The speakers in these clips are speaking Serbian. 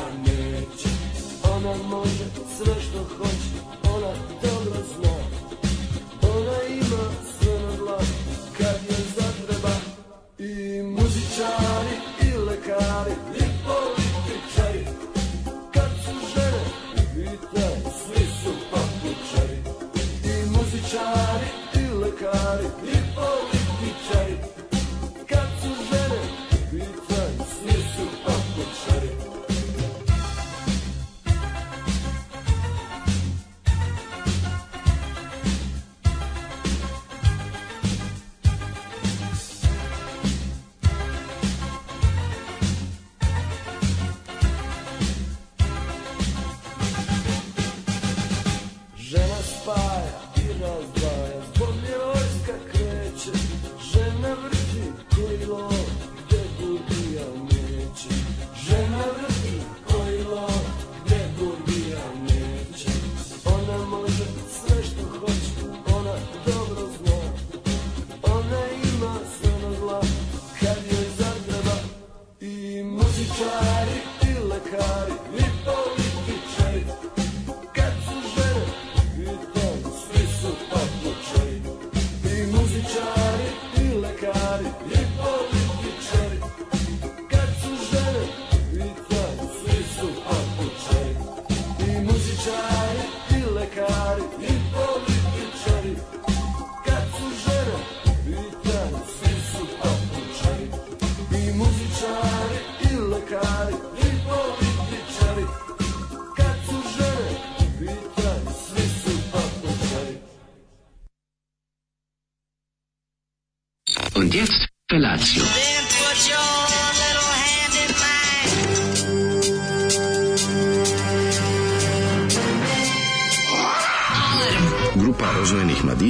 ja neće Ona može sve što hoće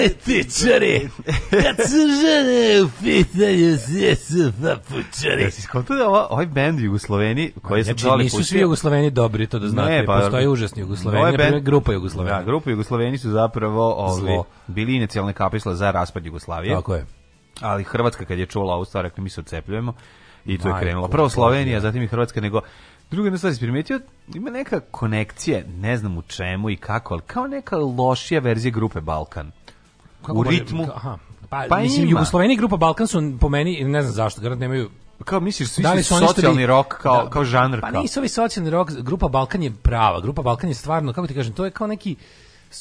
Političari! Kad su žene u pitanju, sve su papučari. Jesi skontao da ovo- ovaj bend Jugosloveni koji sam Znači, dole nisu svi Jugosloveni dobri, to da znate. Ne, pa- Postoje užasni Jugosloveni, Ovaj band- grupa Jugosloveni. Da, grupa Jugosloveni su zapravo ovo, bili inicijalne kapisle za raspad Jugoslavije. Tako je. Ali Hrvatska kad je čula ovu stvar, mi se odcepljujemo i to je krenulo. Prvo Slovenija, zatim i Hrvatska, nego druga jedna stvar primetio, ima neka konekcija, ne znam u čemu i kako, ali kao neka lošija verzija grupe Balkan. Kako u ritmu. Aha. Pa, Pa mislim, ima. Jugosloveni grupa Balkan su po meni, ne znam zašto, garant nemaju Kao misliš, svi Da li su socijalni bi- rok kao, da. kao žanr. Pa kao. nisu ovi socijalni rok, grupa Balkan je prava, grupa Balkan je stvarno, kako ti kažem, to je kao neki,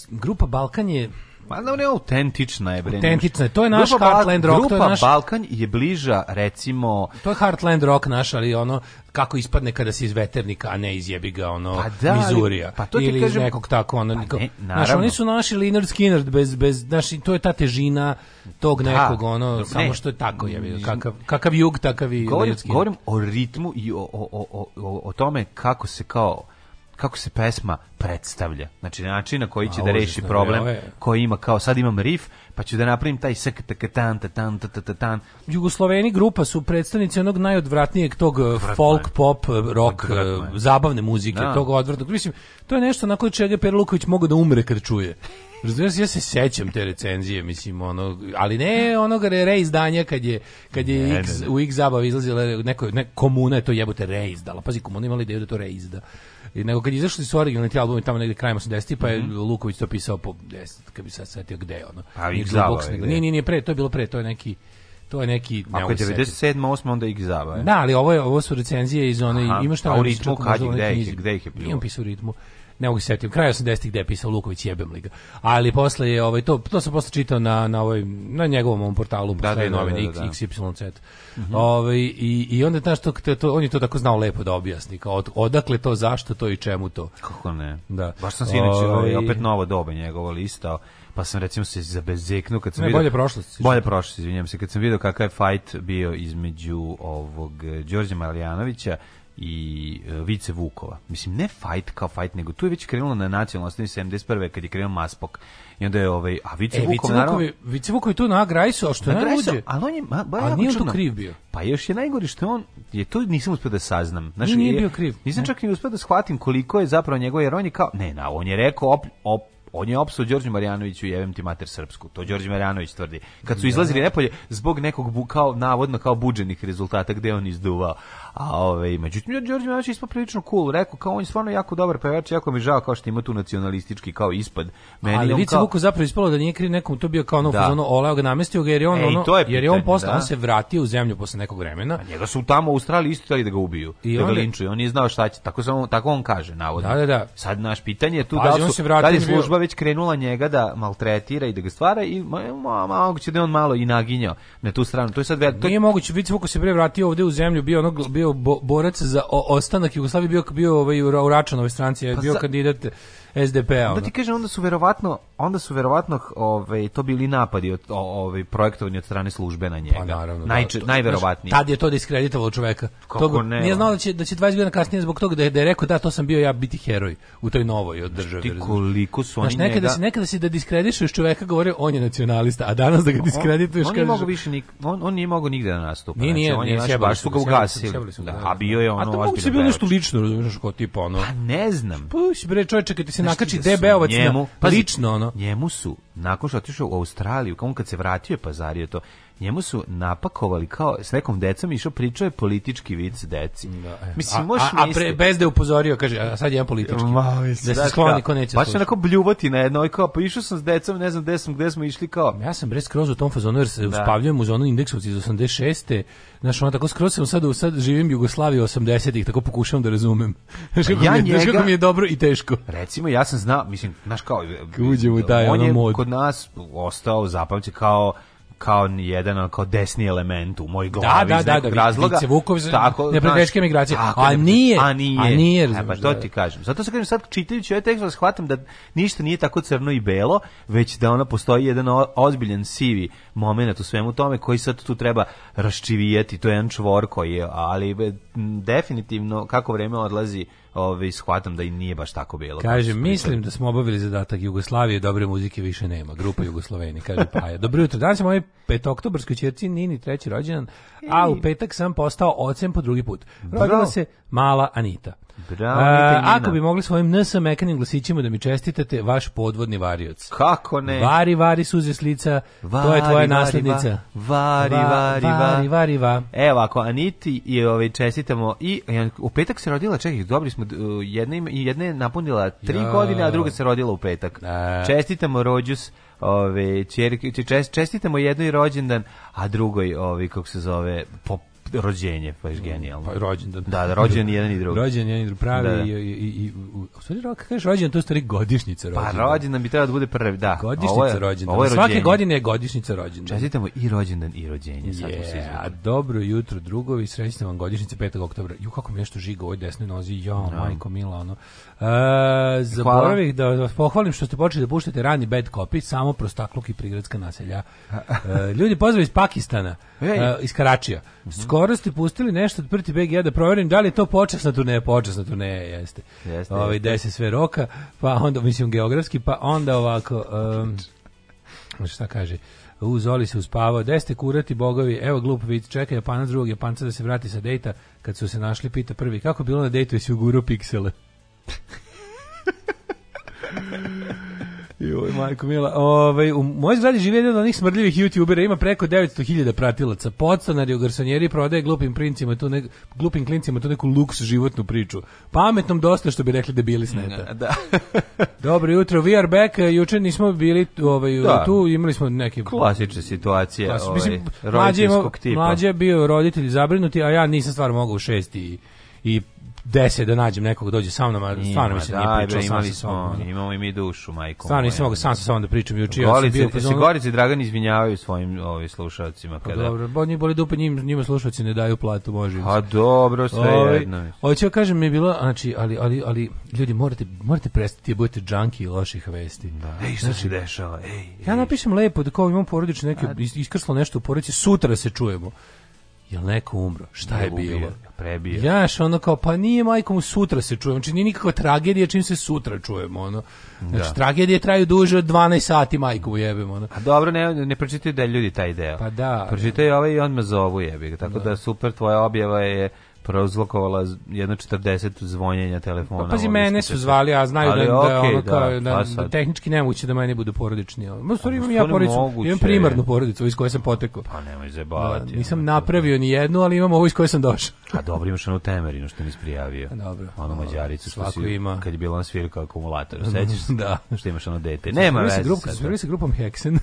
grupa Balkan je, Ma da ne autentična je bre. Autentična je, to je naš Grupa Heartland rock, to je naš- Balkan je bliža recimo to je Heartland rock naš, ali ono, kako ispadne kada si iz veternika, a ne iz jebiga, ono, Pa da, Mizurija, pa to ti ili kažem- nekog tako, ono, Pa ne, naravno. oni su naši Leonard Skinner, bez, bez, znaš, i to je ta težina tog Da. nekog, ono, Ne. samo što je tako, jebiga, kakav, kakav jug, takav i govorim, govorim o ritmu i o, o, o, o, o tome kako se kao kako se pesma predstavlja. Znači način na koji će A, da reši problem koji ima kao sad imam riff, pa ću da napravim taj sk tak tan ta tan ta ta ta tan. Jugosloveni grupa su predstavnici onog najodvratnijeg tog uh, folk, pop, uh, rock, Odvratno uh, je. zabavne muzike, Da. tog odvratnog. Mislim, to je nešto nakon čega je Per Luković mogao da umre kad čuje. Razumiješ, ja se sećam te recenzije, mislim, ono, ali ne onog re izdanja kad je, kad je Ne, X, ne, ne. u X zabavi izlazila neko, ne, komuna je to jebote re izdala. Pazi, komuna imala ideju da to re izda. I nego kad izašli su originalni ti albumi tamo negde krajem 80 pa je Luković to pisao po 10, kad bi sad setio gde ono. Nije X Blue Box, zabave, nego- gde? Nije, nije, nije pre, to je bilo pre, to je neki to je neki ne Ako je se setiti. 97. 8. onda ih zaba. Da, ali ovo je ovo su recenzije iz one Aha, imaš a u ritmu kad gde ih je- knjizi. gde ih je bilo? Imam pisao ritmu. Ne mogu se setiti. Kraj 80-ih gde je pisao Luković jebem li ga. Ali posle je ovaj to to sam posle čitao na na ovoj na njegovom ovom portalu Da, da, da, novine da, da. XYZ. Ovaj i i onda znaš to, to, on je to tako znao lepo da objasni kao od, odakle to, zašto to i čemu to. Kako ne? Da. Baš sam sinoć Ovaj- ovaj, opet novo doba njegovo listao, pa sam recimo se zabezeknuo kad sam Ne, vidio... bolje prošlost. Bolje prošlost, izvinjam se. Kad sam vidio kakav je fight bio između ovog eh, Đorđa Marijanovića i e, Vice Vukova. Mislim, ne fight kao fight, nego tu je već krenulo na nacionalnoj osnovi 71. kad je krenuo Maspok. I onda je ovaj, a Vice E, Vukov, Vice naravno, Vukovi, Vice Vukovi tu na Grajsu, a što je na najluđe? ali on je, ma, ba, Ali nije on tu kriv bio. Pa još je najgore što je on, je to nisam uspio da saznam. Znaš, Nije, nije je- bio kriv. Nisam Ne. čak ni uspio da shvatim koliko je zapravo njegov, jer on je kao, ne, na, on je rekao, op, op, on je opsuo Đorđe Marjanoviću jevem ti mater srpsku. To Đorđe Marjanović tvrdi. Kad su izlazili nepolje zbog nekog bu, kao navodno kao buđenih rezultata gde je on izduvao. A ovaj međutim Đorđe Marjanović je ispao prilično cool, rekao kao on je stvarno jako dobar pevač, jako mi žao kao što ima tu nacionalistički kao ispad. Meni ali Vice kao- Vukov zapravo ispalo da nije kriv nekom, to bio kao ono, Da. ono oleo ga namestio ga jer je on, E, ono, je jer je on da. on se vratio u zemlju posle nekog vremena. A njega su tamo u Australiji isto da ga ubiju, I da ga linčuju. On nije znao šta će, tako, samo, tako on kaže, navodno. Da, da, da. Sad naš pitanje je tu Pazi, da li on su, se vratio da li služba već krenula njega da maltretira i da ga stvara i moguće da je on malo i naginjao na tu stranu. To je sad to je Nije moguće, Vice Vukov se bre vratio ovde u zemlju, bio ono, bio bo, borac za o, ostanak Jugoslavije, bio bio ovaj u Ra- u Račanovoj stranci, je Pa bio za- kandidat SDP-a. Ono. ti kažem, onda su verovatno, onda su verovatno ovaj, to bili napadi od, ovaj, projektovani od strane službe na njega. Pa naravno. da. Najče, To- najverovatnije. Tad je to diskreditovalo čoveka. Kako Toga- ne, Nije znao da će, da će 20 godina kasnije zbog toga da je, da je rekao da to sam bio ja biti heroj u toj novoj od države. Ti razumeš? koliko su oni Znaš, nekada njega... si, nekada si da diskredišeš čoveka govore on je nacionalista, a danas da ga diskredituješ on, on nije kažeš- mogao više nik, on, on nije mogao nigde da nastupa. Nije, nije, on je, nije, baš su ga ugasili. ga, Da, a bio je ono A to moguće bilo nešto lično, razumiješ, kao tipa ono. Pa ne znam. Puš, bre, čovječe, kad ti se nakači ti da DB-ovac njemu, na, lično, ono. Njemu su, nakon što otišao u Australiju, kao on kad se vratio je pazario to, njemu su napakovali kao s nekom decom išao pričao je politički vic deci. Mislim, a, a, a pre, bez da je upozorio, kaže, a sad je jedan politički. Ma, da se skloni ko neće Baš onako bljuvotina jedno, i kao, pa išao sam s decom, ne znam gde sam, gde smo išli kao. Ja sam bre skroz u tom fazonu jer se Da. uspavljujem uz onu indeksovci iz 86. Znaš, ono tako skroz sam sad, u- sad živim Jugoslaviju 80-ih, tako pokušavam da razumem. Znaš kako, Ja mi, je, znaš njega- kako mi je dobro i teško. Recimo, ja sam znao, mislim, znaš kao, uđe u taj, on ono, je mod. kod nas ostao zapamćen kao kao jedan kao desni element u moj glavi Da, da, iz da, nekog da, razloga. Vice Vukov Tako, neprijateljske migracije. tako, A neprijatelj- nije, a nije, a nije, E, pa to da. ti kažem. Zato se kažem sad čitajući ovaj tekst shvatam da ništa nije tako crno i belo, već da ona postoji jedan ozbiljan sivi moment u svemu tome koji sad tu treba raščivijeti. To je jedan čvor koji je, ali definitivno kako vreme odlazi, ovaj shvatam da i nije baš tako belo. kako Kaže, mislim da smo obavili zadatak Jugoslavije, dobre muzike više nema. Grupa Jugosloveni, kaže Paja. Dobro jutro, danas je moj petoktobarskoj čerci Nini treći rođendan, a u petak sam postao ocem po drugi put. Rodila se mala Anita. Bravo, A, Nina. ako bi mogli svojim NS mekanim glasićima da mi čestitate, vaš podvodni varioc. Kako ne? Vari, vari, suze s lica, to je Vari, tvoja vari, naslednica. va- vari, Va- vari, va. vari, vari, va. Evo ako Aniti i ovaj čestitamo i e, u petak se rodila, čekaj, dobri smo uh, i jedna je napunila tri Ja. godine, a druga se rodila u petak. Da. Čestitamo rođus ove čest- čestitamo jednoj rođendan, a drugoj ovaj kako se zove po rođenje, pa je genijalno. Pa rođendan. Da, da, rođen jedan i drugi. Rođen jedan i drugi pravi Da, da. i, i, i, u, stvari, kako kažeš rođendan, to je stvari godišnjica Pa rođendana. rođendan bi trebao da bude prvi, da. Ovo Godišnjica je- rođendana. Ovo je Svake rođenje. godine je godišnjica rođendana. Čestitamo i rođendan i rođenje. Sad Je, a dobro jutro drugovi, srećna vam godišnjica 5. oktobra. Ju kako mi nešto žiga u ovoj desnoj nozi, ja, majko mila, ono. Zaboravih da vas pohvalim što ste počeli da puštate rani bad copy, samo prostakluk i prigradska naselja. E, ljudi, pozdrav iz Pakistana, e, iz Karačija. Skoro ste pustili nešto od Prti BG da proverim da li je to počasna turneja, počasna turneja jeste. Jeste, gde se sve roka, pa onda mislim geografski, pa onda ovako em, šta kaže u Zoli se uspavao, gde ste kurati bogovi, evo glup vid, čeka Japanac drugog Japanca da se vrati sa dejta, kad su se našli, pita prvi, kako bilo na dejtu, jesi ugurao piksele? Joj, majko mila. Ovaj, u mojoj zgradi živi jedan od onih smrdljivih youtubera, ima preko 900.000 pratilaca. Podstanari u garsonjeri prodaje glupim princima tu ne, glupim klincima tu neku luks životnu priču. Pametnom dosta što bi rekli da bili sneta. Da. Dobro jutro, we are back. Juče nismo bili ovaj, Da. tu, imali smo neke Klasična situacija, Klasi- ovaj, mislim, mlađe, roditeljskog tipa. mlađe je bio roditelj zabrinuti, a ja nisam stvarno mogao u šest i, i deset da nađem nekog da dođe sa mnom, a stvarno mi se nije pričao bre, sam sa sobom. imamo i mi dušu, majko. Stvarno nisam mogao sam sa sobom da pričam juče. ja Gorice, u se Gorice i Dragan izvinjavaju svojim ovaj, slušalcima. Pa Kada... dobro, bo njih boli dupe, njim, njima slušalci ne daju platu, može. A dobro, sve Ovaj, jedno. Hoću ja kažem mi je bilo, znači, ali, ali, ali ljudi morate, morate prestati da budete džanki loših vesti. Ej, šta se dešava? Ej, Ja napišem lepo da kao imam porodično neke is- iskrslo nešto u porodici, sutra se čujemo. Jel neko umro? Šta je bilo? Prebio. Jaš, ono kao, pa nije majkom sutra se čujemo, znači nije nikakva tragedija čim se sutra čujemo, ono. Znači, Da. tragedije traju duže od 12 sati majku jebemo, ono. A dobro, ne, ne pročitaj da ljudi taj deo. Pa da. Pročitaj ovaj i on me zovu jebi. Tako da. super, tvoja objava je prouzlokovala z- jedno 40 zvonjenja telefona. Pa pazi, mene su zvali, a znaju Ali da, da, okej, ono kao, da, pa da sad. tehnički nemoguće da meni budu porodični. ono. Ma, stvari A, u imam ja porodicu, moguće imam primarnu porodicu iz koje sam potekao. Pa nemoj Da, zajebavati. nisam ono. napravio ni jednu, ali imam ovu iz koje sam došao. A dobro, imaš onu temerinu što nisi prijavio. Dobro. Onu mađaricu što si, ima. kad je bila na svirka akumulator. Sećaš se? Da. Što imaš ono dete. Nema veze. grup, sad. svirali se grupom Hexen.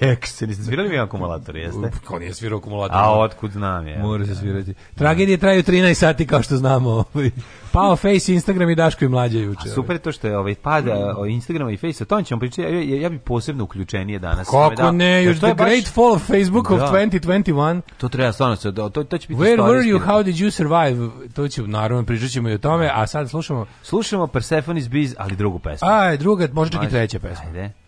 Hekse, niste svirali mi akumulator, jeste? Ko nije svirao akumulator? A otkud znam je? Mora se svirati. Tragedije traju 13 sati kao što znamo. Ovaj. Pao Face, Instagram i Daško i mlađe juče. Super je to što je ovaj pada o Instagrama i Face, o tom ćemo pričati. Ja, ja, ja bi posebno uključenije danas. Kako Da, ne, još the baš- great fall of Facebook of Da. 2021. To treba stvarno se, to, to će biti Where were you, how did you survive? To će, naravno, pričat ćemo i o tome, a sad slušamo, Slušamo Persephone's Biz, ali drugu pesmu. a, druga, možda čak i treća pesma. Ajde.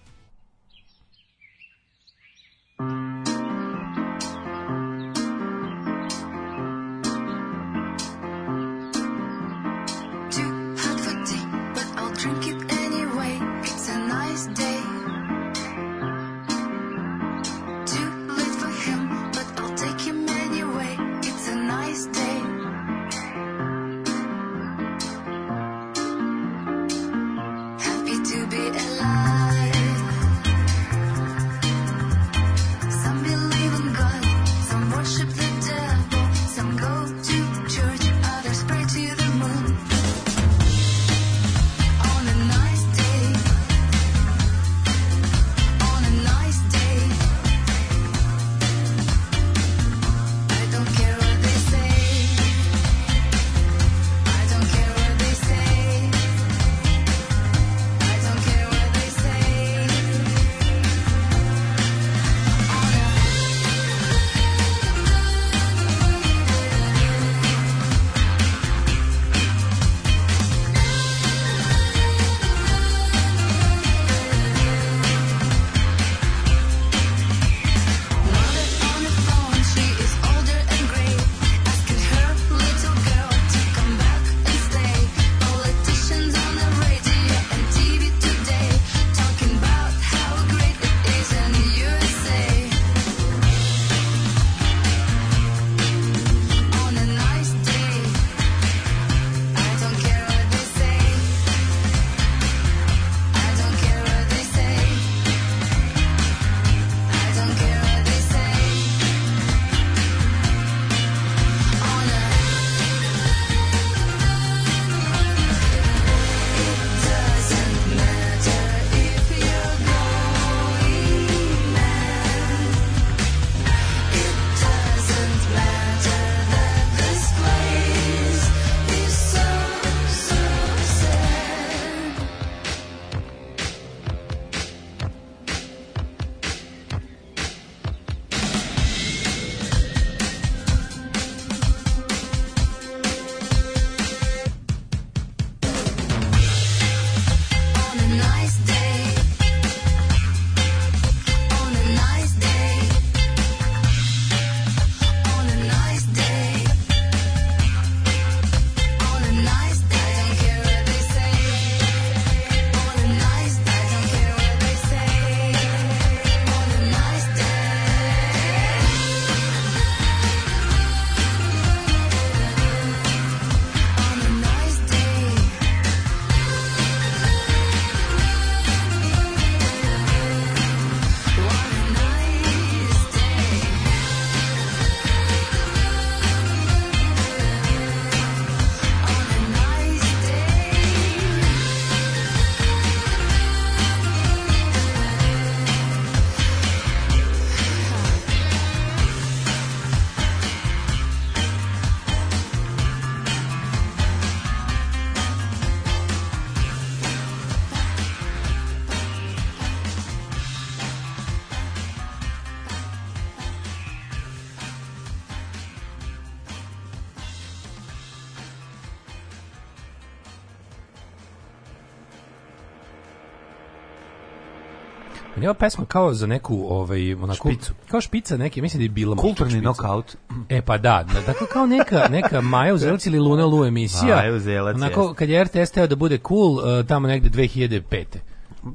Meni je ova pesma kao za neku, ovaj, onako, Špicu. kao špica neke, mislim da je bila Kulturni nokaut. E pa da, da, dakle kao neka, neka Maja Uzelac ili Luna Lu emisija. Maja Uzelac, Onako, kad je RTS teo da bude cool, uh, tamo negde 2005.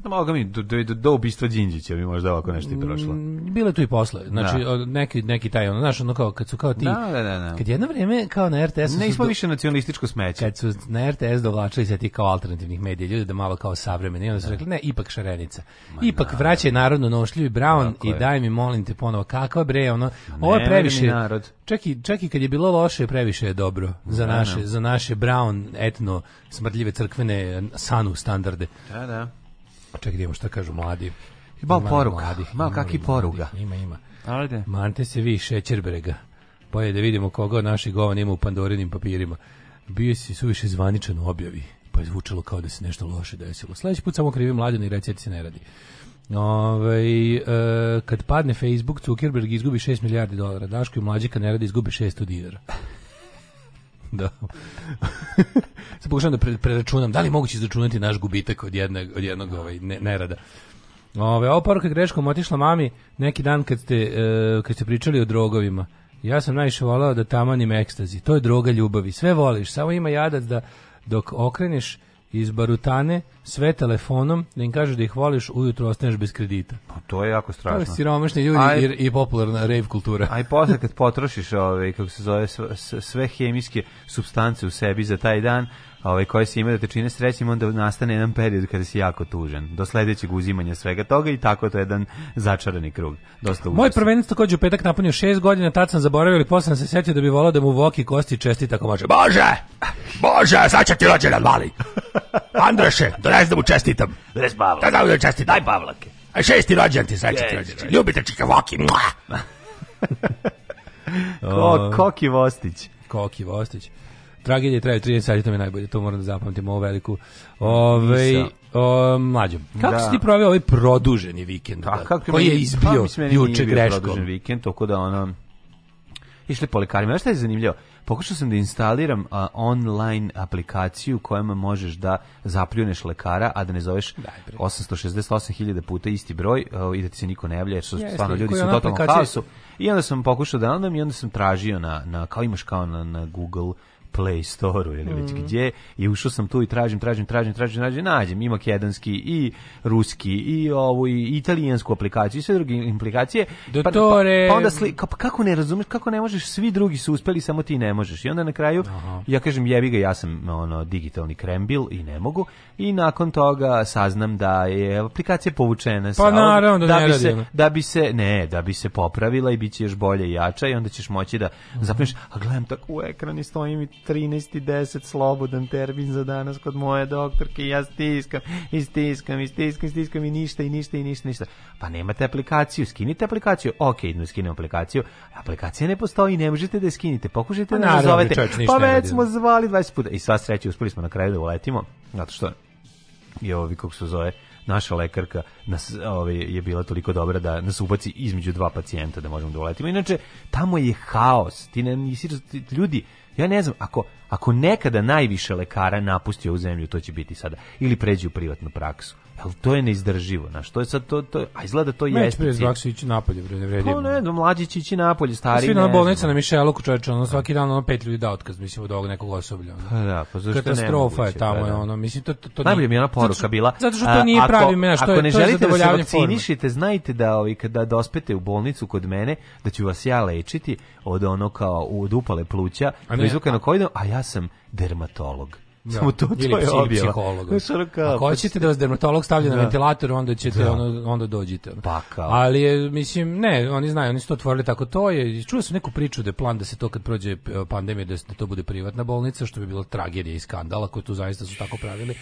Moga mi, do, do, do ubistva Đinđića bi možda ovako nešto i prošlo. Bilo je tu i posle. Znači, Da. neki, neki taj, ono, znaš, ono kao, kad su kao ti... Da, da, da, da. Kad jedno vreme, kao na RTS... Ne, do- više nacionalističko smeće. kad su na RTS dovlačili se ti kao alternativnih medija, ljudi da malo kao savremeni, onda su rekli, ne, ipak šarenica. ipak vraćaj narodno nošljivi Brown i daj mi, molim te, ponovo, kakva bre, ono, ovo je previše, narod. čak i, čak i kad je bilo loše, previše je dobro za naše, za naše Brown etno smrdljive crkvene sanu standarde. Da, da. Čekaj, da vidimo šta kažu mladi. Malo Ima poruka, mladih, malo ima kakvi li poruga. mladih? Ima, ima. Ajde. Mante se vi šećerbrega. Pa je da vidimo koga od naših govan ima u pandorinim papirima. Bio si suviše zvaničan u objavi, pa je zvučalo kao da se nešto loše desilo. Sledeći put samo krivi mlađana i reci da se ne radi. Ove, e, kad padne Facebook, Zuckerberg izgubi 6 milijardi dolara. Daško i mlađi kad ne radi izgubi 600 dinara. da. Sad pokušam da pre, preračunam, da li moguće izračunati naš gubitak od jednog, od jednog ovaj, ne, nerada. Ove, ovo poruka greškom otišla mami neki dan kad ste, e, kad ste pričali o drogovima. Ja sam najviše volao da tamanim ekstazi. To je droga ljubavi. Sve voliš, samo ima jadac da dok okreneš iz barutane sve telefonom, da im kažeš da ih voliš, ujutro ostaneš bez kredita. Pa to je jako To je strašno. siromašni ljudi Aj- i, i popularna rave kultura. A i posle kad potrošiš ove, kako se zove, sve, sve hemijske substance u sebi za taj dan, ove, koje se ima da te čine srećnim, onda nastane jedan period kada si jako tužan. Do sledećeg uzimanja svega toga i tako to je jedan začarani krug. Dosta Moj prvenac takođe u petak napunio šest godina, tad sam zaboravio, ali posle sam se setio da bi volao da mu Voki kosti čestita ako može. Bože! Bože, sad će ti rođendan mali! Andreše, donesi da mu čestitam. Dres Pavlak. Da, da, da čestitam. Daj Pavlake. A šesti rođendan ti, sreće ti rođendan. Ljubite čika Voki. Ko, Koki Vostić. Koki Vostić. Tragedije traju 30 sati, to mi je najbolje, to moram da zapamtim, ovo veliku. Ove, Misa. o, mlađom, kako Da. si ti proveo ovaj produženi vikend? A kako koji je pa, izbio nije juče greškom? produžen vikend, tako da ono išli po lekarima. Znaš šta je zanimljivo? Pokušao sam da instaliram a, online aplikaciju kojom možeš da zapljuneš lekara, a da ne zoveš 868.000 puta isti broj a, i da ti se niko ne javlja, jer su Jeste, stvarno ljudi su u totalnom haosu. I onda sam pokušao da onda i onda sam tražio na, na kao imaš kao na, na Google Play Store-u ili Mm. već gdje i ušao sam tu i tražim, tražim, tražim, tražim, tražim, nađem i makedanski i ruski i ovu i italijansku aplikaciju i sve druge implikacije. Dottore. Pa, pa onda sli, ka- pa kako ne razumeš, kako ne možeš, svi drugi su uspeli, samo ti ne možeš. I onda na kraju ja kažem jebi ga, ja sam ono digitalni krembil i ne mogu. I nakon toga saznam da je aplikacija povučena sa Pa naravno da ne bi se da bi se ne, da bi se popravila i bit će još bolje i jača i onda ćeš moći da zapneš, a gledam tako u ekran i stoji mi 13.10 slobodan termin za danas kod moje doktorke i ja stiskam i stiskam i stiskam i stiskam i ništa i ništa i ništa, ništa. Pa nemate aplikaciju, skinite aplikaciju. Ok, idemo skinem aplikaciju. Aplikacija ne postoji, ne možete da je skinite. Pokušajte Pa da nazovete. Pa već smo zvali 20 puta. I sva sreća, uspeli smo na kraju da uletimo. Zato što je ovi kako se zove naša lekarka nas ovaj je bila toliko dobra da nas ubaci između dva pacijenta da možemo da uletimo. Inače tamo je haos. Ti ne nisi ljudi ja ne znam ako ako nekada najviše lekara napusti ovu zemlju to će biti sada ili pređe u privatnu praksu. Jel to je neizdrživo, znaš, to je sad to to a izgleda to Neće jeste. prije cilj. zvak ići napolje, bre, ne vredi. Pa ne, no, mlađi će ići napolje, stari Svi ne na bolnica na Mišeluku, čoveče, ono svaki dan ono pet ljudi da otkaz, mislim, od ovog nekog osoblja. ono. Pa da, pa zašto Katastrofa je tamo, pa je da. ono, mislim, to, to, to Najbolje mi je ona poruka što- bila. Zato što to nije ako- pravi menaš, to Ako je, ne to je želite da se vakcinišite, znajte da ovi kada dospete u bolnicu kod mene, da ću vas ja lečiti od ono kao od upale pluća, A ne, na a ja sam dermatolog. Ja, Samo to, to je objava. Ako hoćete da vas dermatolog stavlja na Da. ventilator, onda ćete Da. ono, onda dođite. ono. Pa kao. Ali je, mislim, ne, oni znaju, oni su to otvorili tako. To je, čuo sam neku priču da je plan da se to kad prođe e, pandemija, da, da to bude privatna bolnica, što bi bilo tragedija i skandala, koji tu zaista su tako pravili.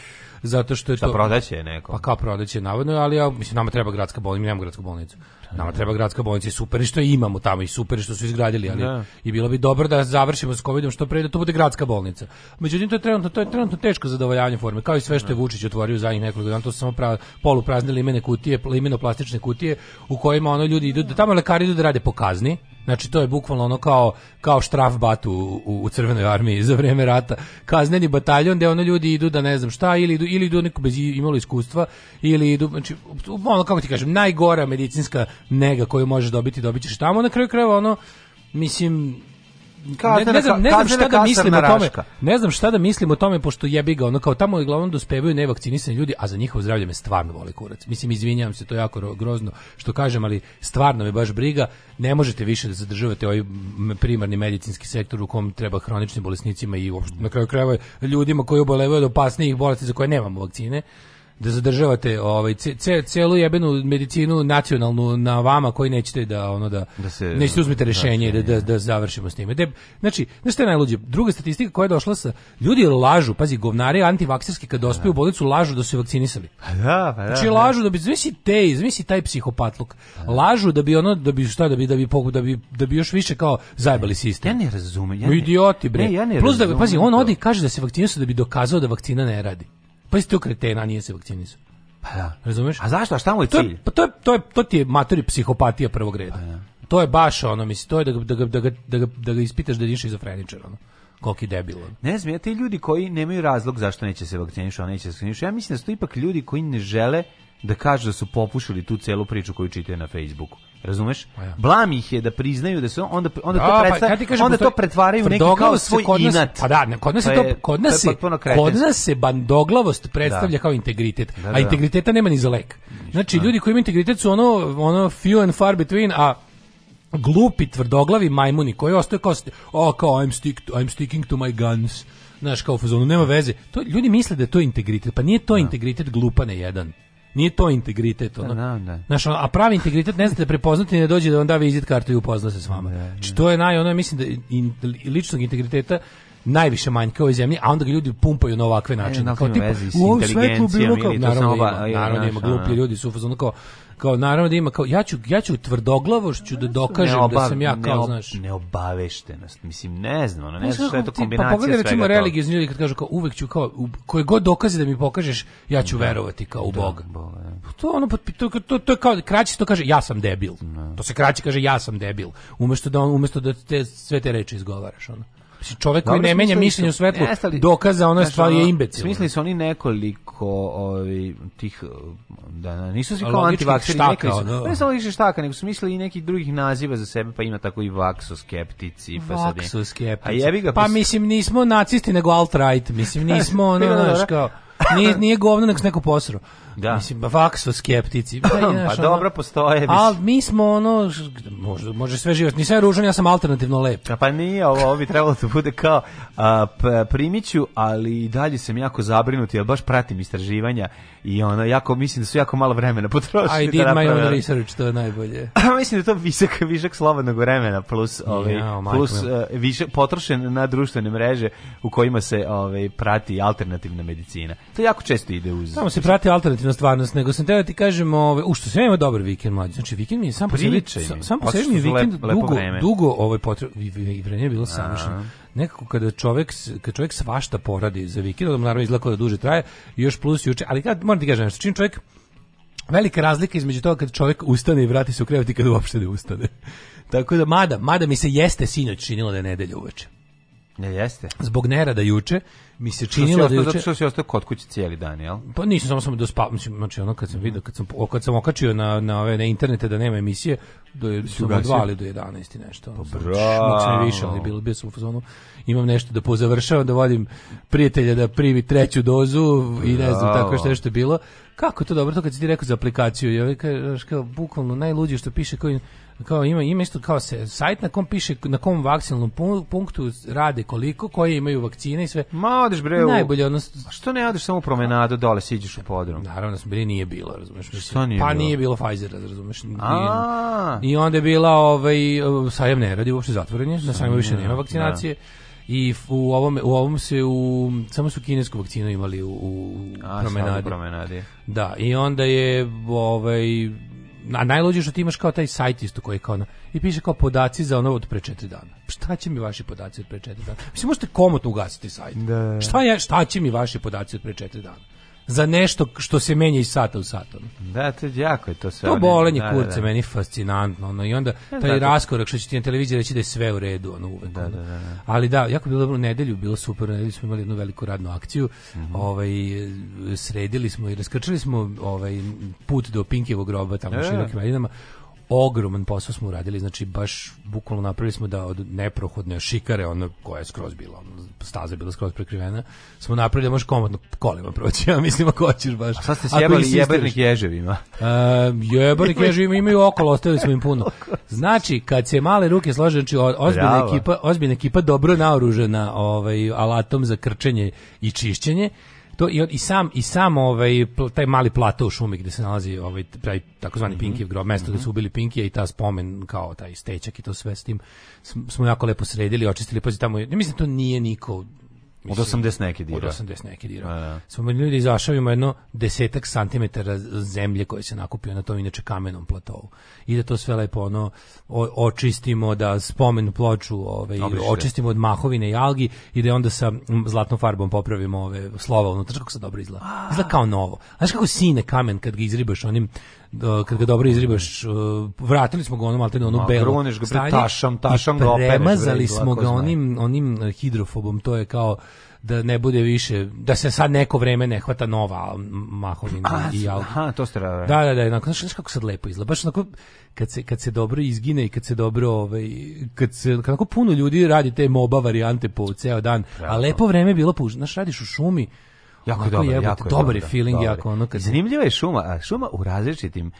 Zato što je Šta to... prodaće je neko? Pa kao prodaće navodno, ali ja mislim nama treba gradska bolnica, mi nemamo gradsku bolnicu. Nama treba gradska bolnica i super je što je imamo tamo i super je što su izgradili, ali Da. i bilo bi dobro da završimo s covidom što pre da to bude gradska bolnica. Međutim to je trenutno to je trenutno teško zadovoljavanje forme, kao i sve što je Vučić otvorio zadnjih nekoliko dana, to su samo pra, poluprazne limene kutije, limeno plastične kutije u kojima ono ljudi idu, da tamo lekari idu da rade po kazni. Znači to je bukvalno ono kao kao štrafbat u, u, u crvenoj armiji za vreme rata. Kazneni bataljon gde ono ljudi idu da ne znam šta ili idu ili idu neko bez imalo iskustva ili idu znači ono kako ti kažem najgora medicinska nega koju možeš dobiti dobićeš tamo na kraju krajeva ono mislim ne, Kaznena ne znam, ne znam šta da mislim o tome. Ne znam šta da mislim o tome pošto jebi ga, ono kao tamo uglavnom dospevaju nevakcinisani ljudi, a za njihovo zdravlje me stvarno voli kurac. Mislim izvinjavam se, to je jako ro- grozno što kažem, ali stvarno me baš briga. Ne možete više da zadržavate ovaj primarni medicinski sektor u kom treba hroničnim bolesnicima i uopšte na kraju krajeva ljudima koji obolevaju od opasnijih bolesti za koje nemamo vakcine da zadržavate ovaj ce, ce, celu jebenu medicinu nacionalnu na vama koji nećete da ono da, Da se- nećete uzmete rešenje da, da, da, da završimo s time. De, znači, znaš šta je najluđe? Druga statistika koja je došla sa ljudi lažu, pazi, govnari antivakserski kad dospeju u bolnicu lažu da su vakcinisali. Pa da, pa da. Znači da. lažu da bi zamisli te, zamisli taj psihopatluk. Lažu da bi ono da bi šta da bi da bi da bi da bi još više kao zajebali sistem. Ja ne razumem. Ja ne- idioti bre. Ne, ja ne Plus da pazi, on ode i kaže da se vakcinisao da bi dokazao da vakcina ne radi. Pa to kretena, nije se vakcinisao. Pa da. Razumeš? A zašto? A šta mu je To cilj? je, pa to je, to je, to ti je matori psihopatija prvog reda. To je baš ono, misli, to je da ga, da ga, da ga, da ga, da ga ispitaš da je šizofreničar, ono. Koliki debil. Ne znam, ja ti ljudi koji nemaju razlog zašto neće se vakcinišu, a neće se vakcinišu. Ja mislim da su to ipak ljudi koji ne žele da kažu da su popušili tu celu priču koju čitaju na Facebooku. Razumeš? ja. Blam ih je da priznaju da su onda onda Da, to pa, kad ti kažem, onda to pretvaraju u neki kao svoj kod nas- inat. Pa da, ne, kod nas To je to, je- kod to je nas se, potpuno kod nas se bandoglavost predstavlja Da. kao integritet, Da, a da. integriteta nema ni za lek. Znači, ljudi koji imaju integritet su ono, ono few and far between, a glupi tvrdoglavi majmuni koji ostaju kao, st- o, kao I'm, stick to, I'm sticking to my guns, znaš, kao fazonu, nema veze. To, ljudi misle da je to integritet, pa nije to integritet glupane jedan. Nije to integritet, ono. Da, da. Znaš, a pravi integritet ne znate prepoznati ne dođe da vam da vizit kartu i upozna se s vama. Znači, to je naj, ono, mislim da in, ličnog integriteta najviše manjka ovoj zemlji, a onda ga ljudi pumpaju na ovakve načine. znam kao tipa, u ovom svetlu bilo kao, naravno ima, naravno da ima glupi ljudi su fazonu kao, kao naravno da ima kao ja ću ja ću tvrdoglavošću da dokažem da Neobav- sam ja kao neob- znaš neobaveštenost. Mislim, ne znam, ono, ne Znaš znam šta je to Pa kombinacija pogledaj recimo religiozni ljudi kad kažu kao uvek ću kao u- koje god dokaze da mi pokažeš, ja ću verovati kao u Boga. Boga, da. To ono to, to, to, to je kao kraće to kaže ja sam debil. To se kraće kaže ja sam debil. Umesto da on umesto da te sve te reči izgovaraš ono. Čovjek koji ne menja mišljenje u svetlu ali- dokaza ono znaš, stvar je imbecil. Smislili su oni nekoliko ovi, tih, da, da, nisu svi kao antivakseri, neki su, ono. ne samo više štaka, nego su mislili i nekih drugih naziva za sebe, pa ima tako i vaksoskeptici, pa sad Vaksoskeptici. A jebi ga, pa mislim nismo nacisti nego alt-right, mislim nismo ono, Da, da, da. znaš, kao, nije, nije govno nego neko posro. Da. Mislim, vaksoskeptici. Pa, znaš, pa ono, dobro, postoje. mislim. Ali mi smo ono, može, može sve život, nisam ja ružan, ja sam alternativno lep. A Pa nije ovo, ovo bi trebalo da bude kao a, p- primiću, ali i dalje sam jako zabrinut, jer baš pratim istraživanja i ono, jako, mislim da su jako malo vremena potrošili. I da did my naprave- own research, to je najbolje. mislim da je to višak, višak slobodnog vremena plus, ovaj, majko plus uh, višak potrošen na društvene mreže u kojima se ovaj, prati alternativna medicina. To jako često ide uz... Samo se prati alternativna stvarnost, nego sam teo da ti kažem, ove, u što sve ima dobar vikend mlađi. Znači vikend mi je sam po sebi, sam, sam po sebi su vikend lep- dugo, vreme. dugo ovaj potreb, vreme je bilo savršeno. Nekako kada čovjek, s- kad čovjek svašta poradi za vikend, onda naravno izgleda kao da duže traje, još plus juče, ali kad, moram ti kažem nešto, čim čovjek, velika razlika između toga kad čovjek ustane i vrati se u krevet i kad uopšte ne ustane. Tako da, mada, mada mi se jeste sinoć činilo da je nedelja uveče. Ne, jeste. Zbog nerada juče mi se činilo da juče... što si ostao kod kuće cijeli dan, jel? Pa nisam samo sam do spa, mislim, znači ono kad sam video, kad sam kad sam okačio na na ove na internete da nema emisije, do je sam od ugasio? dva ili do 11 i nešto. Pa bravo. sam više, ali bilo bio sam u fazonu. Imam nešto da pozavršavam, da vodim prijatelja da primi treću dozu i ne znam tako što je što je bilo. Kako je to dobro to kad si ti rekao za aplikaciju, kažeš kao bukvalno najluđe što piše kao kao ima ima isto kao se sajt na kom piše na kom vakcinalnom pu- punktu rade koliko koji imaju vakcine i sve. Ma, odeš bre. Najbolje ono A što ne odeš samo promenadu dole, siđeš u podrum? Naravno da smo bili nije bilo, razumeš? Što nije pa bilo? nije bilo Pfizera, razumeš? I, A. I onda je bila ovaj sajam ne radi, uopšte zatvoren je, na sajmu više nema da. vakcinacije. I f- u ovom u ovom se u samo su kinesku vakcinu imali u, u A, promenadi. promenadi. Da, i onda je ovaj a najluđe što ti imaš kao taj sajt isto koji je kao na, i piše kao podaci za ono od pre četiri dana. Šta će mi vaši podaci od pre četiri dana? Mislim, možete komotno ugasiti sajt. Da. Šta, je, šta će mi vaši podaci od pre četiri dana? Za nešto što se menja iz sata u sat. Da, to je jako je to sve. To bolenje da, da, kurca da. meni fascinantno, ono, i onda taj raskorak što će ti na televiziji reći da je sve u redu, ono, uvek. Da, ono. da, da, da. Ali da, jako bilo dobro u nedelju, bilo super, u nedelju smo imali jednu veliku radnu akciju, Mhm. ovaj, sredili smo i raskrčili smo ovaj, put do Pinkijevog groba tamo u E. širokim malinama, ogroman posao smo uradili, znači baš bukvalno napravili smo da od neprohodne šikare, ono koja je skroz bila, ono, staza je bila skroz prekrivena, smo napravili da možeš komodno kolima proći, ja mislim ako hoćeš baš. A sad ste sjebali jebernik ježevima. Uh, jebani keži ima, imaju okolo, ostavili smo im puno. Znači, kad se male ruke slože, znači ozbiljna ekipa, ozbiljna ekipa dobro naoružena ovaj, alatom za krčenje i čišćenje, to i, i sam i sam ovaj taj mali plato u šumi gde se nalazi ovaj taj takozvani Mhm. Pinkijev grob, mesto gde su ubili Pinkija i ta spomen kao taj stečak i to sve s tim sm- smo jako lepo sredili, očistili, pazi tamo, ja mislim to nije niko Od 80 neki od dira. 80 neki dira. Da, da. Smo ljudi izašavimo jedno desetak santimetara zemlje koje se nakupio na tom inače kamenom platovu. I da to sve lepo ono o- očistimo, da spomen ploču ovaj, očistimo od mahovine i algi i da onda sa zlatnom farbom popravimo ove slova unutra. Znaš kako se dobro izgleda? Izgleda kao novo. Znaš kako sine kamen kad ga izribaš onim kad ga dobro izribaš, uh, vratili smo ga onom alternativu, onu belu. ga, stanje tašam, tašam ga bre, Premazali smo ga onim onim eh, hidrofobom, to je kao da ne bude više, da se sad neko vreme ne hvata nova mahovina i alga. Aha, to ste. Da, da, da, onako, znaš, kako sad lepo izgleda. Baš onako, kad se, kad se dobro izgine i kad se dobro, ovaj, kad se, kad puno ljudi radi te moba varijante po ceo dan, a lepo vreme je bilo, znaš, radiš u šumi, Jako je dobar, jebote, jako je dobar je dobar, feeling, dobar. jako ono kad se- Zanimljiva je šuma, a šuma u različitim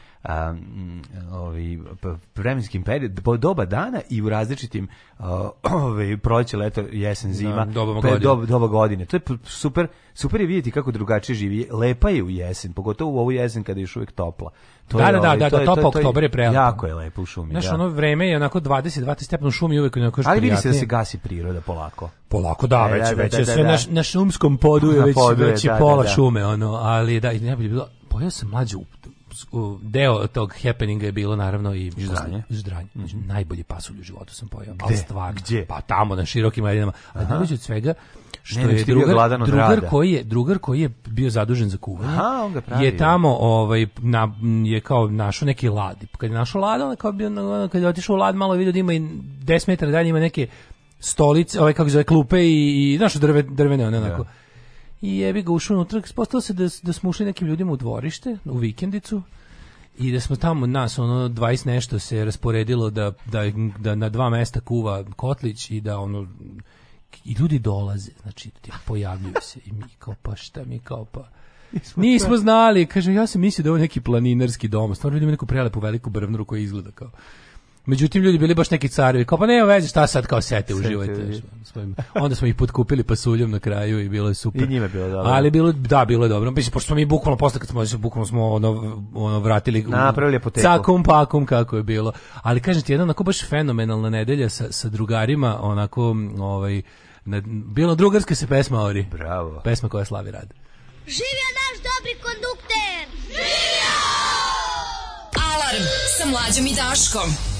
ovi, p- vremenskim period, po doba dana i u različitim ovi, proleće, leto, jesen, zima, dobama pe- godine. dob- doba godine. To je super, super je vidjeti kako drugačije živi. Lepa je u jesen, pogotovo u ovu jesen kada je još uvijek topla. To Da, je, da, da, ovaj, da, to da, je- topao to- to je- prelepo. Jako je lepo u šumi, Znaš, da. ono vreme je onako 20-20 stepena u šumi uvek onako Ali vidi se da se gasi priroda polako. Polako da, E, već, da, da, već da, da, sve da. na, na šumskom podu je već, podu je, već da, da, pola da. šume, ono, ali da, i najbolje je bilo, pojao sam mlađu, u- deo tog happeninga je bilo naravno i Ždranje. ždranje. Znači, najbolji pasulj u životu sam pojao. Gde? Gdje? Pa tamo na širokim malinama. A najbolje od svega što Ne, je drugar, drugar koji je drugar koji je bio zadužen za kuvanje. Aha, on ga pravi, je tamo ovaj na je kao našao neki lad. Kad je našao lad, on kao bio na- kad je otišao u lad malo je vidio da ima i 10 metara dalje ima neke stolice, ovaj kako se zove klupe i, i znaš drve, drvene one onako. I jebi ga ušao unutra, postalo se da, da smo ušli nekim ljudima u dvorište, u vikendicu, i da smo tamo nas ono 20 nešto se rasporedilo da, da, da na dva mesta kuva kotlić i da ono i ljudi dolaze, znači ti pojavljuju se i mi kao pa šta mi kao pa Nismo znali, kaže ja sam mislio da je ovo neki planinarski dom, stvarno vidim neku prelepu veliku brvnaru koja izgleda kao Međutim, ljudi bili baš neki carevi, kao pa nema veze, šta sad kao sete, uživajte. Onda smo ih potkupili pasuljom na kraju i bilo je super. I njima je bilo dobro. Ali bilo, da, bilo je dobro. Mislim, pošto smo mi bukvalno posle kad smo, bukvalno smo ono, ono vratili Napravili apoteku. Cakom pakom kako je bilo. Ali kažem ti, jedna onako baš fenomenalna nedelja sa, sa drugarima, onako, ovaj, na, bilo drugarske se pesma ori. Bravo. Pesma koja slavi rad. Živio naš dobri kondukter! Alarm sa mlađom i Daškom.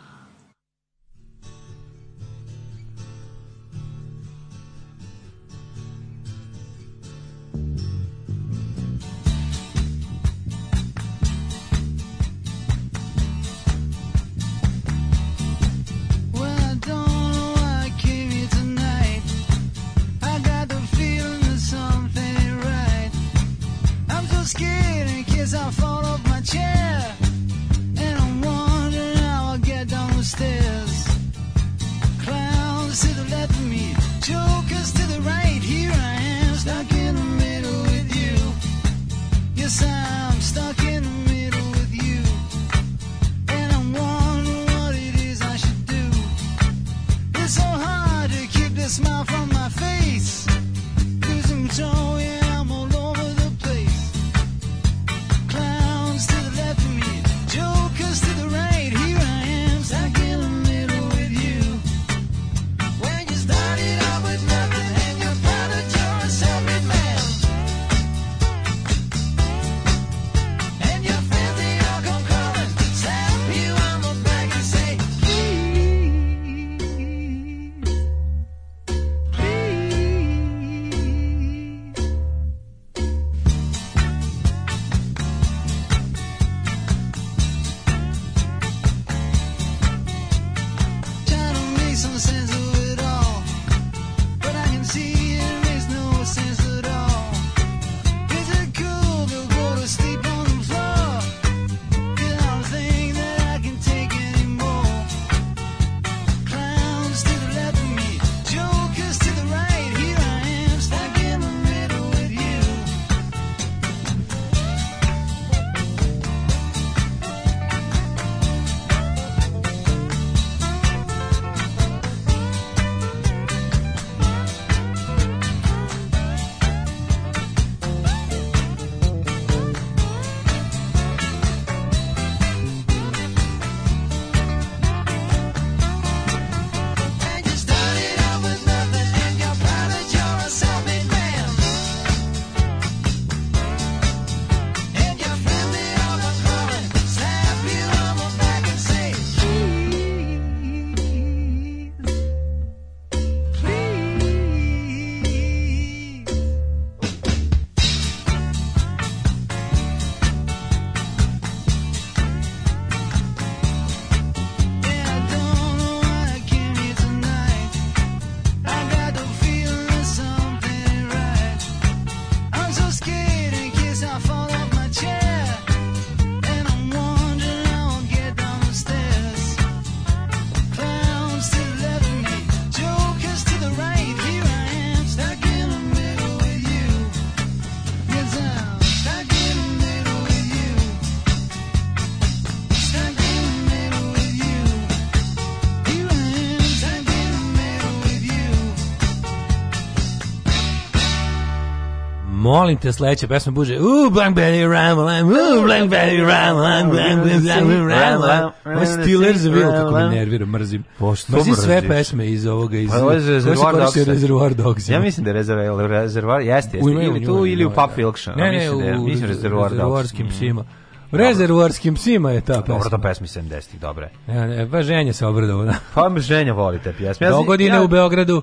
Molim te, sledeća pesma buže Ooh, Blank Belly Ramalam, ooh, Blank Belly Ramalam, Blank Belly Ramalam. Ovo Steelers Will, kako me nervira, mrzim. Pošto Mrzim sve pesme iz ovoga, iz... Pa ovo je Reservoir Dogs. Reservoir Dogs. Ja mislim da je rezervar, rezervar jeste, jeste. U ili tu u ili u Pulp da. Fiction. Ne, ne, da u Reservoir Dogs. rezervoarskim Mm. psima. U rezervoarskim psima je ta Dobro, pesma. to pesmi 70-ih, dobre. Ja, ne, pa ženja se obradovana. Pa ženja voli te pjesme. Ja, Dogodine ja- u Beogradu.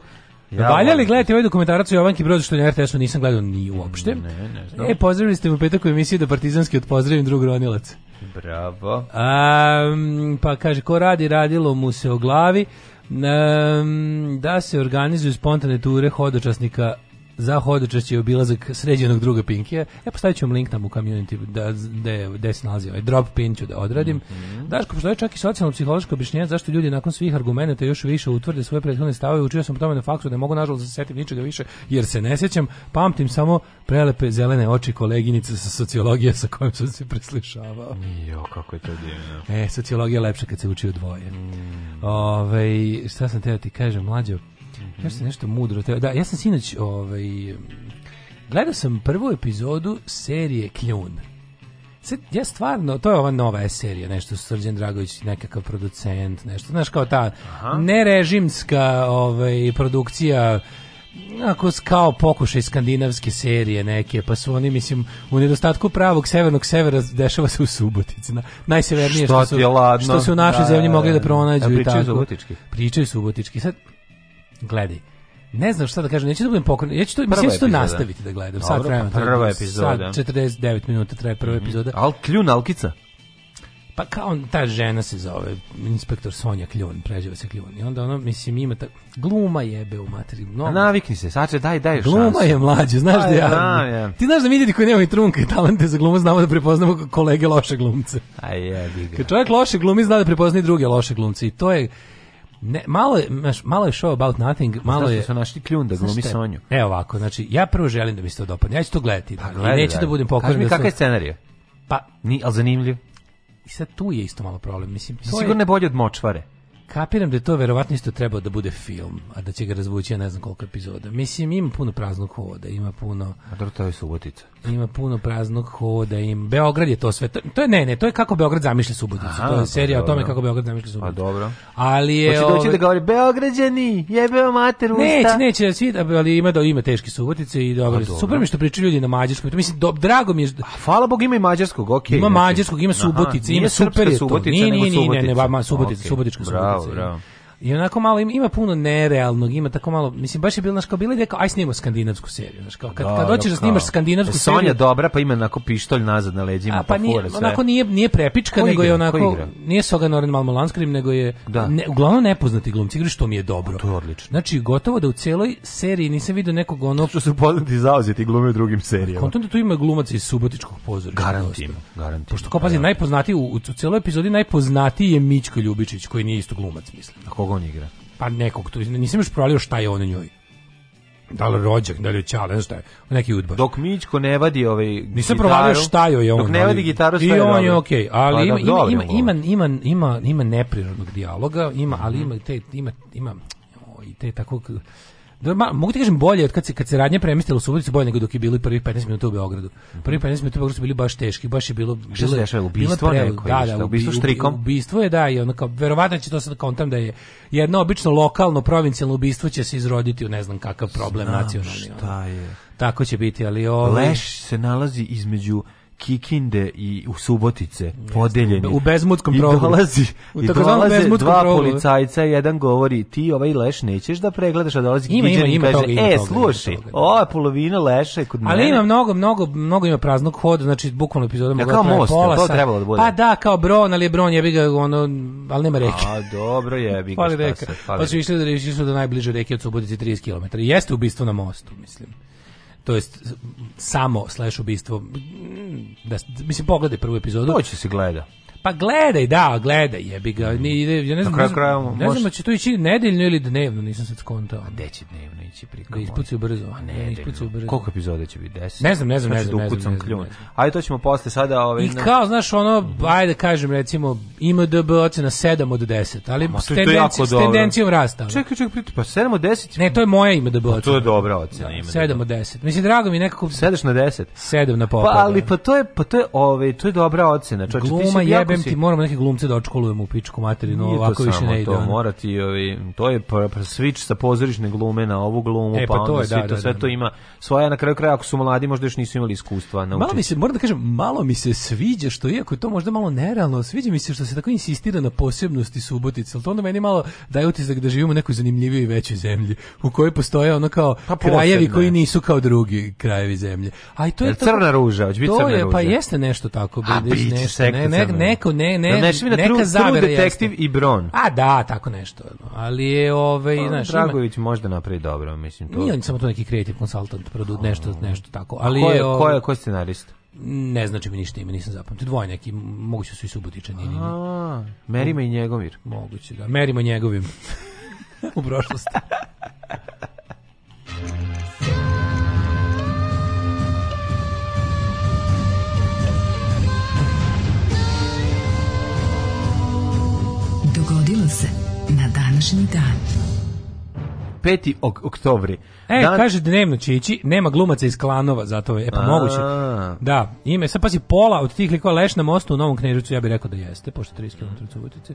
Ja Valja li gledati ovaj dokumentarac o Jovanki Brodu što na RTS-u nisam gledao ni uopšte? Ne, ne znam. E, pozdravili ste u petak u emisiji da partizanski od pozdravim drug Ronilac. Bravo. Um, pa kaže, ko radi, radilo mu se o glavi. Um, da se organizuju spontane ture hodočasnika za hodočašće i obilazak sređenog druga Pinkija. E, postavit ću vam link tamo u community da, da, gde se nalazi ovaj drop pin ću da odradim. Mhm. Daško, postoje čak i socijalno-psihološko objašnjenje zašto ljudi nakon svih argumenata još više utvrde svoje prethodne stavove. Učio sam o tome na faksu, ne mogu nažalost da se setim ničega više, jer se ne sećam. Pamtim samo prelepe zelene oči koleginice sa sociologije sa kojom sam se preslišavao. Jo, kako je to divno. E, sociologija je lepša kad se uči u dvoje. Mm. Ovaj, šta sam teo ti kažem, mlađo? Ja sam nešto mudro. Da, ja sam sinoć, ovaj, gledao sam prvu epizodu serije Kljun. Sad, ja stvarno, to je ova nova serija, nešto Srđan Dragović, nekakav producent, nešto, znaš, kao ta nerežimska ovaj, produkcija ako kao pokušaj skandinavske serije neke, pa su oni, mislim, u nedostatku pravog severnog severa dešava se u Subotici. Na, najsevernije Što što, su, što su u našoj Da, zemlji da, mogli da da. pronađu A i pričaju tako. subotički? Pričaju subotički. Sad, gledaj, ne znam šta da kažem, neću da budem pokren. Ja ću to, Prva mislim, ja ću to nastaviti da gledam. Sad vremena. pa prva epizoda. Sad 49 minuta traje prva epizoda. Al kljun alkica? Pa kao ta žena se zove, inspektor Sonja Kljun, pređeva se Kljun. I onda ono, mislim, ima ta, gluma jebe u materi. A No, navikni se, sad će daj, daj gluma šansu. je mlađe, znaš da ja... znam, ja. Ti znaš da mi ljudi koji nemaju trunka i talente za glumu znamo da prepoznamo kolege loše glumce. Jebi ga. Kad čovjek loše glumi, zna da prepozna i druge loše glumce. I to je... Ne, malo je, znaš, malo je show about nothing, malo Znaš je... da su našli kljun da glumi je? Sonju. Evo ovako, znači, ja prvo želim da mi se to dopadne. Ja ću to gledati. da, Gledaj, I neću daj. da budem pokoran. Kaži mi da kakav je scenarij? Pa, Ni, al zanimljiv. i sad tu je isto malo problem. Mislim, to je- Sigurno je bolje od močvare. Kapiram da je to verovatno isto trebao da bude film, a da će ga razvući ja ne znam koliko epizoda. Mislim, ima puno praznog hoda, ima puno, A dobro, to je Subotica. Ima puno praznog hoda, ima... Beograd je to sve. To, to je ne, ne, to je kako Beograd zamišlja Suboticu. Aha, to je pa serija o tome kako Beograd zamišlja Pa Suboticu. dobro. Ali je... Hoće doći ovaj, da govori Beograđani, jebeo mater usta. Neće, neće, svi, ali ima da ima teške subotice i dobro. A, dobro. Super mi što pričaju ljudi na mađarskom. Mislim, do, drago mi je. A hvala Bog ima i mađarskog, okej. Ima znači. mađarskog, ima subotice, ima super je to. Nije, nije, nije, ne, ne, Subotica. ma, subotica, Okej, subotička bravo, subotica. bravo. I onako malo ima, ima puno nerealnog, ima tako malo, mislim baš je bilo kao bila ideja kao aj snimamo skandinavsku seriju, znaš kao kad kad Dobro, hoćeš da snimaš skandinavsku E, Sonja seriju. dobra, pa ima onako pištolj nazad na leđima, A pa pa nije, sve. onako nije nije prepička, Ko nego je igra? Ko onako nije Soga Noren Malmo Landskrim, nego je Da. ne, uglavnom nepoznati glumci, igra što mi je dobro. To je odlično. Znači gotovo da u celoj seriji nisam video nekog ono Što su poznati zauzeti glume u drugim serijama. Kontent da tu ima glumaca iz subotičkog pozorišta. Garant dosta. ima, garant ima. Pošto kao pazi, najpoznatiji u, u celoj epizodi najpoznatiji je Mićko Ljubičić, koji nije isto glumac, mislim. A koga on igra? Pa nekog, to, nisam još provalio šta je on u njoj. Da li rođak, da li je ćale, ne znam šta je, neki udbaš. Dok Mićko ne vadi ovaj Nisam gitaru, provalio šta je on. Dok ne vadi gitaru, I je on je okej, ali Pa ima, da, ima, ima, ima, ima, ima, ima neprirodnog dijaloga, ima, ali ima te, ima, ima, o, i te tako, da, ma, mogu ti kažem bolje od kad se, kad se radnje premestilo u Suboticu, bolje nego dok je bilo i prvih 15 minuta u Beogradu. Prvih 15 minuta u Beogradu su bili baš teški, baš je bilo... Mhm. Bilo je- dešava, bilo je ubistvo pre- neko Da, da, ubistvo ubi- štrikom? Ubistvo je, da, i ono kao, verovatno će to sad kontam da je jedno obično lokalno, provincijalno ubistvo će se izroditi u ne znam kakav problem Znam nacionalni. Šta je? Tako će biti, ali ovaj... Leš se nalazi između Kikinde i u Subotice, podeljeni. u bezmutskom I progoru. dolazi, U i dolaze bezmutskom dva progoru. policajca, jedan govori, ti ovaj leš nećeš da pregledaš, a dolazi Ima, Giđan ima, i kaže, toga, e, toga, slušaj, toga. ova polovina leša je kod mene. Ali ima mnogo, mnogo, mnogo ima praznog hoda, znači bukvalno epizoda mogla kao da most, pola to trebalo da bude. Pa da, kao Bron, ali je Bron, jebi ga, ono, ali nema reke. A, dobro jebi ga, šta se, Pa su išli da išli su do najbliže reke od Subotice 30 km. Jeste ubistvo na mostu, mislim. To jest samo slash ubistvo. Da, mislim, pogledaj prvu epizodu. To će se gleda. Pa gledaj, da, gledaj, jebi ga. Ni, ide, ja ne znam, Na kraju ne znam, krajeva ne znam, može- da će to ići nedeljno ili dnevno, nisam sad skontao. Gde će dnevno ići priko? Da ispucaju brzo. A da ne, ispucaju brzo. Koliko epizoda će biti? 10? Ne znam, ne znam, ne ću znam, da ne znam, ukucam ne znam. Ajde, to ćemo posle sada... Ovaj, I kao, znaš, ono, ajde da kažem, recimo, IMDB ocena 7 od 10, ali s, je tendenci, s tendencijom rasta. Čekaj, čekaj, pa 7 od 10? Ne, to je moja IMDB ocena. to je dobra ocena. Da, ima 7 od 10. Mislim, drago mi nekako Sedeš na 10? 7 na popa. Pa, ali da. pa to je, pa to je, ovaj, to je dobra ocena. Čovječe, ti Gluma, si jebem si- ti, moramo neke glumce da odškolujemo u pičku materinu, Nije to ovako više samo ne ide. to, mora ti, ovaj, to je pa, pa switch sa pozorišne glume na ovu glumu, E, pa, pa to onda je, svi da, to, da, sve da. to ima svoje, na kraju kraja, ako su mladi, možda još nisu imali iskustva. Malo naučiti. mi se, moram da kažem, malo mi se sviđa što, iako je to možda malo nerealno, sviđa mi se što se tako insistira na posebnosti Subotice, ali to onda meni malo daje utisak da živimo u nekoj zanimljivijoj i većoj zemlji, u kojoj postoje ono kao Pa krajevi koji je. nisu kao drugi krajevi zemlje. A i to je tako- crna ruža, to crna je, Pa jeste nešto tako. A, bude biće nešto, ne, ne. Neko, ne, ne, Da ne šli na neka zavera Detective jeste. i Bron. A da, tako nešto. Ali je, ovaj, Pa, znaš, ima, Dragović možda napravi dobro, mislim. To. nije on samo to neki creative consultant, produ, nešto, nešto tako. Ali ko je, je, ko ovaj, je, ko je scenarist? Ne znači mi ništa ime, nisam zapamtio. Dvoje neki, moguće su i Subotičani. A, Merima i Njegomir. Moguće, da. Merimo njegovim. u prošlosti. Dogodilo se na današnji dan. 5. Ok oktobri. E, Dan- kaže dnevno će ići, nema glumaca iz klanova, zato je, e pa A. moguće. Da, ime, sad pazi, pola od tih likova Leš na mostu u Novom Kneževcu, ja bih rekao da jeste, pošto 30 km Subotice.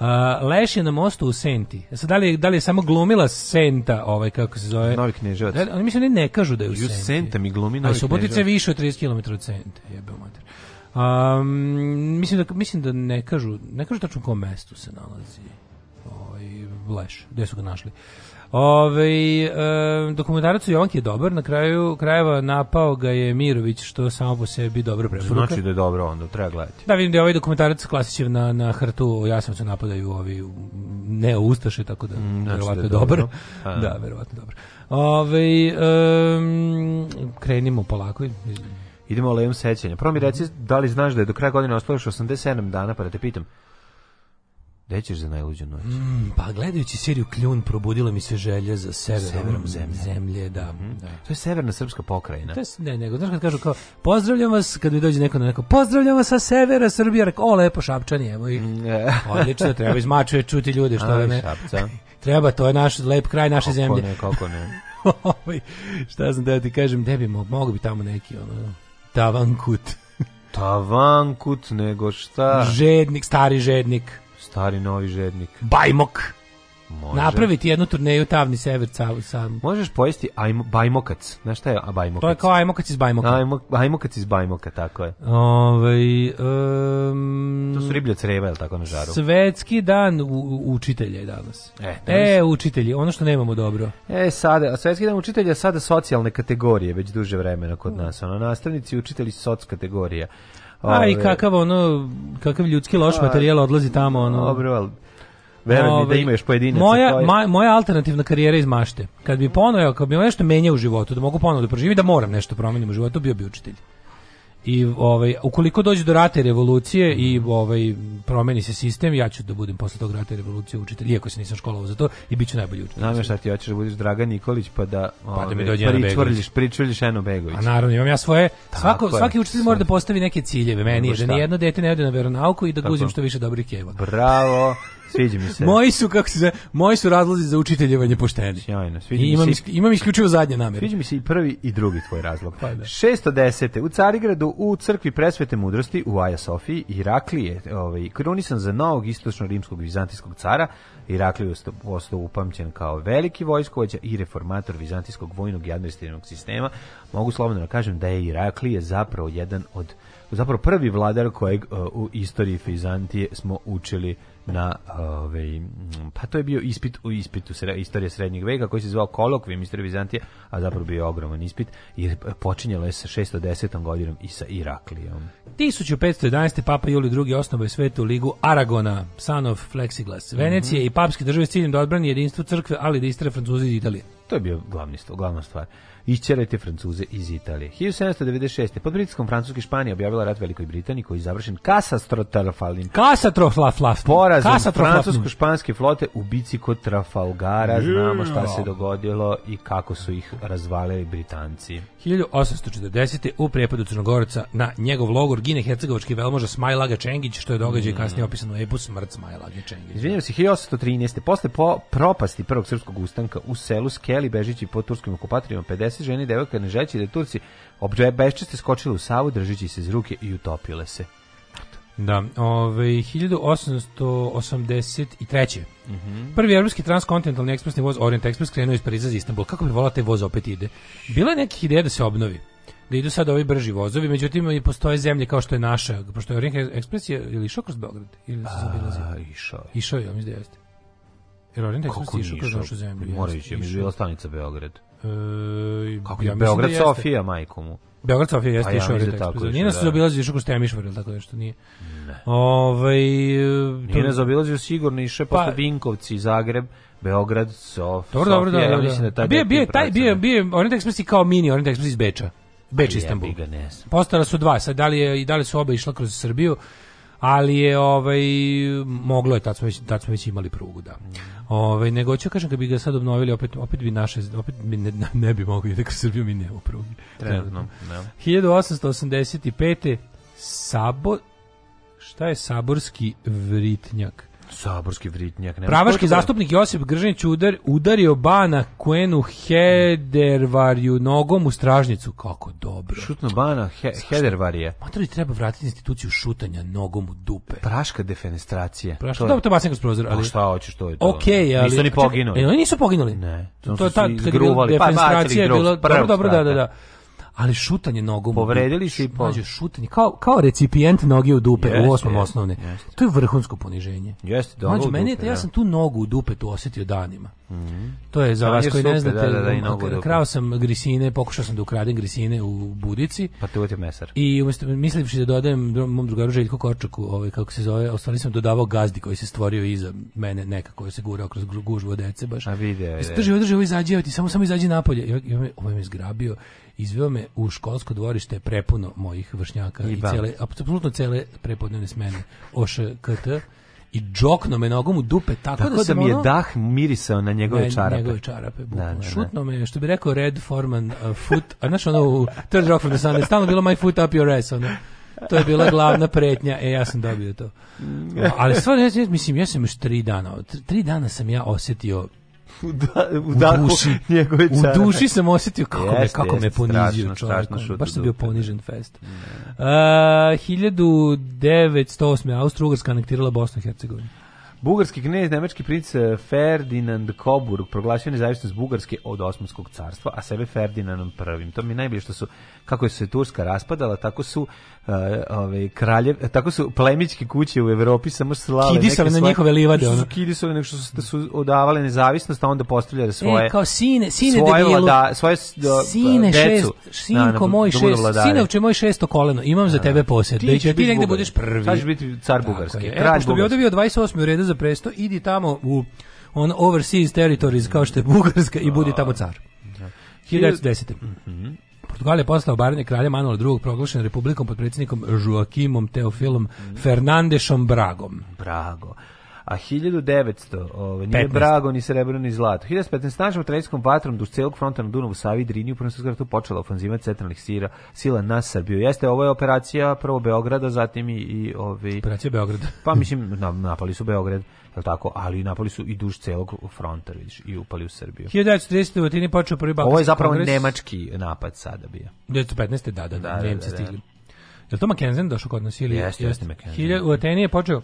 A, Leš je na mostu u Senti. E Sad, da li, je- da li je samo glumila Senta, ovaj, kako se zove? Novi Kneževac. Da, oni mislim, ne, ne kažu da je u Senti. Senta mi glumi A Novi Subotica je više od 30 km od Sente, jebe mater. Um, mislim, da, mislim da ne kažu, ne kažu tačno u kom mestu se nalazi ovaj, Leš, gde su ga našli. Ove, e, dokumentarac Jovanki je dobar, na kraju krajeva napao ga je Mirović, što samo po sebi dobro preporuka. Znači da je dobro onda, treba gledati. Da, vidim da je ovaj dokumentarac klasičan na, na hrtu o Jasenovcu napadaju ovi ne Ustaše, tako da, Mm, znači verovatno da je dobro. A. da, verovatno dobro. Ove, em, krenimo polako. Idemo o levom sećanju. Prvo mi reci, da li znaš da je do kraja godine ostalo još 87 dana, pa da te pitam, gde ćeš za najluđu noć? Mm, pa gledajući seriju Kljun probudilo mi se želje za severom, Severom zemlje. zemlje da, da. To je severna srpska pokrajina. To je, ne, nego, znaš kad kažu kao, pozdravljam vas, kad mi dođe neko na neko, pozdravljam vas sa severa Srbije, rekao, o, lepo šapčani, evo ih. Odlično, treba iz Mačve čuti ljude, što da ne. Šapca. Treba, to je naš lep kraj naše Kako zemlje. ne, kako ne. Ovaj, šta sam da ti kažem, gde bi mo- mogo bi tamo neki ono Tavankut, Tavankut, nego šta? žednik, stari žednik, Stari novi žednik. bajmok. Može. Napraviti jednu turneju Tavni sever sa, sa Možeš pojesti ajmo, bajmokac. Znaš šta je a, bajmokac? to je kao ajmokac iz bajmoka. Ajmo, ajmokac iz bajmoka, tako je. Ovaj em, To su riblja creva, je tako na žaru? Svetski dan u, učitelja je danas. E, E, učitelji, ono što nemamo dobro. E, sada, a svetski dan učitelja sada socijalne kategorije, već duže vremena kod nas. Ono, nastavnici i učitelji su soc kategorija. A i Ove, kakav ono, kakav ljudski loš materijal odlazi tamo, ono. Dobro, ali veruj mi da Ovaj, ima još pojedinaca. Moja, ma- moja alternativna karijera iz mašte. Kad bi ponovo, kad bi nešto menjao u životu, da mogu ponovo da proživim, da moram nešto promenim u životu, bio bi učitelj. I ovaj ukoliko dođe do rata i revolucije i ovaj promeni se sistem, ja ću da budem posle tog rata i revolucije učitelj, iako se nisam školovao za to i biću najbolji učitelj. Znam šta ti hoćeš da budeš Dragan Nikolić pa da, Pa da mi ove, dođe Begović. pričvrljiš Eno Begović. A naravno, imam ja svoje, svako, je. svaki učitelj mora da postavi neke ciljeve. Meni je da ni jedno dete ne ode na veronauku i da Tako. guzim što više dobrih keva. Bravo, sviđa mi se. Moji su, kako se zove, moji su razlozi za učiteljevanje pošteni. Sjajno, sviđa I mi imam, se. imam isključivo zadnje namere. Sviđa mi se i prvi i drugi tvoj razlog. Pa da. 610. U Carigradu u crkvi presvete mudrosti u Aja Sofiji Iraklije, ovaj, krunisan za novog istočno-rimskog vizantijskog cara. Iraklije je ostao upamćen kao veliki vojskovođa i reformator vizantijskog vojnog i administrativnog sistema. Mogu slobodno da kažem da je Iraklije zapravo jedan od zapravo prvi vladar kojeg uh, u istoriji Vizantije smo učili na ovaj m, pa to je bio ispit u ispitu sre, istorije srednjeg veka koji se zvao kolokvijum istorije Vizantije, a zapravo bio ogroman ispit jer počinjalo je sa 610. godinom i sa Iraklijom. 1511. Papa Julij II. osnovao je svetu ligu Aragona, son of Plexiglas, Venecije i papske države s ciljem da odbrani jedinstvo crkve, ali da istere Francuzi iz Italije. To je bio glavni glavna stvar. Išćerajte Francuze iz Italije. 1796. Pod pritiskom Francuske Španije objavila rat Velikoj Britaniji koji je završen katastrotalnim Kasatroflaf, porazom francusko-španske flote u bici kod Trafalgara. Znamo šta se dogodilo i kako su ih razvalili Britanci. 1840. u prepadu Crnogoraca na njegov logor gine hercegovački velmoža Smajlaga Čengić, što je događaj kasnije opisan u epu Smrt Smajlage Čengića. Izvinjam se, 1813. Posle po propasti prvog srpskog ustanka u selu Skeli, bežići pod turskim okupatorima, 50 žena i devojka ne žeći da Turci obje beščeste skočile u Savu, držeći se iz ruke i utopile se. Da, ove, 1883. Mhm. Prvi evropski transkontinentalni ekspresni voz Orient Express krenuo iz Pariza za Istanbul. Kako bi volao taj voz opet ide? Bilo je nekih ideja da se obnovi. Da idu sad ovi brži vozovi, međutim i postoje zemlje kao što je naša, pošto je Orient Express je ili išao kroz Beograd ili se zabilazio. Išao je. Išao je, mislim da jeste. Jer Orient Express je išao kroz našu zemlju. Mora ići, je bila stanica Beograd. E, Kako ja je mislim Beograd da. Sofija, majko mu. Beograd Sofija jeste Pa ja išao Orient da tako Nije nas da. zaobilazio, išao kroz Temišvar ili tako nešto nije. Ovaj Nije nas obilazio sigurno išao Pa- posle Vinkovci, Zagreb, Beograd, Sof, Dobro, dobro, Sofija, da, ja da, mislim da da. taj Bio, bio, taj, bio, bio, Orient Express kao mini Orient Express iz Beča. Beč Jebi Istanbul. ne. Postala su dva, sad da li, je, i da li su oba išla kroz Srbiju, ali je ovaj moglo je tad smo već tad smo već imali prugu da. Ovaj nego hoću kažem kad bi ga sad obnovili opet opet bi naše opet bi ne, ne bi mogli da kroz Srbiju mi nemamo pruge. Trenutno, da. 1885. Sabo šta je saborski vritnjak? Saborski vritnjak. nema. Pravaški je to? zastupnik Josip Gržanić udar, udario Bana Kuenu Hedervarju nogom u stražnicu. Kako dobro. Šutno bana, he, Hedervarije. Matori treba vratiti instituciju šutanja nogom u dupe. Praška defenestracija. Praška, To je- dobro, to bacim kroz prozor, Pa ali... šta hoćeš, to je to. Ok, ali... Nisu ni poginuli. E, oni nisu poginuli. Ne. To, je su ta, kad je pa defenestracija je bila... s prvog Dobro, dobro, da, da, da. Ali šutanje nogom Povredili su i po- Mlađe, šutanje, kao, kao recipijent noge u dupe Jeste, u osmom osnovne. jeste. To je vrhunsko poniženje. Jeste, meni dupe, ja da. sam tu nogu u dupe tu osjetio danima. To je za Tanjir vas koji ne znate, da, da, da, krao sam grisine, pokušao sam da ukradem grisine u budici. Pa te uvjetio mesar. I umjesto mislivši da dodajem mom drugaru Željku Korčaku, ovaj kako se zove, stvari sam dodavao gazdi koji se stvorio iza mene nekako je se gurao kroz gužvu od dece baš. A video je, da. Drži, drži, ovo izađi, evo ti samo samo izađi napolje. I i ovaj me- zgrabio, izveo me u školsko dvorište prepuno mojih vršnjaka i, I cele apsolutno cele prepodnevne smene OŠKT i džokno me nogom u dupe tako, Tako da, da, mi je ono- dah mirisao na njegove ne, čarape. Njegove čarape, bukvalno. Da, da, da. Šutno me, što bi rekao Red Foreman, uh, foot, a znaš ono u Third Rock from the Sun, stalno bilo my foot up your ass, ono. To je bila glavna pretnja, e, ja sam dobio to. Ali stvarno, ja, mislim, ja sam još tri dana, tr- tri dana sam ja osjetio U, da, u, u dahu duši, njegove u duši sam osjetio kako me, Jeste, kako me jeste, ponizio strašno, čovjek. Baš sam bio dupe. ponižen fest. Uh, 1908. Austro-Ugarska anektirala Bosnu i Hercegovinu. Bugarski knez, nemački princ eh, Ferdinand Coburg proglasio nezavisnost Bugarske od Osmanskog carstva, a sebe Ferdinandom prvim. To mi je najbolje što su, kako je se Turska raspadala, tako su uh, ove, kraljev, eh, tako su plemićke kuće u Evropi samo slale Kidisale na njihove livade, Što ono. su kidisale, nego što su, da su odavale nezavisnost, a onda postavljale svoje... E, kao sine, sine svoje, debilu. svoje do- Sine decu, šest, sinko na- moj da budu šest, vladari. sinovče moj šesto koleno, imam za tebe posjed. Ti Da ti biti negde budeš prvi. Sad ćeš biti car je. E, kralj pošto bi bio 28. u redu za presto, idi tamo u on overseas territories kao što je Bugarska i budi tamo car. 1910. Portugal je postao obaranje kralja Manuela II. proglašen republikom pod predsjednikom Joaquimom Teofilom Fernandešom Bragom. Brago. A 1900, ovaj, nije 15. Brago, ni srebrno, ni zlato. 1915 snažnom tradicijskom vatrom duž celog fronta na Dunavu, Savi Drini u Prvom svjetskom ratu počela ofanziva centralnih sira, sila na Srbiju. Jeste, ovo je operacija prvo Beograda, zatim i, i ovi... Operacija Beograd. Pa mislim, na, napali su Beograd, je tako, ali napali su i duž celog fronta, vidiš, i upali u Srbiju. 1930. u Atini počeo prvi Balkanski Ovo je zapravo kongres. nemački napad sada bio. 1915. da, da, da, Da, da, Nemci da, da. stigli. Je li to Mackenzen došao kod nas ili? Jeste, jeste Mackensen. Hilja- U Ateni je počeo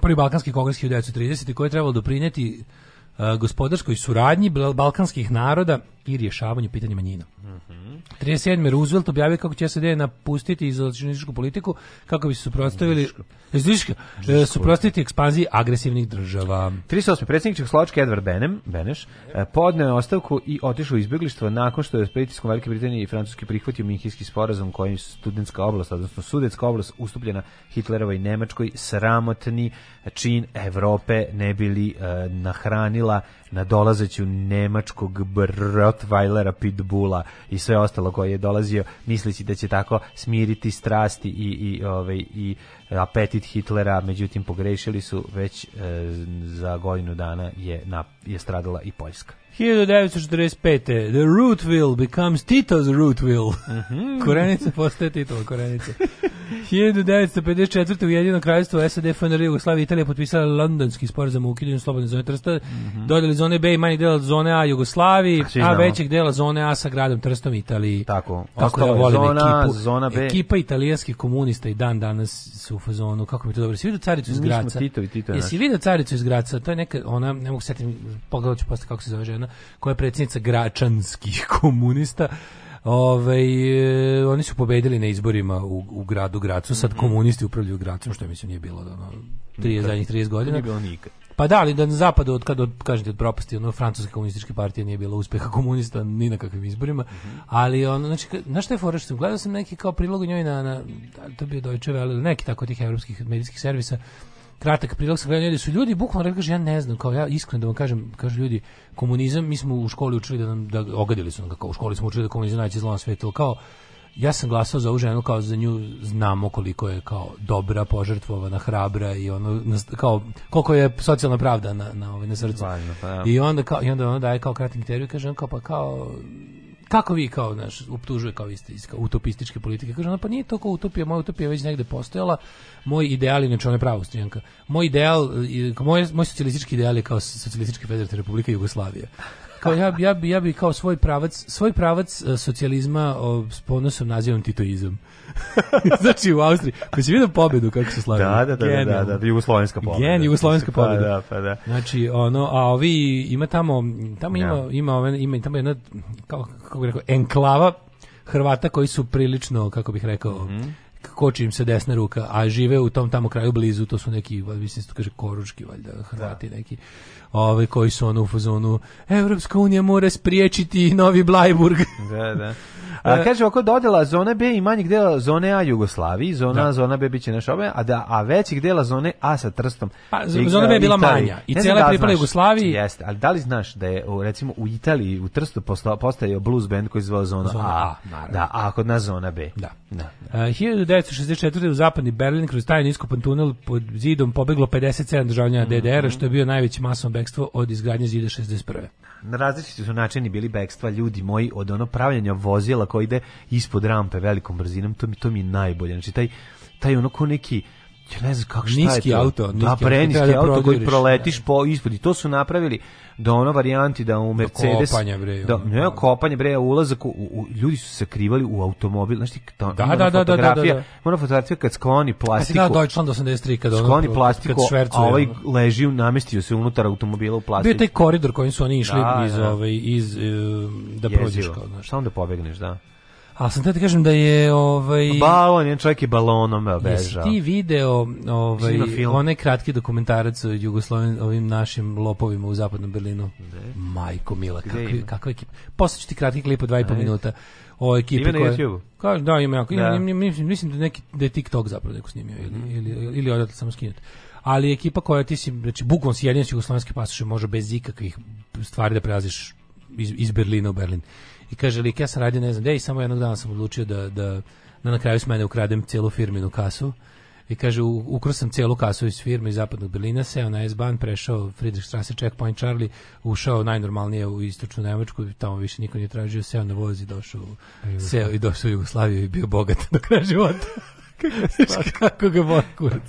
prvi Balkanski kongres 1930. koji je trebalo doprinijeti uh, gospodarskoj suradnji bal- balkanskih naroda i rješavanju pitanja manjina. Mhm. 37. Roosevelt objavio kako će SAD napustiti izolacionističku politiku kako bi se suprotstavili e, suprotstaviti ekspanziji agresivnih država. 38. predsjednik Čehoslovačke Edvard Benem, Beneš e, podneo je ostavku i otišao u izbjeglištvo nakon što je s pritiskom Velike Britanije i Francuske prihvatio Minhinski sporazum kojim je studentska oblast, odnosno sudetska oblast ustupljena Hitlerovoj Nemačkoj sramotni čin Evrope ne bili e, nahranila nadolazeću nemačkog Rottweilera Pitbulla i sve ostalo koje je dolazio misleći da će tako smiriti strasti i, i, ovaj, i apetit Hitlera, međutim pogrešili su već e, za godinu dana je, na, je stradala i Poljska. 1945. The Rootville becomes Tito's Rootville. Mhm. Korenica postaje Titova korenica. 1954. Ujedinjeno kraljevstvo SAD, FNR, Jugoslavija i Italija potpisala londonski sporazum o ukidanju slobodne zone Trsta, dodali zone B i manji dela zone A Jugoslaviji, Mhm. Svi a većeg dela zone A sa gradom Trstom Italiji. Tako. Ja je volim zona, ekipu. zona B. Ekipa italijanskih komunista i dan danas su u fazonu, kako mi to dobro. Si vidio caricu iz Mi smo Graca? Titovi, Tito je Jesi vidio caricu iz Graca? To je neka, ona, ne mogu setiti, pogledat ću posle kako se zove žena, koja je predsjednica gračanskih komunista. Ove, oni su pobedili na izborima u, u gradu Gracu, sad komunisti upravljaju Gracom, što mislim nije bilo ono, 30, Nikad. zadnjih 30 godina. Nije bilo nikad. Pa da, ali da na zapadu, od kada, od, kažete, od propasti, ono, francuske komunističke partije nije bilo uspeha komunista ni na kakvim izborima, ali ono, znači, znaš šta je fora što sam, gledao sam neki kao prilog u njoj na, na da to je bio Deutsche Welle neki tako tih evropskih medijskih servisa, kratak prilog sam gledao, ljudi su ljudi bukvalno rekli, kaže, ja ne znam, kao ja iskreno da vam kažem, kažu ljudi, komunizam, mi smo u školi učili da nam, da ogadili su nam, kao u školi smo učili da komunizam najveće zlo na ali kao, ja sam glasao za ovu ženu kao za nju znamo koliko je kao dobra, požrtvovana, hrabra i ono kao koliko je socijalna pravda na na ovaj na srcu. Pa da. I onda kao i onda ona daje kao kratak intervju kaže on kao pa kao kako vi kao naš optužuje kao isto iz kao utopističke politike. Kaže ona pa nije to kao utopija, moja utopija je već negde postojala. Moj ideal inače ona je prava. Moj ideal moj moj socijalistički ideal je kao socijalistička federativna republika Jugoslavija. Kao ja, ja, bi, ja bi kao svoj pravac, svoj pravac e, socijalizma o, s ponosom nazivam titoizam. znači u Austriji, pa si vidio pobedu kako se slavili. Da, da, da, da, da, Genijalno. da, jugoslovenska pobeda. Gen, jugoslovenska Pa pobeda. da, pa da. Znači, ono, a ovi, ima tamo, tamo ima, Ja. ima, ima tamo jedna, kao, kako bih rekao, enklava Hrvata koji su prilično, kako bih rekao, Mhm. Koči im se desna ruka, a žive u tom tamo kraju blizu, to su neki, mislim se to kaže koručki, valjda, Hrvati neki, ove koji su ono u fazonu, Evropska unija mora spriječiti Novi Blajburg. Da, da. A kaže oko dodela zone B i manjeg dela zone A Jugoslaviji, zona Da. Zona B biće naš obe, a da a većih dela zone A sa Trstom. Pa, i- zona B je bila Italiji. manja i cela da pripala znaš, Jugoslaviji. Jeste, ali da li znaš da je u, recimo u Italiji u Trstu posta- postojao blues band koji se zvao zona, Zona A. A. Da, a kod nas zona B. Da. Da. Uh, 1964. u zapadni Berlin kroz tajni iskopan tunel pod zidom pobeglo 57 državljana DDR-a, što je bio najveće masovno bekstvo od izgradnje zida 61. Na različiti su načini bili bekstva ljudi moji od ono pravljanja vozila koji ide ispod rampe velikom brzinom, to mi to mi je najbolje. Znači taj taj ono ko neki ja ne znam kako šta Niski je to. auto, niski da, auto, preniski treba da auto koji proletiš po ispod i to su napravili do ono varijanti da u Mercedes kopanja, bre, da ne da. kopanje bre a ulazak u, u- ljudi su se sakrivali u automobil znači to, Da, da, da, da, da, da, da. ona fotografija kad skloni Kad si plastiku gledao Deutschland 83 kad ono skloni kad plastiku a švercuje, ovaj leži namestio se unutar automobila u Bio plastiku je taj koridor kojim su oni išli Da, iz, da. ovaj, iz, e, da prođeš kao, znaš. Šta onda pobegneš, da? Ali sam te da kažem da je ovaj, Balon, jedan čovjek je balonom Jesi bežao. ti video ovaj, onaj kratki dokumentarac o Jugosloven, ovim našim lopovima u zapadnom Berlinu? Majko Mila, kakva, kakva ekipa. Poslaću ti kratki klip od dva i po Ajde. minuta o ekipi Ima na koja... Kaže, da, ima jako. Da. mislim, mislim da, neki, da je TikTok zapravo neko snimio ili, Mhm. ili, ili odatle samo skinuti. Ali ekipa koja ti si, znači, bukvalno si jedin s jugoslovenske pasoše može bez ikakvih stvari da prelaziš iz, iz Berlina u Berlin. I kaže, lik, ja sam radio, ne znam, gde i samo jednog dana sam odlučio da, da, da na kraju s mene ukradem cijelu firminu kasu. I kaže, ukrao sam cijelu kasu iz firme iz zapadnog Berlina, seo na S-Bahn, prešao Friedrichstrasse, Checkpoint Charlie, ušao najnormalnije u istočnu Nemačku, tamo više niko nije tražio, seo na voz i došao, seo i došao u Jugoslaviju i bio bogat do kraja života. Kako ga boli kurac.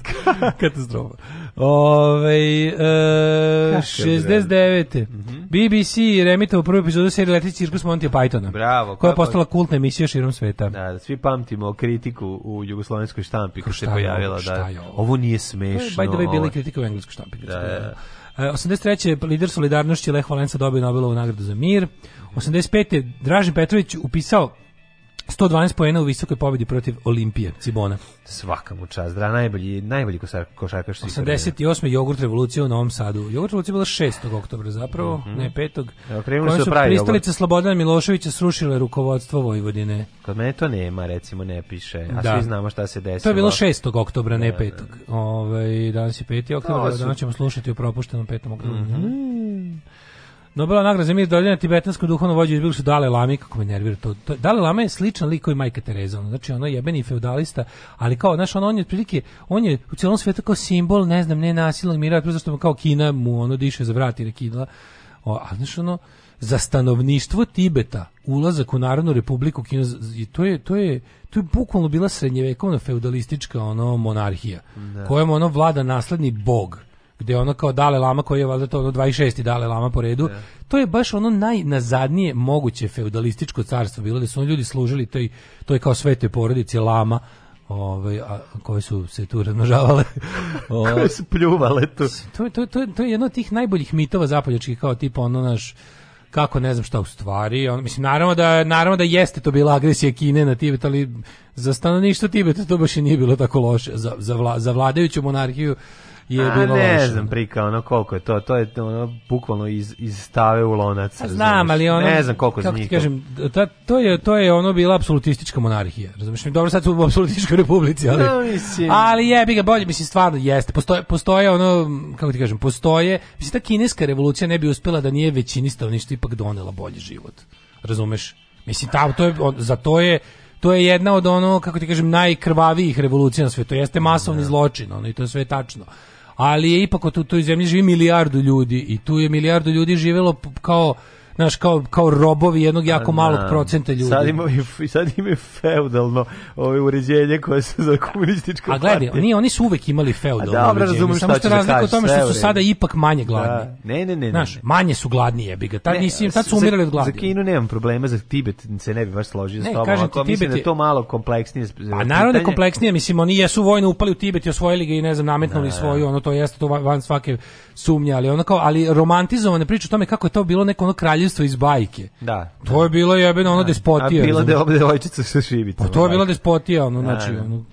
Katastrofa. Ove, e, 69. BBC remitao prvu epizodu serije Leti cirkus Monty Pythona. Bravo, Koja je postala kultna emisija širom sveta. Da, da, svi pamtimo kritiku u jugoslovenskoj štampi kad se pojavila. Da, ovo? nije smešno. by the way, bila kritika u engleskoj štampi. Da, da. E, 83. lider solidarnošći Lech Valenca dobio Nobelovu nagradu za mir. 85. Dražen Petrović upisao 112 poena u visokoj pobjedi protiv Olimpije, Cibona. Svaka mu čast, da, najbolji, najbolji košar, košarkaš vremena. 88. jogurt revolucija u Novom Sadu. Jogurt revolucija bila 6. oktobra zapravo, ne 5. Evo, krenuli su su pravi pristalice Slobodana Miloševića srušile rukovodstvo Vojvodine. Kod mene to nema, recimo, ne piše, a Da. svi znamo šta se desilo. To je bilo 6. oktobra, ne Da, 5. Ovaj danas je 5. oktobar, To su- danas ćemo slušati o propuštenom 5. oktobru. Nobelova nagrada za mir dodeljena tibetanskom duhovnom vođu su Dale Lami, kako me nervira to. to Dale Lama je sličan lik koji Majka Tereza, ono, znači ono jebeni feudalista, ali kao, znaš, ono, on je otprilike, on je u celom svetu kao simbol, ne znam, ne nasilnog mira, to zašto mu kao Kina mu ono diše za vrat i rekidla. O, a znaš, ono, za stanovništvo Tibeta, ulazak u Narodnu republiku Kina, to je, to je, to je bukvalno bila srednjevekovna feudalistička ono monarhija, kojom ono vlada nasledni bog gde ono kao Dale Lama koji je valjda to ono 26. Dale Lama po redu, to je baš ono najnazadnije moguće feudalističko carstvo bilo da su oni ljudi služili toj, toj kao svetoj porodici Lama ovaj, a, koje su se tu razmnožavale. Koje su pljuvale tu. to, to, to, to je jedno od tih najboljih mitova zapoljačkih kao tipa ono naš kako ne znam šta u stvari on, mislim naravno da naravno da jeste to bila agresija Kine na Tibet ali za stanovništvo Tibeta to baš i nije bilo tako loše za, za, vla, za vladajuću monarhiju je A bilo ne loše znam prika, ono koliko je to, to je ono bukvalno iz, iz stave u lonac. Pa znam, ali ono Ne znam koliko kako ti kažem, ta, to je to je ono bila apsolutistička monarhija. Razumeš? Dobro sad su u apsolutističkoj republici, ali No, mislim. ali jebi ga bolje, mislim stvarno jeste. Postoje postoje ono kako ti kažem, postoje, mislim ta kineska revolucija ne bi uspela da nije većini stanovništva ipak donela bolji život. Razumeš? Mislim ta to je on- za to je to je jedna od ono kako ti kažem najkrvavijih revolucija na svetu. Jeste masovni zločin, ono i to je sve tačno. Ali je ipak u toj zemlji živi milijardu ljudi i tu je milijardu ljudi živelo kao znaš, kao, kao robovi jednog jako malog Da. procenta ljudi. Sad imaju, sad imaju feudalno ove uređenje koje su za komunistička A gledaj, partija. oni, oni su uvek imali feudalno A dobro, uređenje, razumem samo šta što da razlika u tome što su sada ipak manje gladni. Da. Ne, ne, ne. Znaš, manje su gladni jebi ga. Tad, nisi, tad su umirali od gladi. Za Kinu nemam problema, za Tibet se ne bi baš složio Ne, s tobom. kažem ti, Ako mislim Tibet da je je- to malo kompleksnije. Pa naravno da je kompleksnije, mislim, oni jesu vojno upali u Tibet i osvojili ga i ne znam, nametnuli svoju, ono to jeste to van svake sumnje, ali ono kao, ali romantizovane priče o tome kako je to bilo neko ono kraljevstvo iz bajke. Da. To je bilo jebeno ono A despotija. bila razumeš? da ovde devojčica sa šibicom. Pa to je bila despotija, ono, znači, da. ono,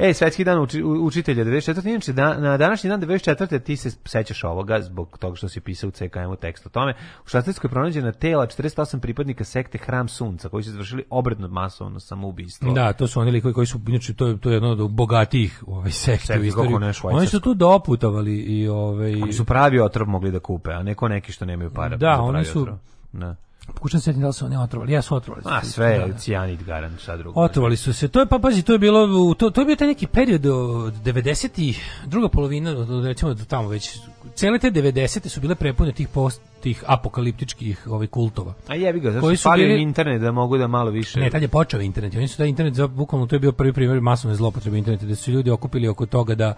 Ej, svetski dan uči, učitelja 94. Inače, da, na današnji dan 94. ti se sećaš ovoga zbog toga što si pisao u CKM-u tekst o tome. U Švajcarskoj je pronađena tela 48 pripadnika sekte Hram Sunca koji su izvršili obredno masovno samoubistvo. Da, to su oni likovi koji su inače to je to je jedno od bogatijih ovaj sekte u istoriji. kako ne, švajcarsko. Oni su tu doputovali i ovaj Oni su pravi otrov mogli da kupe, a neko neki što nemaju para. Da, za oni pravi su- otrov. Da. Pokušam se da li su oni otrovali. Ja su otrovali. A sve Da, je da. cijanid garant, šta drugo. Otrovali su se. To je pa pazi, to je bilo to to je bio taj neki period od 90 i druga polovina od recimo do tamo već cele te 90 su bile prepune tih post tih apokaliptičkih ovaj kultova. A jebi ga, zašto su bili- internet da mogu da malo više... Ne, tad je počeo internet. Oni su taj internet, za, bukvalno to je bio prvi primjer masovne zlopotrebe interneta, da su ljudi okupili oko toga da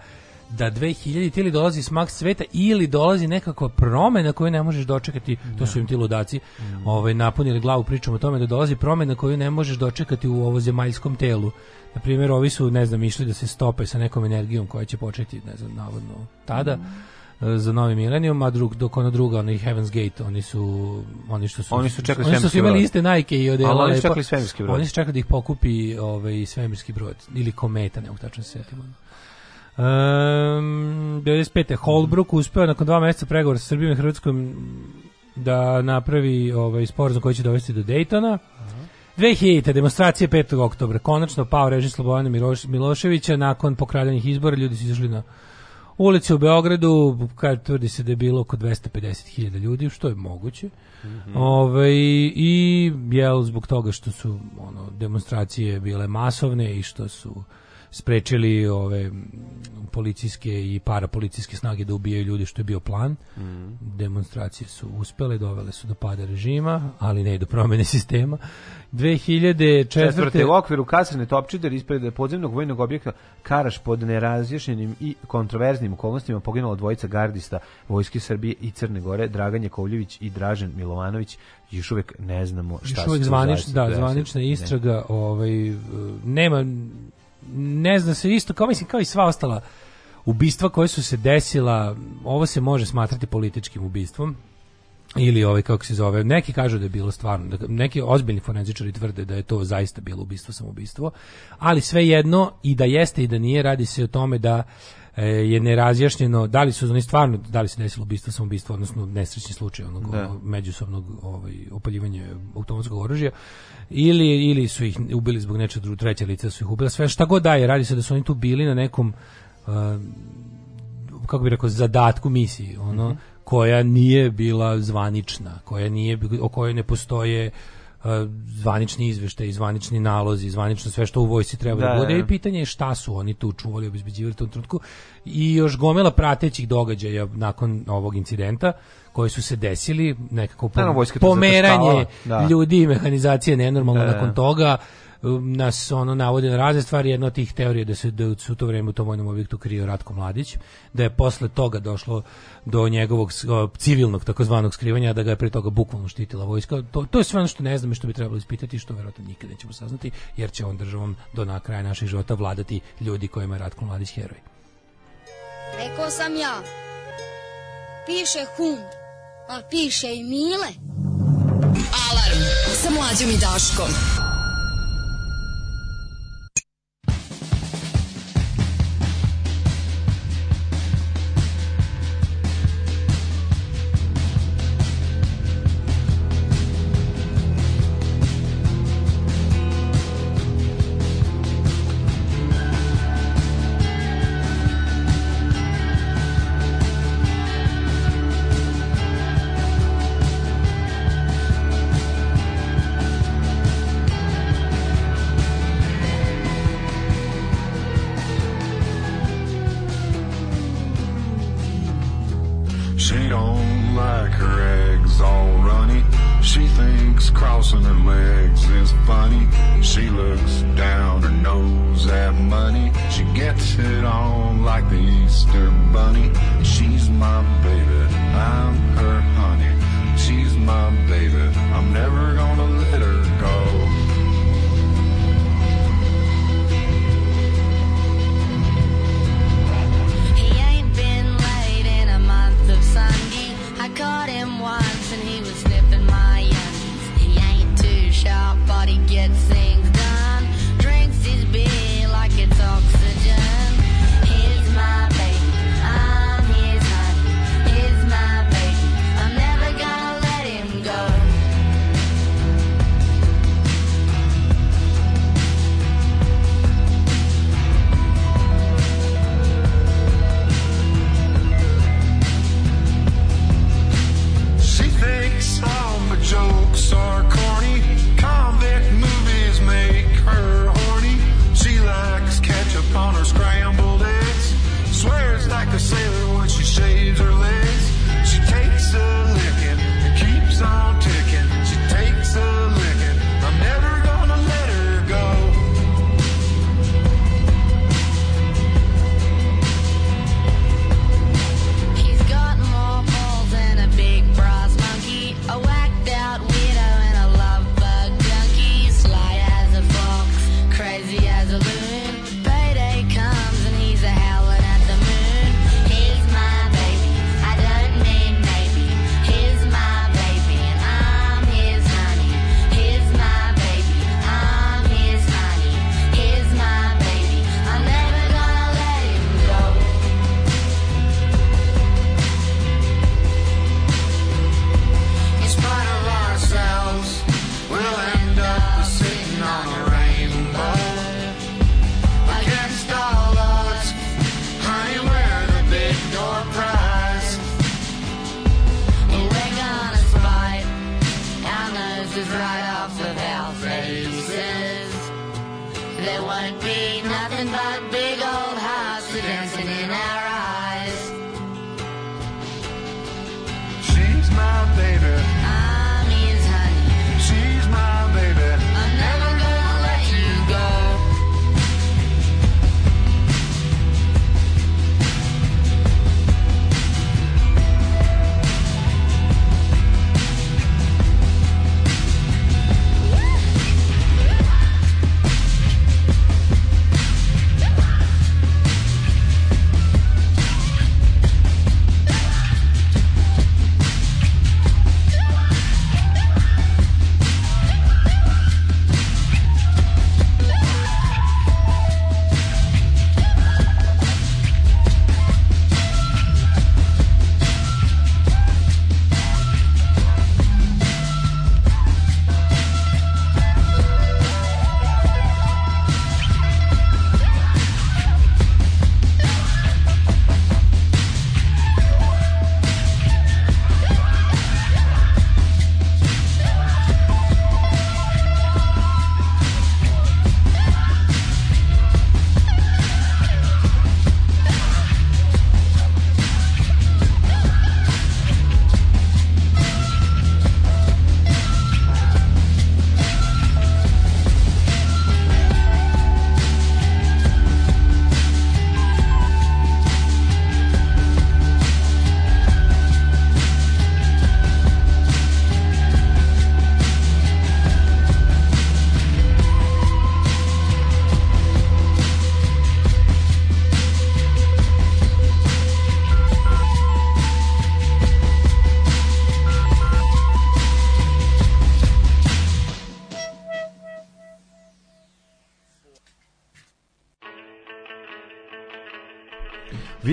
da 2000 ili dolazi smak sveta ili dolazi nekakva promena koju ne možeš dočekati, to su im ti ludaci ovaj, napunili glavu pričom o tome da dolazi promena koju ne možeš dočekati u ovo zemaljskom telu. Na primjer, ovi su, ne znam, išli da se stope sa nekom energijom koja će početi, ne znam, navodno tada e, za novi milenijum, a drug, dok ona druga, onaj Heaven's Gate, oni su, oni što su, Oni su čekali oni su imali brod. iste Nike i odela. Ali oni su lepo. čekali svemirski brod. Oni su čekali da ih pokupi ovaj, svemirski brod, ili kometa, ne mogu tačno se setimo. Um, 95. Holbrook uspeo nakon dva mjeseca pregovora sa Srbijom i Hrvatskom da napravi ovaj sporazum koji će dovesti do Daytona. 2000. demonstracije 5. oktobra. Konačno pao režim Slobodana Miloš, Miloševića nakon pokradanja izbora. Ljudi su izašli na ulici u Beogradu. Kad tvrdi se da je bilo oko 250.000 ljudi, što je moguće. Ovaj, I jel, zbog toga što su ono, demonstracije bile masovne i što su sprečili ove policijske i parapolicijske snage da ubijaju ljudi što je bio plan. Demonstracije su uspele, dovele su do pada režima, ali ne i do promene sistema. 2004. Četvrte, u okviru kasarne Topčider ispred podzemnog vojnog objekta Karaš pod nerazjašnjenim i kontroverznim okolnostima poginulo dvojica gardista Vojske Srbije i Crne Gore, Dragan Jakovljević i Dražen Milovanović. Još uvek ne znamo šta se zvanič, da, zvanična Ne. istraga, ovaj e, nema ne zna se isto kao mislim kao i sva ostala ubistva koje su se desila, ovo se može smatrati političkim ubistvom ili ovaj kako se zove, neki kažu da je bilo stvarno, da, neki ozbiljni forenzičari tvrde da je to zaista bilo ubistvo samoubistvo, ali svejedno i da jeste i da nije, radi se o tome da je nerazjašnjeno da li su oni stvarno da li se desilo ubistvo samoubistvo odnosno nesrećni slučaj onog Da. međusobnog ovaj opaljivanja automatskog oružja ili ili su ih ubili zbog nečeg drugog treće lice su ih ubila sve šta god da je radi se da su oni tu bili na nekom uh, kako bi rekao zadatku misiji ono Mhm. koja nije bila zvanična koja nije o kojoj ne postoje uh, zvanični izveštaj, zvanični nalozi, zvanično sve što u vojsci treba da, Da, bude da. i pitanje je šta su oni tu čuvali, obezbeđivali u tom trenutku i još gomela pratećih događaja nakon ovog incidenta koji su se desili, nekako pom- vojska tu pomeranje da. ljudi i mehanizacije nenormalno Da, da. nakon toga nas ono navodi na razne stvari jedna od tih teorija da se da su u to vreme u tom vojnom objektu krio Ratko Mladić da je posle toga došlo do njegovog civilnog takozvanog skrivanja da ga je pre toga bukvalno štitila vojska to, to je sve ono što ne znam i što bi trebalo ispitati što verovatno nikad nećemo saznati jer će on državom do na kraja naših života vladati ljudi kojima je Ratko Mladić heroj Rekao sam ja. Piše hum, a piše i mile. Alarm sa mlađom i Daškom.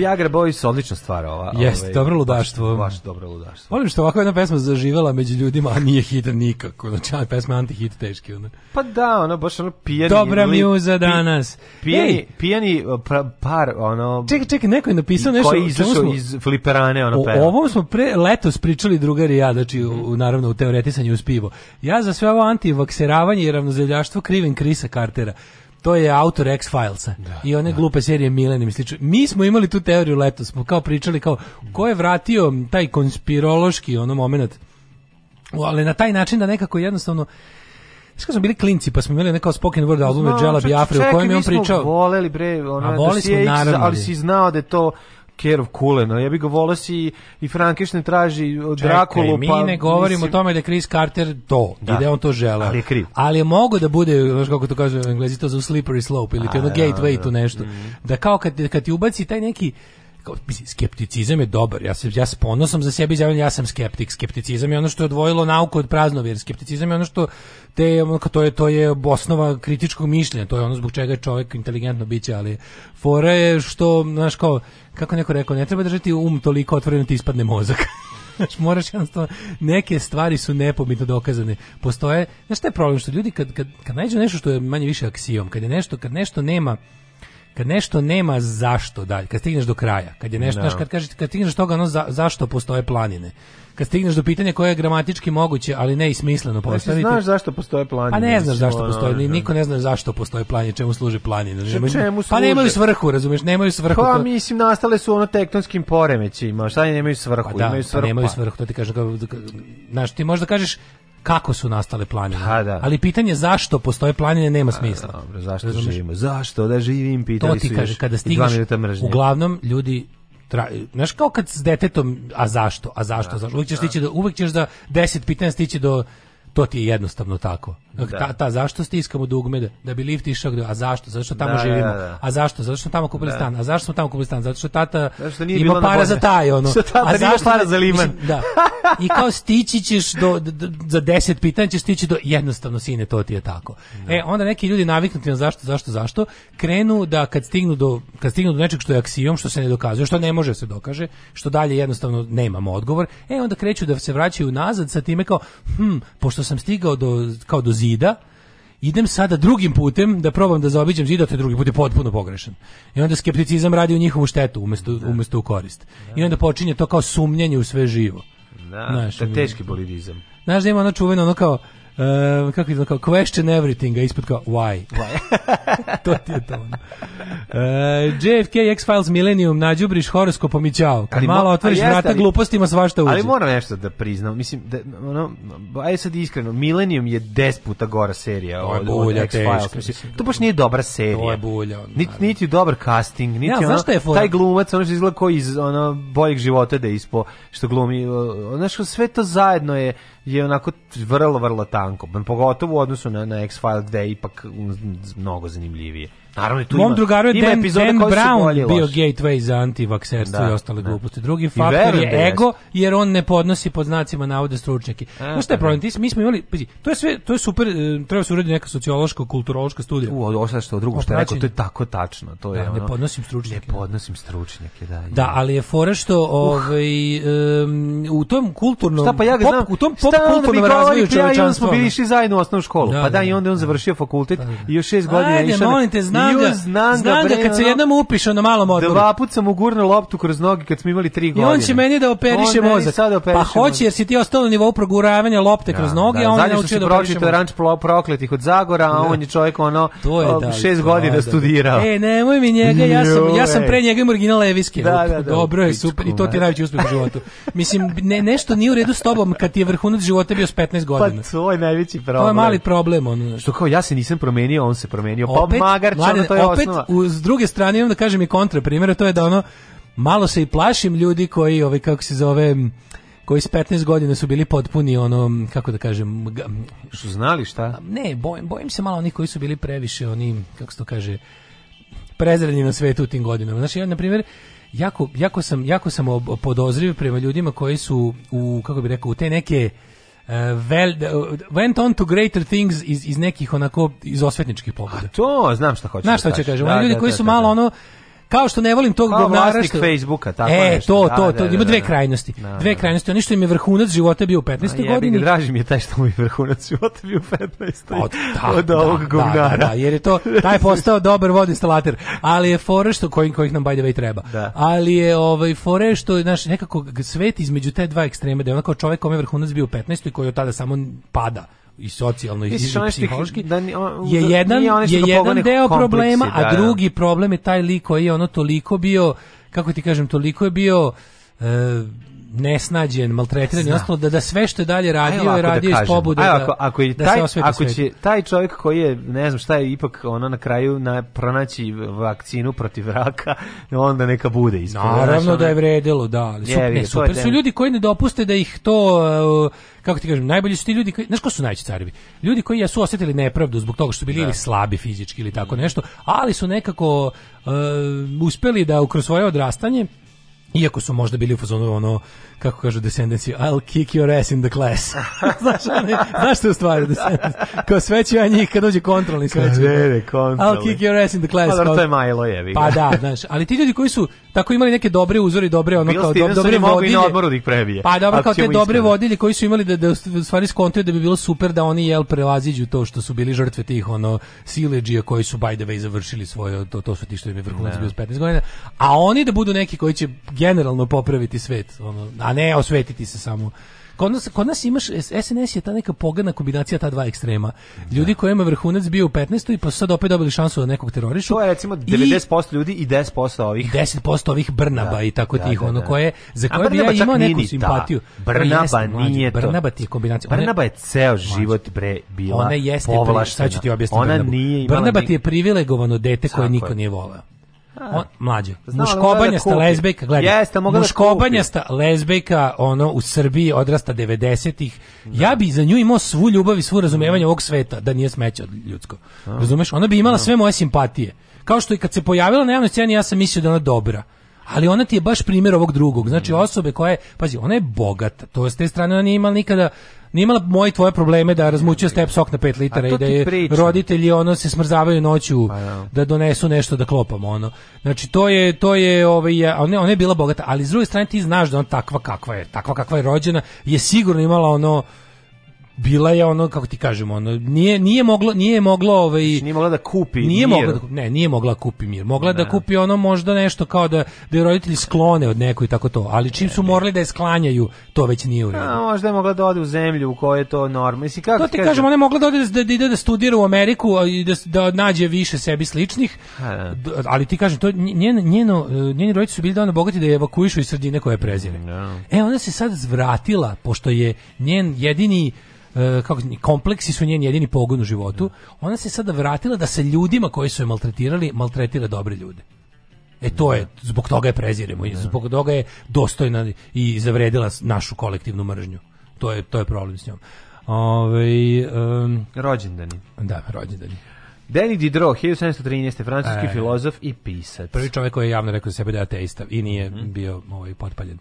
Viagra Boys odlična stvar ova. Jeste, ovaj, dobro ludaštvo. Baš dobro ludaštvo. Volim što ovakva jedna pesma zaživela među ljudima, a nije hit nikako. Znači, ona pesma anti-hit teški. Ona. Pa da, ono, baš ono pijani... Dobra mi za danas. pijani, Ej. pra, par, ono... Čekaj, čekaj, neko je napisao nešto... Koji izašao iz fliperane, ono pera. O ovom smo pre, letos pričali drugari ja, znači, u, naravno, u teoretisanju uz pivo. Ja za sve ovo antivakseravanje i ravnozeljaštvo krivim Krisa Kartera to je autor X-Filesa i one glupe serije Millennium i slično. Mi smo imali tu teoriju letos, smo kao pričali kao ko je vratio taj konspirološki ono moment ali na taj način da nekako jednostavno kad smo bili klinci, pa smo imali nekao spoken word Džela ček- Biafre u kojem je on pričao. voleli bre, ono, A smo, X, naravno, ali si znao da je to Kerov Kulen, ja bih ga volao si i Frankenstein traži od Drakulu, mi pa ne govorimo mislim- o tome da je Chris Carter to, Da. i da je on to želeo. Ali je kriv. Ali je mogo da bude, znaš kako to kažu englezi, to za slippery slope, ili ti ono da, gateway da. tu nešto. Mhm. Da kao kad, kad ti ubaci taj neki kao, skepticizam je dobar. Ja se ja s ponosom za sebe izjavljam ja sam skeptik. Skepticizam je ono što je odvojilo nauku od praznovjer. Skepticizam je ono što te to je to je osnova kritičkog mišljenja. To je ono zbog čega je čovjek inteligentno biće, ali fora je što znaš kao kako neko rekao, ne treba držati um toliko otvoren da ti ispadne mozak. Znaš, moraš jednostavno, neke stvari su nepobitno dokazane. Postoje, znaš šta je problem, što ljudi kad, kad, kad nađu nešto što je manje više aksijom, kad je nešto, kad nešto nema, kad nešto nema zašto dalje, kad stigneš do kraja, kad je nešto, Da. znaš, kad kažeš, kad stigneš toga ono za, zašto postoje planine, kad stigneš do pitanja koje je gramatički moguće, ali ne i smisleno Pa postaviti. znaš zašto postoje planine? Pa ne znaš zašto ono, postoji, ni- da. niko ne zna zašto postoje planine, čemu služi planine. Če- Nemaju- čemu Pa nemaju služe? svrhu, razumeš, nemaju svrhu. Pa to- mislim nastale su ono tektonskim poremećima, šta nemaju svrhu, Pa da, imaju pa svrhu. nemaju pa. svrhu, to ti kažem. Kao, znaš, ti možda kažeš kako su nastale planine, Pa da. ali pitanje zašto postoje planine nema smisla. Dobro, zašto Razumeš? živimo? Zašto da živim? Pitali To ti kaže, kada stigneš, uglavnom ljudi tra, znaš kao kad s detetom, a zašto, a zašto, zašto, uvijek ćeš stići do, uvijek ćeš za 10 pitanja stići do to ti je jednostavno tako. Da. Ta, ta zašto stiskamo dugme da, da bi lift išao gde, a zašto? Zato što tamo Da, živimo. da, da. A zašto? Zato što tamo kupili Da. stan. A zašto smo tamo kupili stan? Zato što tata Zato što nije ima bilo para za taj ono. Što tata a zašto para za liman. Mislim, da. I kao stići ćeš do, do- do- za 10 pitanja ćeš stići do jednostavno sine to ti je tako. E onda neki ljudi naviknuti na zašto zašto zašto krenu da kad stignu do kad stignu do nečeg što je aksijom što se ne dokazuje, što ne može se dokaže, što dalje jednostavno nemamo odgovor. E onda kreću da se vraćaju nazad sa time kao hm, pošto sam stigao do kao do zida, idem sada drugim putem da probam da zaobiđem zid, a taj drugi put je potpuno pogrešan. I onda skepticizam radi u njihovu štetu umesto, umesto u korist. I onda počinje to kao sumnjanje u sve živo. Da, Znaš, to je teški bolidizam. Znaš da ima ono čuveno ono kao Uh, kako je kao question everything, a ispod kao why. to ti je to. ono. Uh, JFK, X-Files, Millennium, nađubriš horoskopom i ćao. Kad Ali malo otvoriš a jeste, vrata ali- glupostima, svašta uđe. Ali moram nešto da priznam, mislim da ono aj sad iskreno, Millennium je 10 puta gora serija od, od X-Files. to baš nije dobra serija. To je bulja, ono, Niti niti dobar casting, niti Ja, ono, je fora? taj glumac, ono što izgleda kao iz ono boljeg života da ispo što glumi, o, znaš, sve to zajedno je je onako vrlo, vrlo tanko, pogotovo u odnosu na, na X-Files gde je ipak mnogo zanimljivije. Naravno, tu Mom ima, drugaru je Dan, Dan Brown bio gateway za antivakserstvo Da, i ostale da. gluposti. Drugi I faktor da je jeste. ego, jer on ne podnosi pod znacima navode stručnjake. Znaš šta je pa problem? Ti, mi smo imali, pazi, to je sve, to je super, e, treba se uraditi neka sociološka, kulturološka studija. U, ovo sad što drugo što je rekao, to je tako tačno. To je Da, ne ono, podnosim stručnjake. Ne podnosim stručnjake, da. Da, ali je fora što ovaj em, u tom kulturnom Šta pa ja ga pop, znam, u tom pop kulturnom razvoju ja i on smo čovečanstva. bili išli zajedno u osnovnu školu. Da, pa da, da, i onda je on završio fakultet i još šest godina Ajde, išao. na- molim te, znam I ga, znam znam ga kad se ono, jednom upišao na malom odmoru. Dva put sam mu gurnuo loptu kroz noge kad smo imali tri I godine. on će meni da operiše On mozak. sad operiše pa hoće jer si ti ostao na nivou proguravanja lopte kroz noge, a on je naučio da operiše mozak. ranč prokletih od Zagora, a Da. on je čovjek ono To je o, da. šest da, godina da. studirao. E, nemoj mi njega, ja sam, ja sam pre njega imao original Leviske. Da, da, da, Dobro je, super, i to ti je najveći uspeh u životu. Mislim, ne, nešto nije u redu s tobom kad ti je vrhunac života bio s 15 Pa godina. to je najveći problem. To je mali problem. Ono, Što kao ja se nisam promenio, on se promenio. Pa opet, magarč, ono to je opet, osnova. u, s druge strane imam da kažem i kontra primjera, to je da ono, malo se i plašim ljudi koji, ovaj, kako se zove, koji s 15 godina su bili potpuni ono, kako da kažem, Što znali šta? ne, bojim, bojim se malo onih koji su bili previše oni, kako se to kaže, prezreni na svetu u tim godinama. Znači, ja, na primjer, jako, jako sam, jako sam podozriv prema ljudima koji su u, kako bi rekao, u te neke uh, vel, uh, went on to greater things iz, iz nekih onako, iz osvetničkih pobuda. To, znam šta hoćeš. Znaš šta da će kažeš. kažem, Da, ljudi da, koji da, su da, malo da. ono kao što ne volim tog govnara što Facebooka, tako e, nešto. to, Da, to, da, to, da, ima da, dve da. krajnosti. Da, Dve da. krajnosti. Oni što im je vrhunac života bio u 15. A jebi ga, godini. draži mi je taj što mu je vrhunac života bio u 15. Od, da, od da, ovog da, govnara. Da, da, jer je to, taj je postao dobar vodinstalater, ali je fora što, kojih, kojih nam by the way treba. Da. Ali je ovaj, fora je što, znaš, nekako svet između te dva ekstreme, da je ono kao čovjek kome je vrhunac bio u 15. i koji od tada samo pada i socijalno i, i psihološki da ni- on- je da jedan je jedan deo problema, da, a da. drugi problem je taj lik koji je ono toliko bio kako ti kažem, toliko je bio e, nesnađen, maltretiran i ostalo da da sve što je dalje radio je da radio iz kažem. pobude Ajde da, ovako, ako je da taj, se ako će taj čovjek koji je ne znam šta je ipak ono na kraju na pronaći vakcinu protiv raka onda neka bude ispred Naravno da je vredelo, da. ali Super, Jebi ne, je super su ljudi koji ne dopuste da ih to, uh, kako ti kažem, najbolji su ti ljudi koji, znaš ko su najveći carevi? Ljudi koji su osjetili nepravdu zbog toga što su bili ili slabi fizički ili tako nešto, ali su nekako uh, uspeli da kroz svoje odrastanje Iako su možda bili u fazonu ono, kako kažu descendency, I'll kick your ass in the class. znaš, one, znaš što je u stvari descendency? Kao sveći ja njih kad dođe kontrolni. Ne, ne, kontrolni. I'll kick your ass in the class. Pa kao- to je Milo, ga. Pa da, znaš, ali ti ljudi koji su tako imali neke dobre uzore, dobre ono Bill kao do, dobre je vodilje. na odmoru da ih prebije. Pa dobro, kao te dobre iskreno. vodilje koji su imali da da u stvari skontaju da bi bilo super da oni jel prevaziđu to što su bili žrtve tih ono sileđija koji su by the way završili svoje to to su ti što im je vrhunac bio s 15 godina, a oni da budu neki koji će generalno popraviti svet, ono, a ne osvetiti se samo Kod nas, kod nas imaš, SNS je ta neka pogana kombinacija ta dva ekstrema. Ljudi kojima vrhunac bio u 15. pa su sad opet dobili šansu da nekog terorišu. To je recimo I- 90% ljudi i 10% ovih. 10% ovih Brnaba Da, i tako da, tih da, ono da. koje za koje bi ja imao neku ta. simpatiju. Brnaba Jeste, mlađe, nije to. Brnaba ti je kombinacija. Ona- Brnaba je ceo Mlađe. život bre bila Ona jeste povlaštena. sad ću ti objasniti Ona Brnabu. nije imala Brnaba ti je privilegovano dete koje niko je. nije voleo. On, mlađe, da muškobanjasta kupi. lezbejka, gledaj, Jeste, da muškobanjasta lezbejka, ono, u Srbiji odrasta 90-ih, ja bi za nju imao svu ljubav i svu razumevanje ovog sveta, da nije smeće od ljudsko. Razumeš? Ona bi imala sve moje simpatije. Kao što i kad se pojavila na javnoj sceni, ja sam mislio da je ona dobra. Ali ona ti je baš primjer ovog drugog. Znači osobe koja je, pazi, ona je bogata. To s te strane ona nije imala nikada nije imala moje i tvoje probleme da razmućuje step sok na 5 litara i da je pričam. roditelji ono se smrzavaju noću da donesu nešto da klopamo ono. Znači to je to je ovaj ona ona je bila bogata, ali s druge strane ti znaš da on takva kakva je, takva kakva je rođena, je sigurno imala ono bila je ono kako ti kažemo ono nije nije moglo nije moglo ovaj Nije mogla da kupi nije mir. mogla da, ne nije mogla da kupi mir mogla je da kupi ono možda nešto kao da da je roditelji sklone od neko i tako to ali čim su morali da je sklanjaju to već nije u redu A, možda je mogla da ode u zemlju u kojoj je to norma. Mislim, kako to ti kažem, ona je mogla da ode da, da ide da studira u Ameriku i da, da nađe više sebi sličnih, A, da. Ali ti kažem, to njeno, njeno, e, njeni roditelji su bili dovoljno bogati da je evakuišu iz sredine koje prezire. E, ona se sad vratila, pošto je njen jedini e, kako kompleksi su njen jedini pogon u životu, ona se sada vratila da sa ljudima koji su je maltretirali, maltretira dobre ljude. E to je, zbog toga je preziremo i zbog toga je dostojna i zavredila našu kolektivnu mržnju. To je, to je problem s njom. Ove, um, Rođendani. da, rođendani. Denis Diderot, 1713. francuski E. filozof i pisac. Prvi čovjek koji je javno rekao za sebe da je ateista i nije bio ovaj, potpaljen.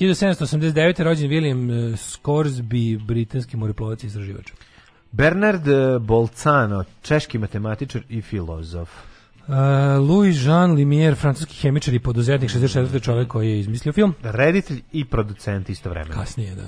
1789. rođen William eh, Scoresby, britanski moreplovac i istraživač. Bernard eh, Bolzano, češki matematičar i filozof. Uh, Louis Jean Limier, francuski hemičar i poduzetnik, 64. čovjek koji je izmislio film. Reditelj i producent istovremeno. Kasnije, da.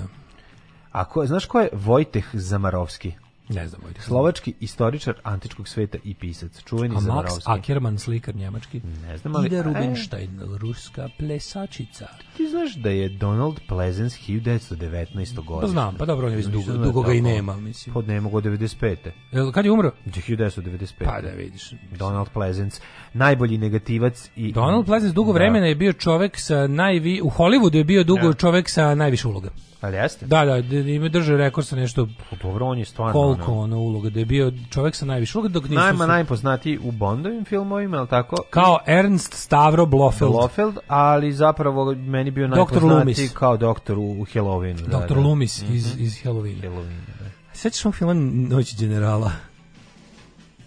A ko, znaš ko je Vojteh Zamarovski? Ne znam. Vojtech. Slovački istoričar antičkog sveta i pisac. Čuveni A Max Zamarovski. Ackerman, slikar njemački. Ne znam, ali- Ida e. Rubinstein, ruska plesačica. Ti znaš da je Donald Pleasence 1919. godine? Pa znam, pa dobro, on je već dugo, Mislim da dugo ga i nema, mislim. Pod ne mogu 95. Jel, kad je umro? 1995. Pa da vidiš. Donald Pleasence, najbolji negativac i... Donald Pleasence dugo Da. vremena je bio čovek sa najvi u Hollywoodu je bio dugo Da. čovek sa najviše uloga. Ali jeste? Da, da, da ima drže rekord sa nešto Pa Dobro, on je stvarno... koliko ono, ono uloga, da je bio čovek sa najviše uloga dok Najma su- najpoznatiji u Bondovim filmovima, li tako? kao Ernst Stavro Blofeld. Blofeld, ali zapravo meni bio najpoznatiji kao doktor u, u Halloweenu. da, Dr. da. Loomis iz, iz Halloweena. Halloween, da. Sećaš ovog filma Noć generala?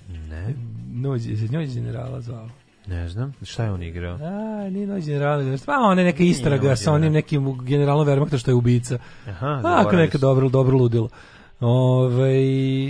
Ne, Noć, se Noć generala zvao. ne znam. Šta je on igrao? A, nije Noć generala. Pa, ona je neka istraga sa onim nekim generalom Wehrmachta što je ubica. Aha, Ako neka dobro, dobro ludilo. Ove,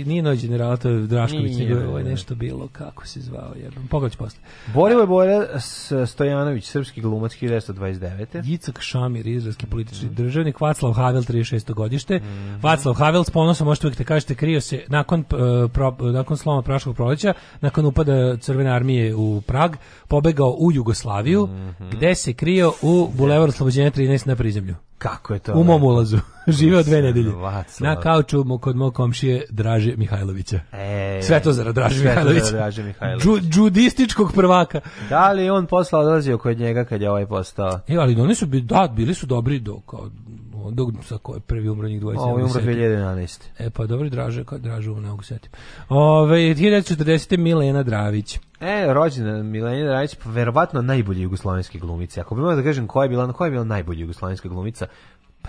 nije Noć generala, to je Drašković, Nije, nego je ne. nešto bilo, kako se zvao, jebam. Pogledaj ću posle. Borivo je Bora S- Stojanović, srpski glumac 1929. Gicak Šamir, izraelski politički državnik, Vaclav Havel, 36. godište. Vaclav Havel, s ponosom možete uvijek da kažete, krio se nakon, uh, pro, nakon sloma Praškog proleća, nakon upada Crvene armije u Prag, pobegao u Jugoslaviju, gde se krio u Bulevar Oslobođenja 13 na prizemlju. Kako je to? U mom ulazu. Živeo dve nedelje. Vaclav. Na kauču mu kod mog komšije Draže Mihajlovića. E, Sve to zarad Draže Mihajlovića. Draže Mihajlovića. Džu, džudističkog prvaka. Da li on posla odlazio kod njega kad je ovaj postao? E, ali oni su bili, da, bili su dobri do, kao, dok sa ko je prvi umro njih dvojica. Ovo je umro setiti. 2011. E, pa dobro, Draže, kad Dražu ne mogu setim. Ove, 1940. Milena Dravić. E, rođena Milena Dragić, pa verovatno najbolja jugoslovenska glumica. Ako bi mogao da kažem koja je bila, koja je bila najbolja jugoslovenska glumica,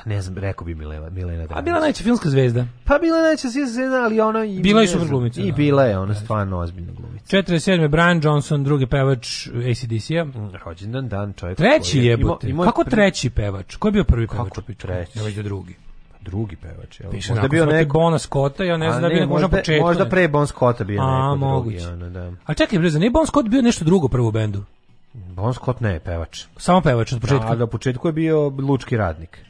pa ne znam, rekao bi Milena, Milena Dragić. A bila najveća filmska zvezda. Pa bila je najveća zvezda, ali ona i Bila je ne super glumica, I da. bila je ona stvarno ozbiljna glumica. 47. Brian Johnson, drugi pevač ACDC-a. Rođendan dan čovjek. Treći je jebote. Kako treći pevač? Ko je bio prvi pevač? Kako treći? Ja već drugi. Drugi pevač, jel? Piše Možda bio neko Bona Scotta, ja ne znam da bi neko možda početku. možda ne. pre Bon Scotta bio neko drugi. Ono, da. A čekaj, bre, nije Bon Scott bio nešto drugo prvo u bendu? Bon Scott ne je pevač. Samo pevač od početka. A da, u početku je bio lučki radnik.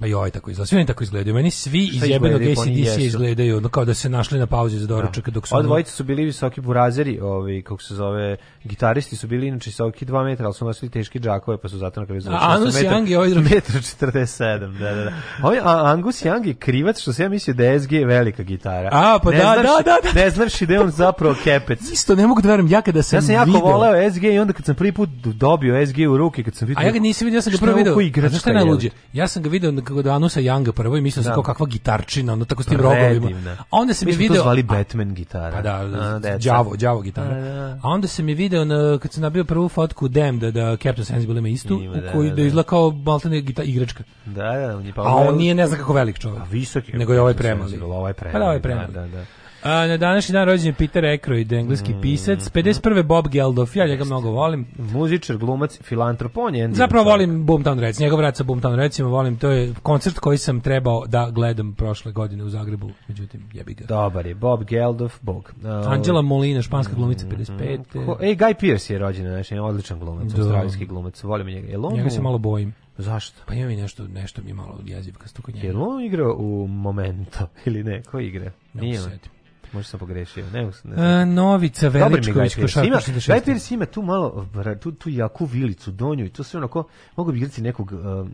Pa joj, tako izgleda. Svi oni tako izgledaju. Meni svi iz jebenog? Pa ACDC izgledaju ono kao da se našli na pauzi za doručak dok su... Od dvojice su bili visoki burazeri, ovi, kako se zove, gitaristi su bili inače visoki 2 metra, ali su nosili teški džakove, pa su zato na kraju. A Angus metar- Young je ovaj drugi. metar 47, da, da, da. Ovaj a, Angus Young je krivac, što se ja mislio da je SG velika gitara. A, pa Ne da, znaš- da, da, da. Ne znaš da je on zapravo kepec. Isto ne mogu da verujem, ja kada sam, Ja sam jako video, voleo SG i onda kad sam prvi put dobio SG u ruke, kad sam vidio... A ja ga nisam vidio, ja sam ga prvo video. Znaš šta je najluđe? Ja sam ga video kod Anusa Younga prvo i mislio sam Da. kao kakva gitarčina, ono tako s tim rogovima. A onda se mi video... to zvali Batman gitara. Pa da, đavo, đavo gitara. A, da. A onda se mi video na, kad sam nabio prvu fotku Damned da, da Captain Sensible ima istu, Ima, u da, koji da, da, da. izgleda kao maltene gita, igračka. Da, da, on je pa... A on nije ne znam kako velik čovjek. A visoki. Nego je ovaj premali. Ovaj premali. Pa da, ovaj da, premali. Da, da. A, na današnji dan rođen je Peter Aykroyd, engleski Mm. pisac. 51. Bob Geldof, ja njega mnogo volim. Muzičar, glumac, filantrop, on je... Zapravo volim Boomtown Reds, njegov rad sa Boomtown Redsima volim, to je koncert koji sam trebao da gledam prošle godine u Zagrebu, međutim, jebi ga. Dobar je, Bob Geldof, Bog. Uh, Angela Molina, španska glumica 55. Ko, ej, Guy Pearce je rođen, znači, je odličan glumac, Da. australijski glumac, volim njega. Jel on Njega se malo bojim. Zašto? Pa ima mi nešto, nešto mi je malo jezivkasto kod njega. Jel on igrao u Momento ili ne? Ko igra? Ne Nije setim. Možda sam pogrešio. Ne, ne E, Novica mi je Veličković, Pearce. Ima, košarkaš Guy Pearce ima tu malo, tu, tu jaku vilicu donju i to sve onako, mogu bi igrati nekog, um,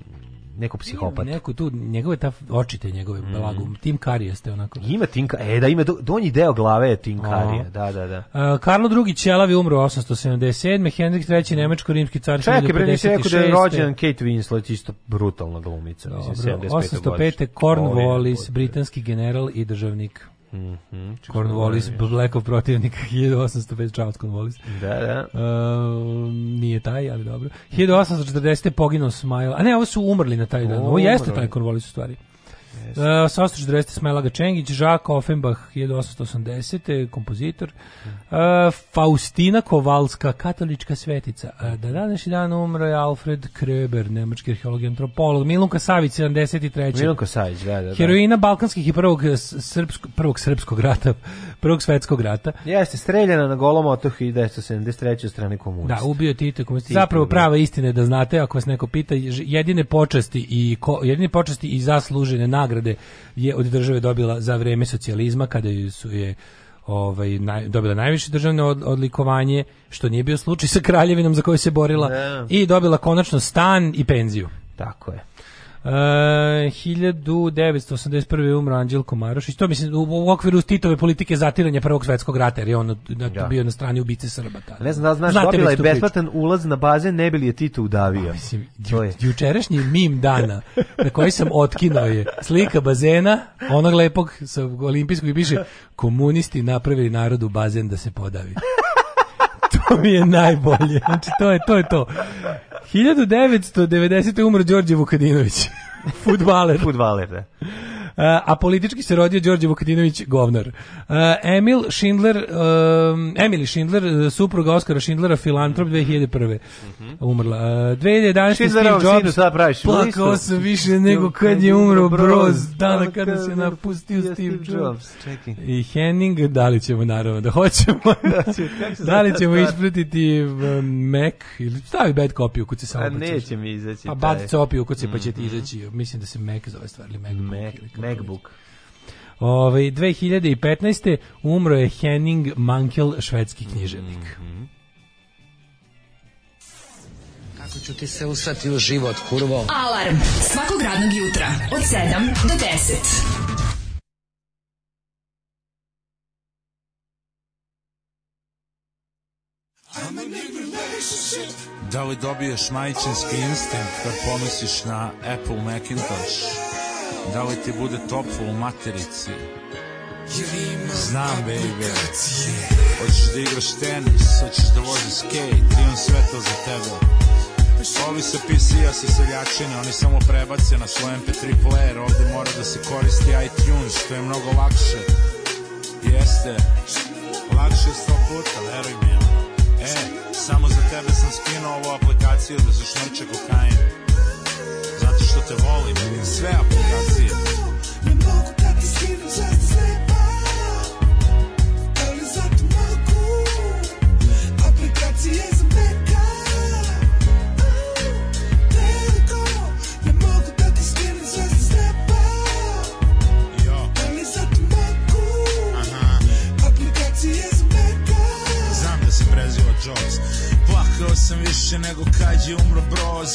nekog psihopata. Neko tu, njegove ta očite njegove Mm. blagu, tim karijaste onako. Ima tinka, e da ima, do- donji deo glave je tinkarija, da, da, da. Uh, Karlo II. Ćelavi umro 877. Henrik III. Nemačko-rimski car Čekaj, bre, nisi rekao da je 1056.. rođen Kate Winslet, isto brutalna glumica. mislim, Dobro, 75. 805. Cornwallis, britanski general i državnik. Mhm, Cornwallis, Blackov protivnik, 1805, Charles Cornwallis. Da, da. Um, nije taj, ali dobro. 1840. poginuo Smile. A ne, ovo su umrli na taj dan. Ovo jeste taj Cornwallis u stvari. Uh, 840. Smelaga Čengić, Žak Offenbach 1880. kompozitor. Uh, Faustina Kovalska, katolička svetica. Uh, da današnji dan umro je Alfred Kreber, nemački arheolog i antropolog. Milunka Savić 73. Milunko Savić, da, da, da. Heroina balkanskih i prvog srpsko, prvog srpskog rata, prvog svetskog rata. Jeste, streljana na golom otoku 1973. od strane komunista. Da, ubio Tito komunista. Zapravo da. prava istina je da znate, ako vas neko pita, jedine počasti i ko, jedine počasti i zaslužene nagrade je od države dobila za vreme socijalizma kada su je ovaj naj, dobila najviše državno od, odlikovanje, što nije bio slučaj sa kraljevinom za koju se borila Da. i dobila konačno stan i penziju. Tako je. E, 1981. je umro Anđelko Marošić. To mislim u, u okviru Titove politike zatiranja Prvog svetskog rata, jer je on na- Da. bio na strani ubice Srba. tada. Ne znam da znaš, Znate dobila je tu priču. besplatan ulaz na bazen, ne bi li je Tito udavio. Mislim, To ju, je. jučerašnji mim dana na koji sam otkinuo je slika bazena, onog lepog sa olimpijskog i piše komunisti napravili narodu bazen da se podavi. to mi je najbolje. Znači, to je to. Je to. 1990. umro Đorđe Vukadinović. Futbaler. Futbaler, da. A, a politički se rodio Đorđe Vukadinović govnar. A, Emil Schindler, um, Emily Schindler, uh, supruga Oskara Schindlera, filantrop 2001. Umrla. Uh, 2011. Schindlerov Steve sinu, Jobs, plakao sam više nego kad je umro Broz, dana kada se napustio Steve Jobs. I Henning, da li ćemo naravno da hoćemo, se da li ćemo ispratiti um, Mac ili stavi bad copy kad se samo A baciš. neće mi izaći Pa bad copy kad se pa će ti izaći. Mislim da se Mac zove stvar ili. Mac, kako Macbook. Ove, 2015. umro je Henning Mankell, švedski književnik. Ako ću ti se usrati u život, kurvo. Alarm svakog radnog jutra od 7 do 10. Da li dobiješ majčinski instinkt kad pomisliš na Apple Macintosh? Da li ti bude toplo u materici? Znam, baby. Hoćeš da igraš tenis, hoćeš da voziš skate, imam sve to za tebe. Ovi sa PC-a sa seljačine, oni samo prebace na svoj MP3 player, ovde mora da se koristi iTunes, što je mnogo lakše. Jeste, lakše sto puta, veruj mi. E, samo za tebe sam skinuo ovu aplikaciju da zašmrče kokain. Te volim, sve aplikacije. Sam više nego kad je umro Broz.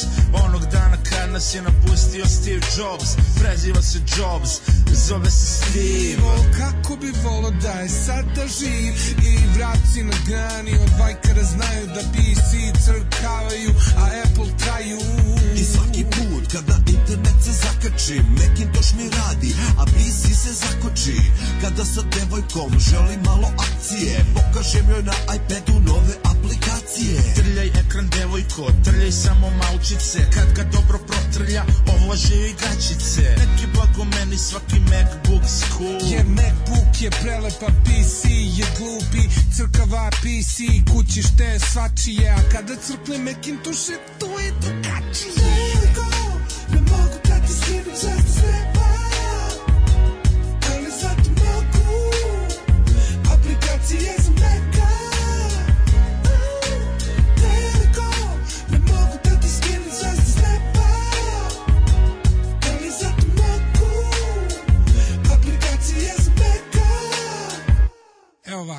Onog dana kad nas je napustio Steve Jobs Preziva se Jobs, zove se Steve. O, kako bi volo da je sada živ I vraci na grani od vajkara znaju da PC crkavaju, a Apple traju. I svaki put kada internet se zakači Macintosh mi radi, a PC se zakoči. Kada sa devojkom želim malo akcije Pokažem joj na iPadu nove aplikacije. Trljaj ekran devojko, trljaj samo malčice. Kad ga dobro protrlja, ovlaže joj gačice Neki blago meni svaki Macbook school. Jer Macbook je prelepa, PC je glupi. Crkava PC, kući šte svačije A kada crkne Macintosh, to je drugačije Evo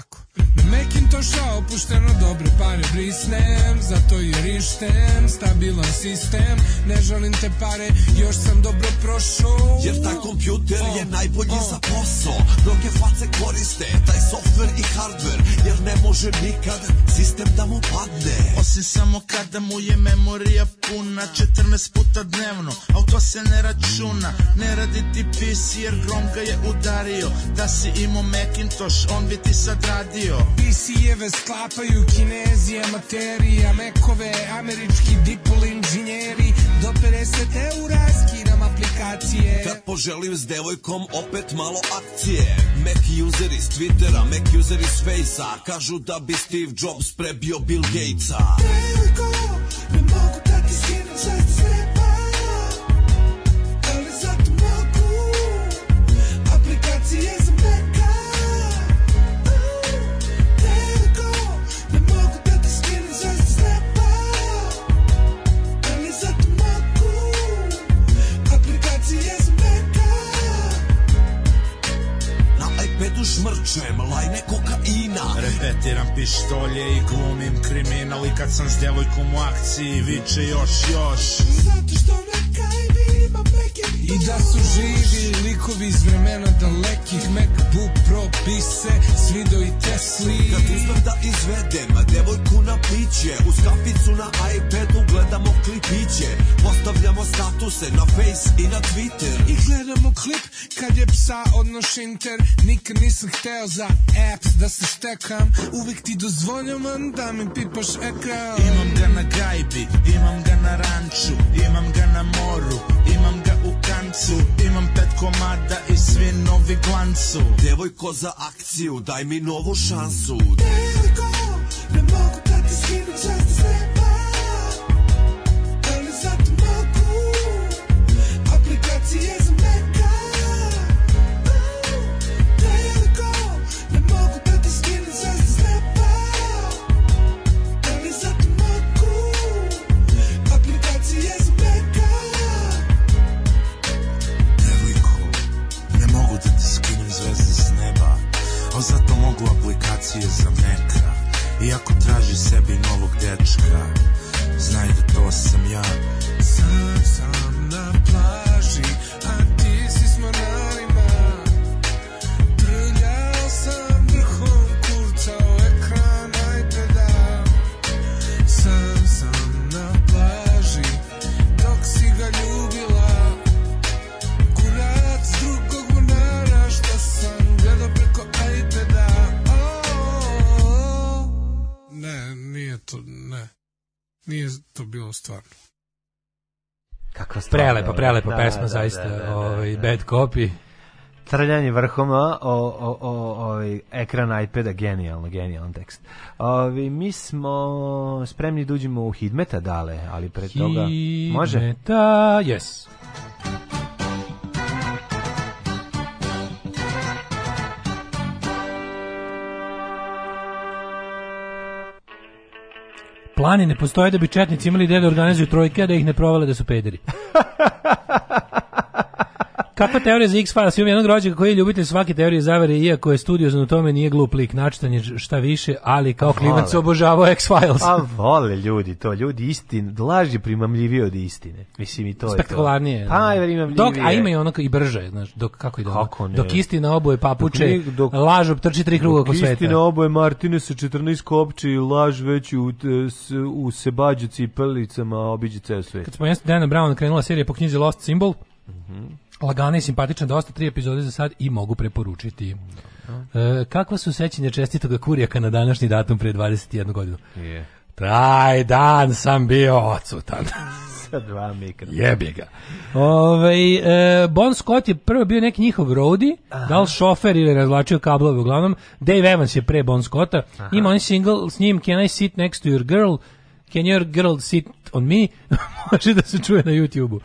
Macintosha opušteno dobre pare brisnem Zato je rištem, stabilan sistem Ne želim te pare, još sam dobro prošao. Jer taj kompjuter je najbolji za posao Mnoge face koriste taj softver i hardver Jer ne može nikad sistem da mu padne. Osim samo kada mu je memorija puna 14 puta dnevno, al to se ne računa Ne radi ti PC jer grom ga je udario. Da si imao Macintosh, on bi ti sad radio PC-eve sklapaju kinezi amaterija Mekove američki dipol inženjeri. Do 50 eura skinam aplikacije. Kad poželim s devojkom opet malo akcije. Mac user iz Twittera, Mac user iz Facea. Kažu da bi Steve Jobs prebio Bill Gatesa. Veliko, šmrčem lajne kokaina? Repetiram pištolje i glumim kriminal. I kad sam s devojkom u akciji viče još još. Zato što neka ima Mac I da su živi likovi iz vremena dalekih Macbook Pro pise, svido i Tesli. Kad uspem da izvedem devojku na piće Uz kaficu na iPadu gledamo klipiće. Postavljamo statuse na Face i na Twitter. I gledamo klip kad je psa odnoš inter. Nikad nisam hteo za apps da se štekam. Uvijek ti dozvoljavam da mi pipaš ekran. Imam ga na gajbi, imam ga na ranču Imam ga na moru, imam ga u kancu Imam pet komada i svi novi glancu Devojko za akciju, daj mi novu šansu. Veliko, Prelepa, dobro. prelepa Da, pesma, da, zaista, da, da, ovaj, da. bad copy. Trljanje vrhom a, o, o, o, ovaj, ekran iPada, genijalno, genijalan tekst. Ovi, mi smo spremni da uđemo u Hidmeta dale, ali pre toga... Može? Hidmeta, yes. Plani ne postoje da bi četnici imali ideju da organizuju trojke, a da ih ne provale da su pederi. Kakva teorija za X-Files? Imam jednog rođaka koji je ljubitelj svake teorije zavere, iako je studiozan u tome, nije glup lik, načitan je šta više, ali kao klinac Vole. obožavao X-Files. A vole ljudi to, ljudi istin, laž je primamljivije od istine. Mislim i to je to. spektakularnije. Pa, imam dok, a ima i ono i brže, znaš, dok kako ide ono? Kako ne? Dok istina oboje papuče, Dok dok- laž obtrči tri kruga oko sveta. Istina oboje Martine sa 14 kopči, laž već u, u sebađu cipelicama obiđe ceo svet. Kad smo jeste Dana Brown krenula serija po knjizi Lost Symbol, Mhm. Lagana i simpatična, dosta tri epizode za sad i mogu preporučiti. E, kakva su sećanja čestitoga kurijaka na današnji datum pre 21 godinu? Je. Taj dan sam bio odsutan. Sa dva mikra. Jebi ga. Ovaj e, bon Scott je prvo bio neki njihov roadie, da li šofer ili razvlačio kablove uglavnom. Dave Evans je pre Bon Scotta. Ima on single s njim Can I sit next to your girl? Can your girl sit on me? Može da se čuje na YouTube-u.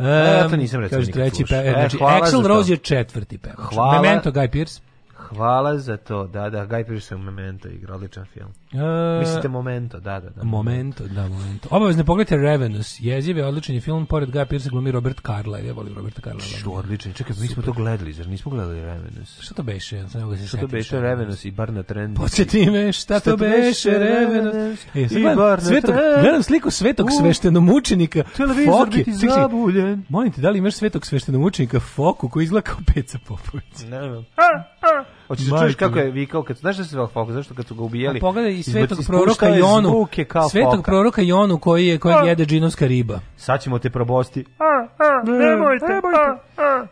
Um, ja to nisam recimo nikad treći pe, E, znači to. Rose je četvrti pevač. Hvala. Memento Guy Pearce. Hvala za to, da, da, Guy Pearce je u Memento igra, odličan film. E, Mislite Momento, da, da, da. Momento, da, momento. Obavezno pogledajte Revenus. Jeziv je odličan je film, pored Guy Pearce glumi Robert Carlyle. Ja volim Roberta Carlyle. Što odličan. Čekaj, mi smo to gledali, zar nismo gledali Revenus? Šta to beše? Ja sam ne da se Što to beše šta. Revenus i bar na trend? Podsjeti me šta to beše Revenus. E, i gledam, bar na svetog, trend. gledam sliku svetog U, sveštenomučenika. Televizor Foke. biti zabuljen. Molim te, da li imaš svetog sveštenomučenika Foku koji izgleda kao Peca Popović? Ne znam. Hoćeš da čuješ kako je vikao, kad, znaš da se zvao Fokus, zašto kad su ga ubijali? A pogledaj i svetog ispuštao proroka Jonu. zvuke kao Svetog foka. proroka Jonu koji je kojeg jede džinovska riba. Sad ćemo te probosti. Nemojte,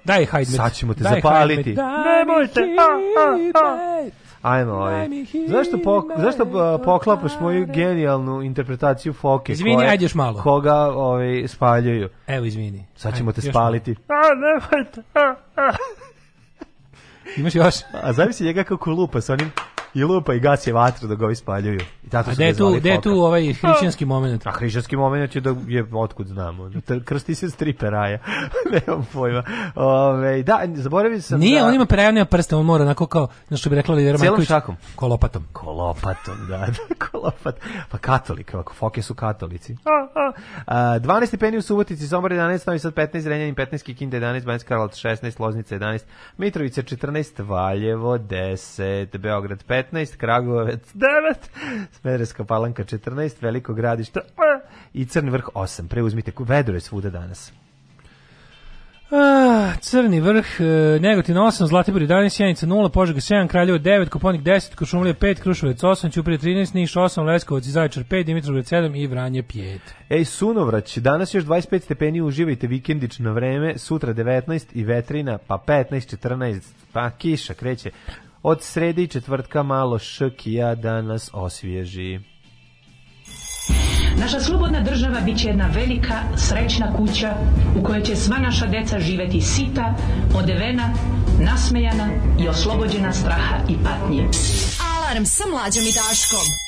Daj hajdmet. Sad ćemo te Daj zapaliti. hajdmet. Daj Nemojte. Ajmo, ovaj. Zašto, po, zašto poklapaš moju genijalnu interpretaciju foke? Izvini, koje- ajde još malo. Koga ovaj, spaljuju? Evo, izvini. Sad ćemo Ajde, te spaliti. Imaš još? A zamisli njega kako lupa sa onim i lupa i gasi vatru dok ga ovi spaljuju. I tako A gde tu, gde tu ovaj hrišćanski moment? A hrišćanski moment je da je otkud znamo. Krsti se s tri peraja. Nemam pojma. Ove, da, zaboravio sam Nije, da... on ima perajavne prste, on mora onako kao, znaš što bi rekla Lidera Cijelom Marković, šakom. kolopatom. Kolopatom, da, da, kolopat. Pa katolik, ovako, foke su katolici. A, 12 stepeni u Subotici, Sombor 11, Novi Sad 15, Renjanin 15, Kikinda 11, Banjska Karlovac 16, Loznica 11, Mitrovica 14, Valjevo 10, Beograd 15, Kragujevac 9, Smederska Palanka 14, Veliko gradište i Crni vrh 8. Preuzmite, vedro je svuda danas. Ah, Crni vrh, e, Negotin 8, Zlatibor 11, Sjenica 0, Požega 7, Kraljevo 9, Koponik 10, Košumlija 5, Kruševac 8, Ćuprije 13, Niš 8, Leskovac i Zaječar 5, Dimitrovgrad 7 i Vranje 5. Ej, Sunovrać, danas još 25 stepeni, uživajte vikendično vreme, sutra 19 i vetrina, pa 15, 14, pa kiša kreće. Od srede i četvrtka malo škija da nas osvježi. Naša slobodna država bit će jedna velika, srećna kuća u kojoj će sva naša deca živeti sita, odevena, nasmejana i oslobođena straha i patnje. Alarm sa mlađom i Daškom.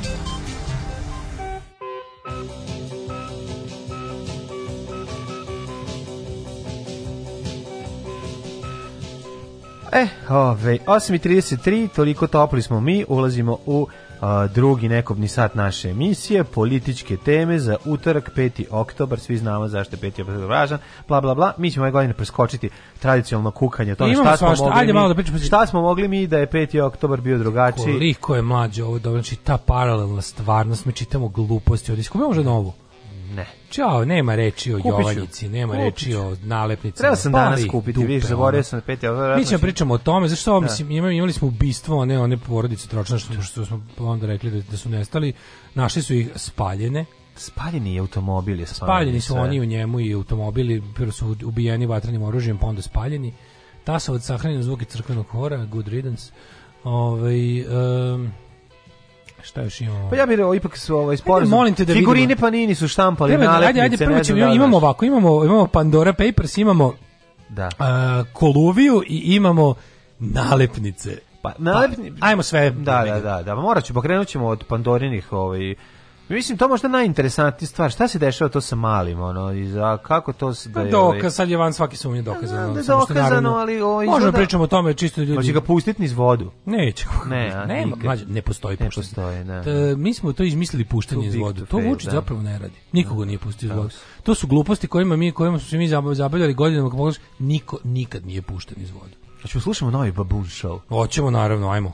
Ove, 8.33, toliko topli smo mi, ulazimo u a, drugi nekobni sat naše emisije, političke teme za utorak 5. oktobar, svi znamo zašto je 5. oktobar važan, bla bla bla, mi ćemo ove godine preskočiti tradicionalno kukanje, o tome šta smo, svašta, mogli mi, malo da pričamo. šta smo mogli mi da je 5. oktobar bio drugačiji. Koliko je mlađe ovo dobro, znači ta paralelna stvarnost, mi čitamo gluposti, ovdje skupimo možda novu. Ne. Ćao, nema reči o. Jovanjici, nema reči o nalepnicama. Treba sam Pali danas kupiti, dupe, vidiš, zaboravio ono. sam na 5. oktobar. Mi ćemo pričamo o tome, zašto ovo, Da. mislim, imali, imali smo ubistvo, one, one porodice tročne, što, što smo onda rekli da, da su nestali, našli su ih spaljene, Spaljeni je automobil je spaljeni su sve. oni u njemu i automobili, prvo su ubijeni vatrenim oružjem, pa onda spaljeni. Tasovac sahranjen zvuki crkvenog hora, good riddance. Ovaj, um, šta još imamo? Pa ja bih rekao, ipak su ovaj sporazum. molim te da Figurine vidimo. Panini su štampali Treba, nalepnice. ajde, ajde, prvo ćemo, da imamo ovako, imamo, imamo Pandora Papers, imamo Da. a, koluviju i imamo nalepnice. Pa, nalepni... Pa, ajmo sve. Da, da, da, da. Morat ću, pokrenut ćemo od Pandorinih ovaj, Mislim, to možda najinteresantnija stvar. Šta se dešava to sa malim, ono, i za, kako to se da Pa je... dokaz, sad je van svake sumnje dokazano. da je samo što dokazano, naravno- ali ovo Možemo izgleda- pričamo o tome čisto ljudi. Hoće ga pustiti niz vodu? Neće. Ne, a, mlađe, ne postoji Ne puštanje. postoji, da. T- mi smo to izmislili puštanje iz vode. to Vučić da. zapravo ne radi. Nikogo nije pustio iz si. To su gluposti kojima mi kojima smo se mi zabav- zabavljali godinama, kako pogledaš, niko nikad nije pušten iz vode. Hoćemo slušamo novi Baboon Show. Hoćemo naravno, ajmo.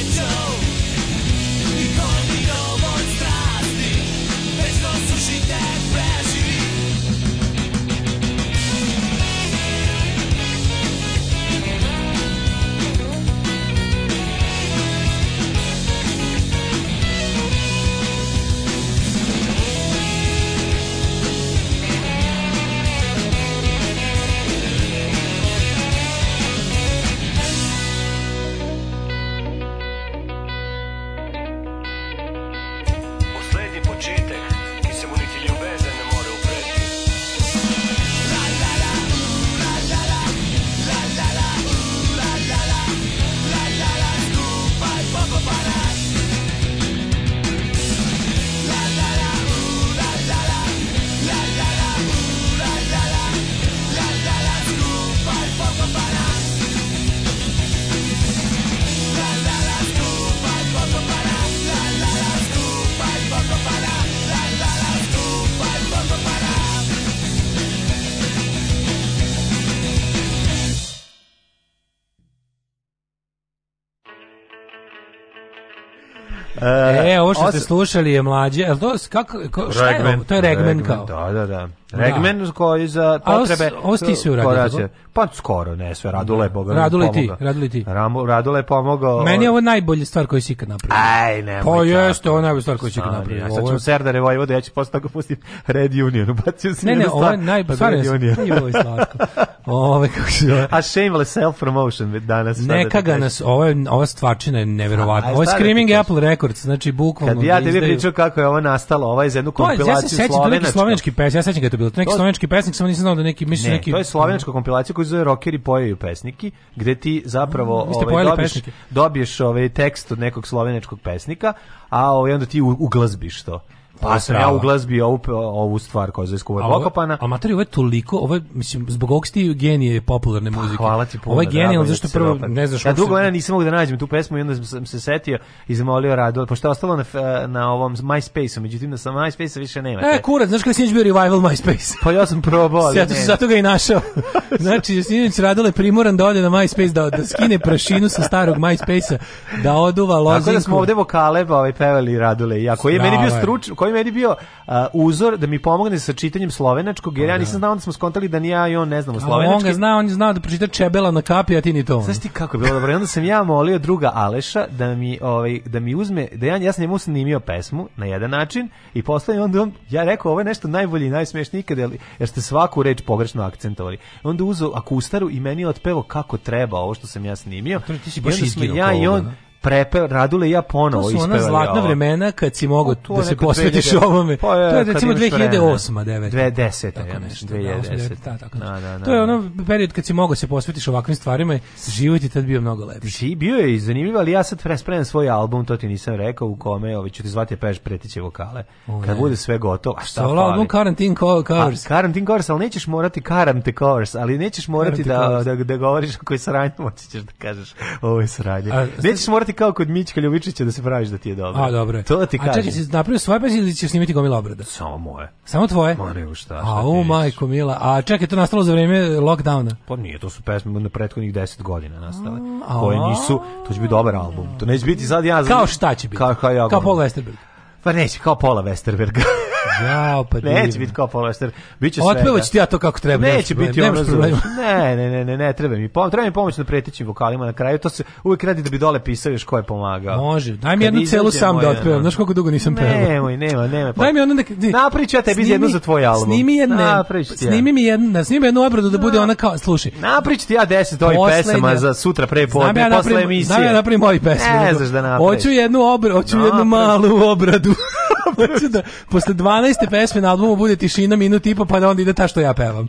Angel. Ste slušali je mlađe, jel to, kako, ko, šta je? To je regmen kao. Da, da, da. Regmen koji za A ovo potrebe... ovo si ti sve uradio? Pa skoro, ne sve. Radule je Boga Radule ti. Radule ti. Radule je pomogao... Meni je ovo najbolja stvar koju si ikad napravio. Aj, nemoj Pa jeste, ovo je najbolja stvar koju si ikad napravio. A sad Ovo ćemo Serdare Vojvode, ja ću posle toga pustiti Red Union. Ubacio sam Ne, ne, ovo je najbolja stvar. Red Union. Ove, kako se zove. A shameless self-promotion danas. da Neka ga nas, ovo je, ova stvarčina je neverovatna. A, a Ovo je da Screaming? Apple Records, znači bukvalno Kad ja da tebi pričao kako je ovo nastalo, ovo je za jednu To je, ja se kompilaciju sećam, to je neki slovenačka. slovenački pesnik, ja se sećam to bilo. To neki To- slovenački pesnik, samo nisam znao da neki, mislim Ne, neki... to je slovenačka kompilacija koju zove Rockeri pojaju pesniki, gde ti zapravo Mm, ovaj, dobiješ, pesnike. dobiješ ovaj tekst od nekog slovenačkog pesnika, a ovaj, onda ti uglazbiš to. Pa sam ja uglazbio ovu, ovu stvar koja se zove Skuva A materi, ovo je toliko, ovo je, mislim, zbog ovog ti genije popularne muzike. Hvala ti puno. Ovo je drago genijalno, je zašto da se prvo, ne znaš... Ja dugo vremena nisam mogu da nađem tu pesmu i onda sam se setio i zamolio Rado, pošto je ostalo na, na ovom MySpace-u, međutim na sam MySpace-u više nema. E, kurac, znaš kada sinoć bio revival MySpace? Pa ja sam probao, ali Zato, zato ga i našao. znači, sinoć Radole primoran da ode na MySpace, da, da skine prašinu sa starog MySpace-a, da oduva lozinku. Tako da smo ovde vokale ovaj, pevali Radule i ja, je meni bio je. struč, koji ovaj meni bio a, uzor da mi pomogne sa čitanjem slovenačkog, jer ja nisam znao da smo skontali da ni ja i on ne znamo A slovenački. on ga zna, on je znao da pročita čebela na kapi, a ti ni to. Znaš ti kako je bilo dobro? I onda sam ja molio druga Aleša da mi ovaj da mi uzme da ja ja sam njemu snimio pesmu na jedan način i posle onda on ja rekao ovo je nešto najbolje i najsmešnije ikad jer, ste svaku reč pogrešno akcentovali. Onda uzeo akustaru i meni je otpevao kako treba ovo što sam ja snimio. ti si baš ja i on? Prepe Radule i ja ponovo To su ona ispevali zlatna ovo. vremena kad si mogao to da se posvetiš 2000 ovome. Pa je, to je recimo imaš vremena. 2008 9. 2010, ja Tako nešto, da, 2010. 2010, da, tako Da, da, da, To je da. ono period kad si mogao se posvetiš ovakvim stvarima život je tad bio mnogo lepši. Bio je i zanimljiv, ali ja sad pre- spremam svoj album, to ti nisam rekao, u kome ovaj, ću ti zvati da peš pretiće vokale. O, Kad bude sve gotovo, a šta Solo album? Quarantine Co- Covers. Quarantine Covers, ali nećeš morati Quarantine Covers, ali nećeš morati da, da, da govoriš ako je sranje, moći ćeš da kažeš ovo je sranje. Nećeš morati kao kod Mićka Ljubičića da se praviš da ti je dobro. A, dobro. To ti A kažem. čekaj, si napravio svoje pesme ili ćeš snimiti gomila obrada? Samo moje. Samo tvoje? Ma nego šta, šta A, ti misliš? majko mila. A čekaj, to nastalo za vreme lockdowna. Pa nije, to su pesme na prethodnih 10 godina nastale. a. koje nisu, to će biti dobar album. To neće biti sad ja... Kao šta će biti? Kao, kao, ja, Kao Paul Westerberg. Pa neće, kao Pola Westerberga. Jao, pa Neće biti kao Paul Westerberg. Biće sve. Otpevat ću ti ja to kako treba. Neće problema, biti ono problema. Ne, ne, ne, ne, ne, treba mi pomoć, treba mi pomoć na pretećim vokalima na kraju. To se uvijek radi da bi dole pisao još ko je pomagao. Može. Daj mi Kad jednu celu sam da otpevam. Znaš koliko dugo nisam pevao? Nemoj, nema, nema. Daj mi nek... Napravit ću ja tebi jednu za tvoj album. Snimi jedne, Napravit ću ti ja. snimi mi jednu, da snimi jednu obradu da bude ona kao, slušaj, Naprič ti ja 10 ovih pesama za sutra pre ja podne, posle emisije. znam ja napravim ovih pesme. Ne znaš da napraviš. Hoću jednu obra, hoću jednu malu obradu. hoću da posle 12. pesme na albumu bude tišina minut i po pa da onda ide ta što ja pevam.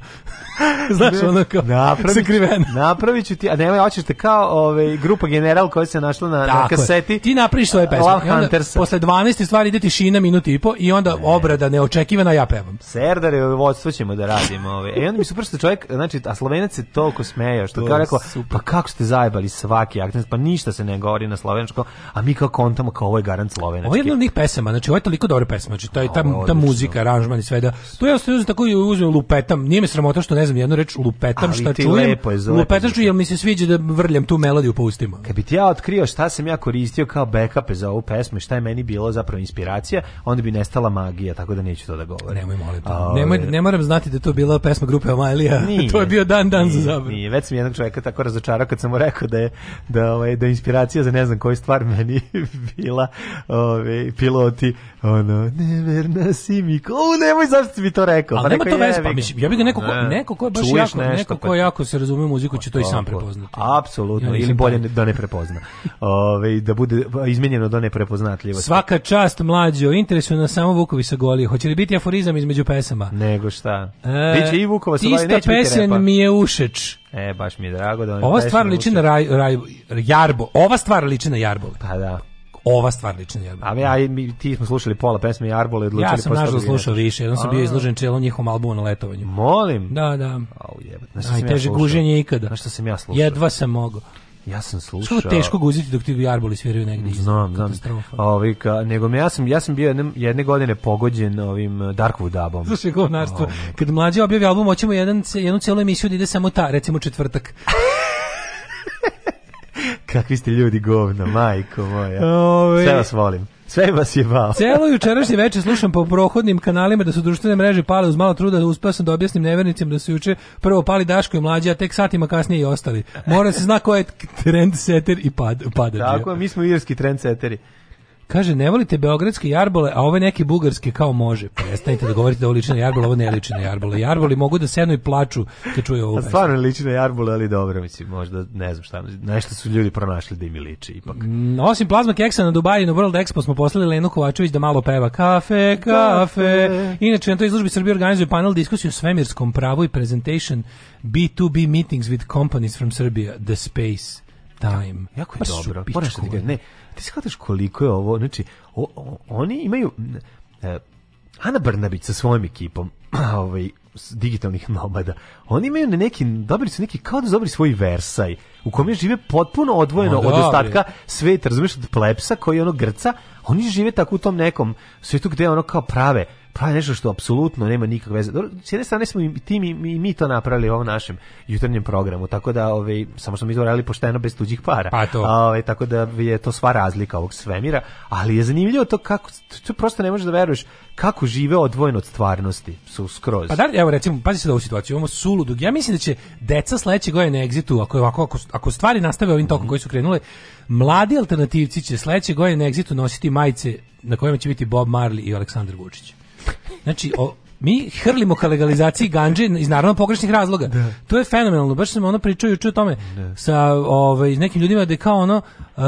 Znaš, ono kao Napravit, sakriveno. napravit ću ti, a nemoj, hoćeš te kao ovaj, grupa General koja se našla na, na Tako je. kaseti. Ti napraviš svoje pesme. Love onda Hunters. posle 12. stvari ide tišina minut i po i onda obrada neočekivana ja pevam. Serdare, vodstvo ćemo da radimo. Ove. E onda mi super što čovjek, znači, a Slovenac se toliko smejao, što To kao je rekao, super. pa kako ste zajebali svaki akcent, pa ništa se ne govori na slovenačkom, a mi kao kontamo kao ovo je garant slovenački. Ovo je jedna od njih pesama, znači ovo je toliko dobra pesma, znači taj, ta, Ovo je ta odlično. muzika, aranžman i sve da, to ja se tako i uzmem lupetam, nije me sramota što ne znam jednu reč lupetam, Ali šta čujem, lepo je, lupetam ću jer mi se sviđa da vrljam tu melodiju po ustima. Kad bi ti ja otkrio šta sam ja koristio kao backupe za ovu pesmu i šta je meni bilo zapravo inspiracija, onda bi nestala magija, tako da neću to da govorim. Nemoj molim. A, Nemoj, ove, ne moram znati da je to bila pesma grupe Omailija. Nije. to je bio dan dan za Nije, zabavu. Nije, već sam jednog čovjeka tako razočarao kad sam mu rekao da je da ovaj da je inspiracija za ne znam koju stvar meni bila ovaj piloti ono neverna si mi ko u, nemoj zašto si mi to rekao Ali nema rekao, to pa ga. mislim, ja bih ga neko, ko, Ne. neko ko je baš jako, nešto, neko pa- ko jako se razume muziku će to i sam Tako. prepoznati. Apsolutno, ili bolje da ne prepozna. Ove, da bude izmenjeno do neprepoznatljivosti. Svaka čast mlađo, interesuje nas samo Vukovi sa golije. Hoće li biti aforizam između pesama? Nego šta. E, Biće i Vukova sa Ista neće biti pesen repa. mi je ušeć. E, baš mi je drago da... Ova stvar liči na raj, raj, jarbo. Ova stvar liči na jarbole. Pa da. Ova stvar liči na jarbole. A mi, ja, mi, ti smo slušali pola pesme i Arbole odlučili Ja sam nažalost slušao više, jednom sam bio A. izložen celom njihovom albumu na letovanju. Molim. Da, da. Au, jebate. Znaš šta sam ja guženje ikada. Znaš šta sam ja slušao? Jedva sam mogao. Ja sam slušao. Što teško guziti dok ti jarboli sviraju negdje? Znam, znam. Katastrofa. Ovi, ka, nego me, ja sam, ja sam bio jedne, jedne godine pogođen ovim uh, Darkwood dubom. Slušaj, govnarstvo. Kad mlađe objavi album, hoćemo jedan, jednu cijelu emisiju da ide samo ta, recimo četvrtak. Kakvi ste ljudi govna, majko moja. Ove. Sve vas volim. Sve vas je val. Celo jučerašnje veče slušam po prohodnim kanalima da su društvene mreže pale uz malo truda, uspeo sam da objasnim nevernicima da su juče prvo pali Daško i mlađe, a tek satima kasnije i ostali. Mora se zna ko je trend setter i pad, padađe. Tako, mi smo irski trendseteri. Kaže, ne volite beogradske jarbole, a ove neke bugarske kao može. Prestanite da govorite da ovo liči na jarbole, ovo ne liči na jarbole. Jarboli mogu da sednu i plaču kad čuju ovu A pesmu. stvarno liči na jarbole, ali dobro, mislim, možda, ne znam šta, nešto su ljudi pronašli da im liči ipak. Mm, Osim plazma keksa na Dubaju na World Expo smo poslali Lenu Kovačević da malo peva kafe, kafe. Inače, na toj izložbi Srbije organizuje panel diskusiju o svemirskom pravu i presentation B2B meetings with companies from Serbia, the space, time. Jako je Baš su dobro. Moraš da ne, ti shvataš koliko je ovo, znači, o, o- oni imaju, e, Ana Brnabić sa svojom ekipom, ovaj, digitalnih nomada, oni imaju na neki, dobili su neki, kao da dobili svoj versaj, u kome žive potpuno odvojeno Ma od da, ostatka sveta, razumiješ, od plepsa koji je ono grca, oni žive tako u tom nekom svetu gde ono kao prave pravi nešto što apsolutno nema nikakve veze. Dobro, s jedne strane smo i ti mi, mi, mi to napravili u ovom našem jutarnjem programu, tako da ovaj, samo smo radili pošteno bez tuđih para. Pa to. A, ovaj, tako da je to sva razlika ovog svemira, ali je zanimljivo to kako, to prosto ne možeš da veruješ kako žive odvojeno od stvarnosti, su skroz. Pa da, evo recimo, pazi se da ovu situaciju, imamo suludog. Ja mislim da će deca sledeće godine na egzitu, ako, ovako, ako, ako stvari nastave ovim tokom koji su krenule, mladi alternativci će sledeće godine na egzitu nositi majice na kojima će biti Bob Marley i Aleksandar Vučić. Znači, o, mi hrlimo ka legalizaciji ganđe iz naravno pogrešnih razloga. To je fenomenalno. Baš sam ono pričao juče o tome sa ovaj nekim ljudima da je kao ono uh,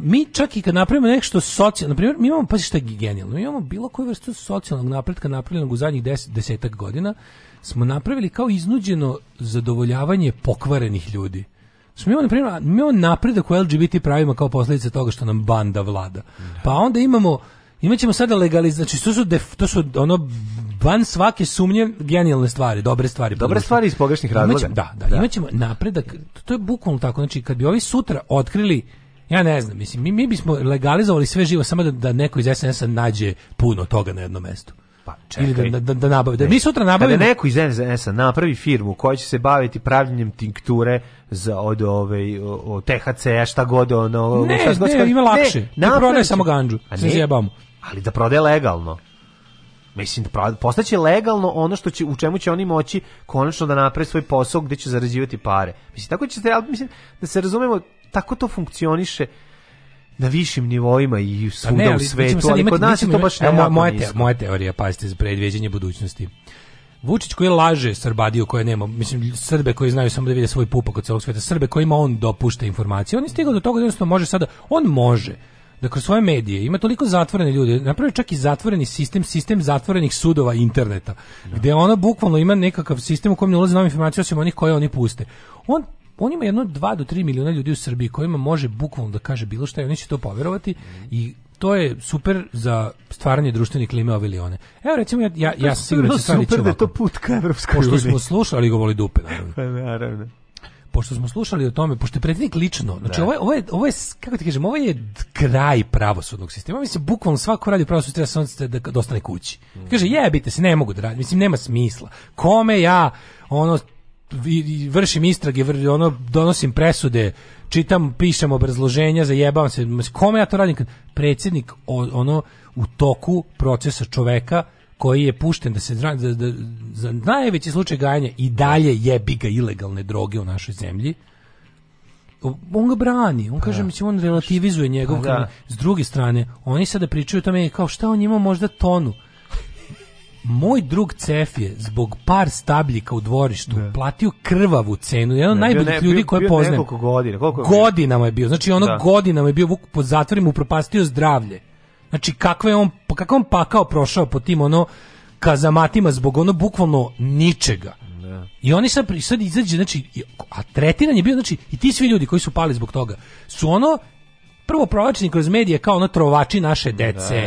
mi čak i kad napravimo nešto socijalno, na primjer, mi imamo pa što je genijalno. Mi imamo bilo koju vrstu socijalnog napretka napravljenog u zadnjih 10 desetak godina smo napravili kao iznuđeno zadovoljavanje pokvarenih ljudi. Smo imamo, na primjer, mi imamo napredak u LGBT pravima kao posljedica toga što nam banda vlada. Pa onda imamo Imaćemo sada legalizaciju, znači to su, def, to su ono van svake sumnje genijalne stvari, dobre stvari. Dobre stvari iz pogrešnih razloga. Imaćemo- da, da, imaćemo napredak, to, to je bukvalno tako, znači kad bi ovi sutra otkrili Ja ne znam, mislim, mi, mi bismo legalizovali sve živo samo da, da neko iz SNS-a nađe puno toga na jednom mestu. Pa Ili čekaj. da, da, da nabavi. Da mi sutra nabavimo... Kada neko iz SNS-a napravi firmu koja će se baviti pravljenjem tinkture za od ove o, o THC-a šta god ono Ne, šta god ne, ima lakše. Ti prodaje će. samo gandžu. A Se ne, zjebamo. Ali da prodaje legalno. Mislim da postaće legalno ono što će u čemu će oni moći konačno da naprave svoj posao gde će zarađivati pare. Mislim tako će se ali mislim da se razumemo tako to funkcioniše na višim nivoima i Pa svuda ne, u ali mi svetu, ali kod nas je to baš nekako moja, te, moja teorija, pazite, za predviđenje budućnosti. Vučić koji laže Srbadiju koje nema, mislim Srbe koji znaju samo da vide svoj pupak od celog sveta, Srbe kojima on dopušta informacije. On je stigao do toga da jednostavno može sada, on može da kroz svoje medije ima toliko zatvorene ljude, napravio čak i zatvoreni sistem, sistem zatvorenih sudova interneta, gde ona bukvalno ima nekakav sistem u kojem ne ulaze nove informacije osim onih koje oni puste. On on ima jedno 2 do 3 miliona ljudi u Srbiji kojima može bukvalno da kaže bilo šta i oni će to poverovati i to je super za stvaranje društvene klime ove ili one. Evo recimo ja ja ja sam siguran da će stvari super da je to put ka Evropskoj Pošto smo slušali go voli dupe naravno. Pa naravno. Pošto smo slušali o tome, pošto je predsjednik lično, znači Da. ovo je, ovo je, ovo je, kako ti kažem, ovo je kraj pravosudnog sistema. Mislim, bukvalno svako radi u pravosudnom treba samo da, da ostane kući. Kaže, jebite se, ne mogu da radim, mislim, nema smisla. Kome ja, ono, vršim istrage, vr- ono, donosim presude, čitam, pišem obrazloženja, zajebavam se, kome ja to radim? Predsjednik, ono, u toku procesa čoveka, koji je pušten da se zra- da, da, za najveći slučaj gajanja i dalje jebi ga ilegalne droge u našoj zemlji on ga brani, on kaže, mislim, on relativizuje njegov da. S druge strane, oni sada pričaju o tome kao šta on ima možda tonu. Moj drug Cef je zbog par stabljika u dvorištu platio krvavu cenu, jedan od Ne, najboljih ne- ljudi bio- koje bio poznajem. godina, koliko je? Godinama je bio, znači ono Da. godinama je bio Vuk pod zatvorima upropastio zdravlje. Znači kakve on, kakav on pakao prošao po tim ono kazamatima zbog ono bukvalno ničega. I oni sad, sad izađe, znači, a tretiran je bio, znači, i ti svi ljudi koji su pali zbog toga, su ono, prvo provlačeni kroz medije kao ono trovači naše dece,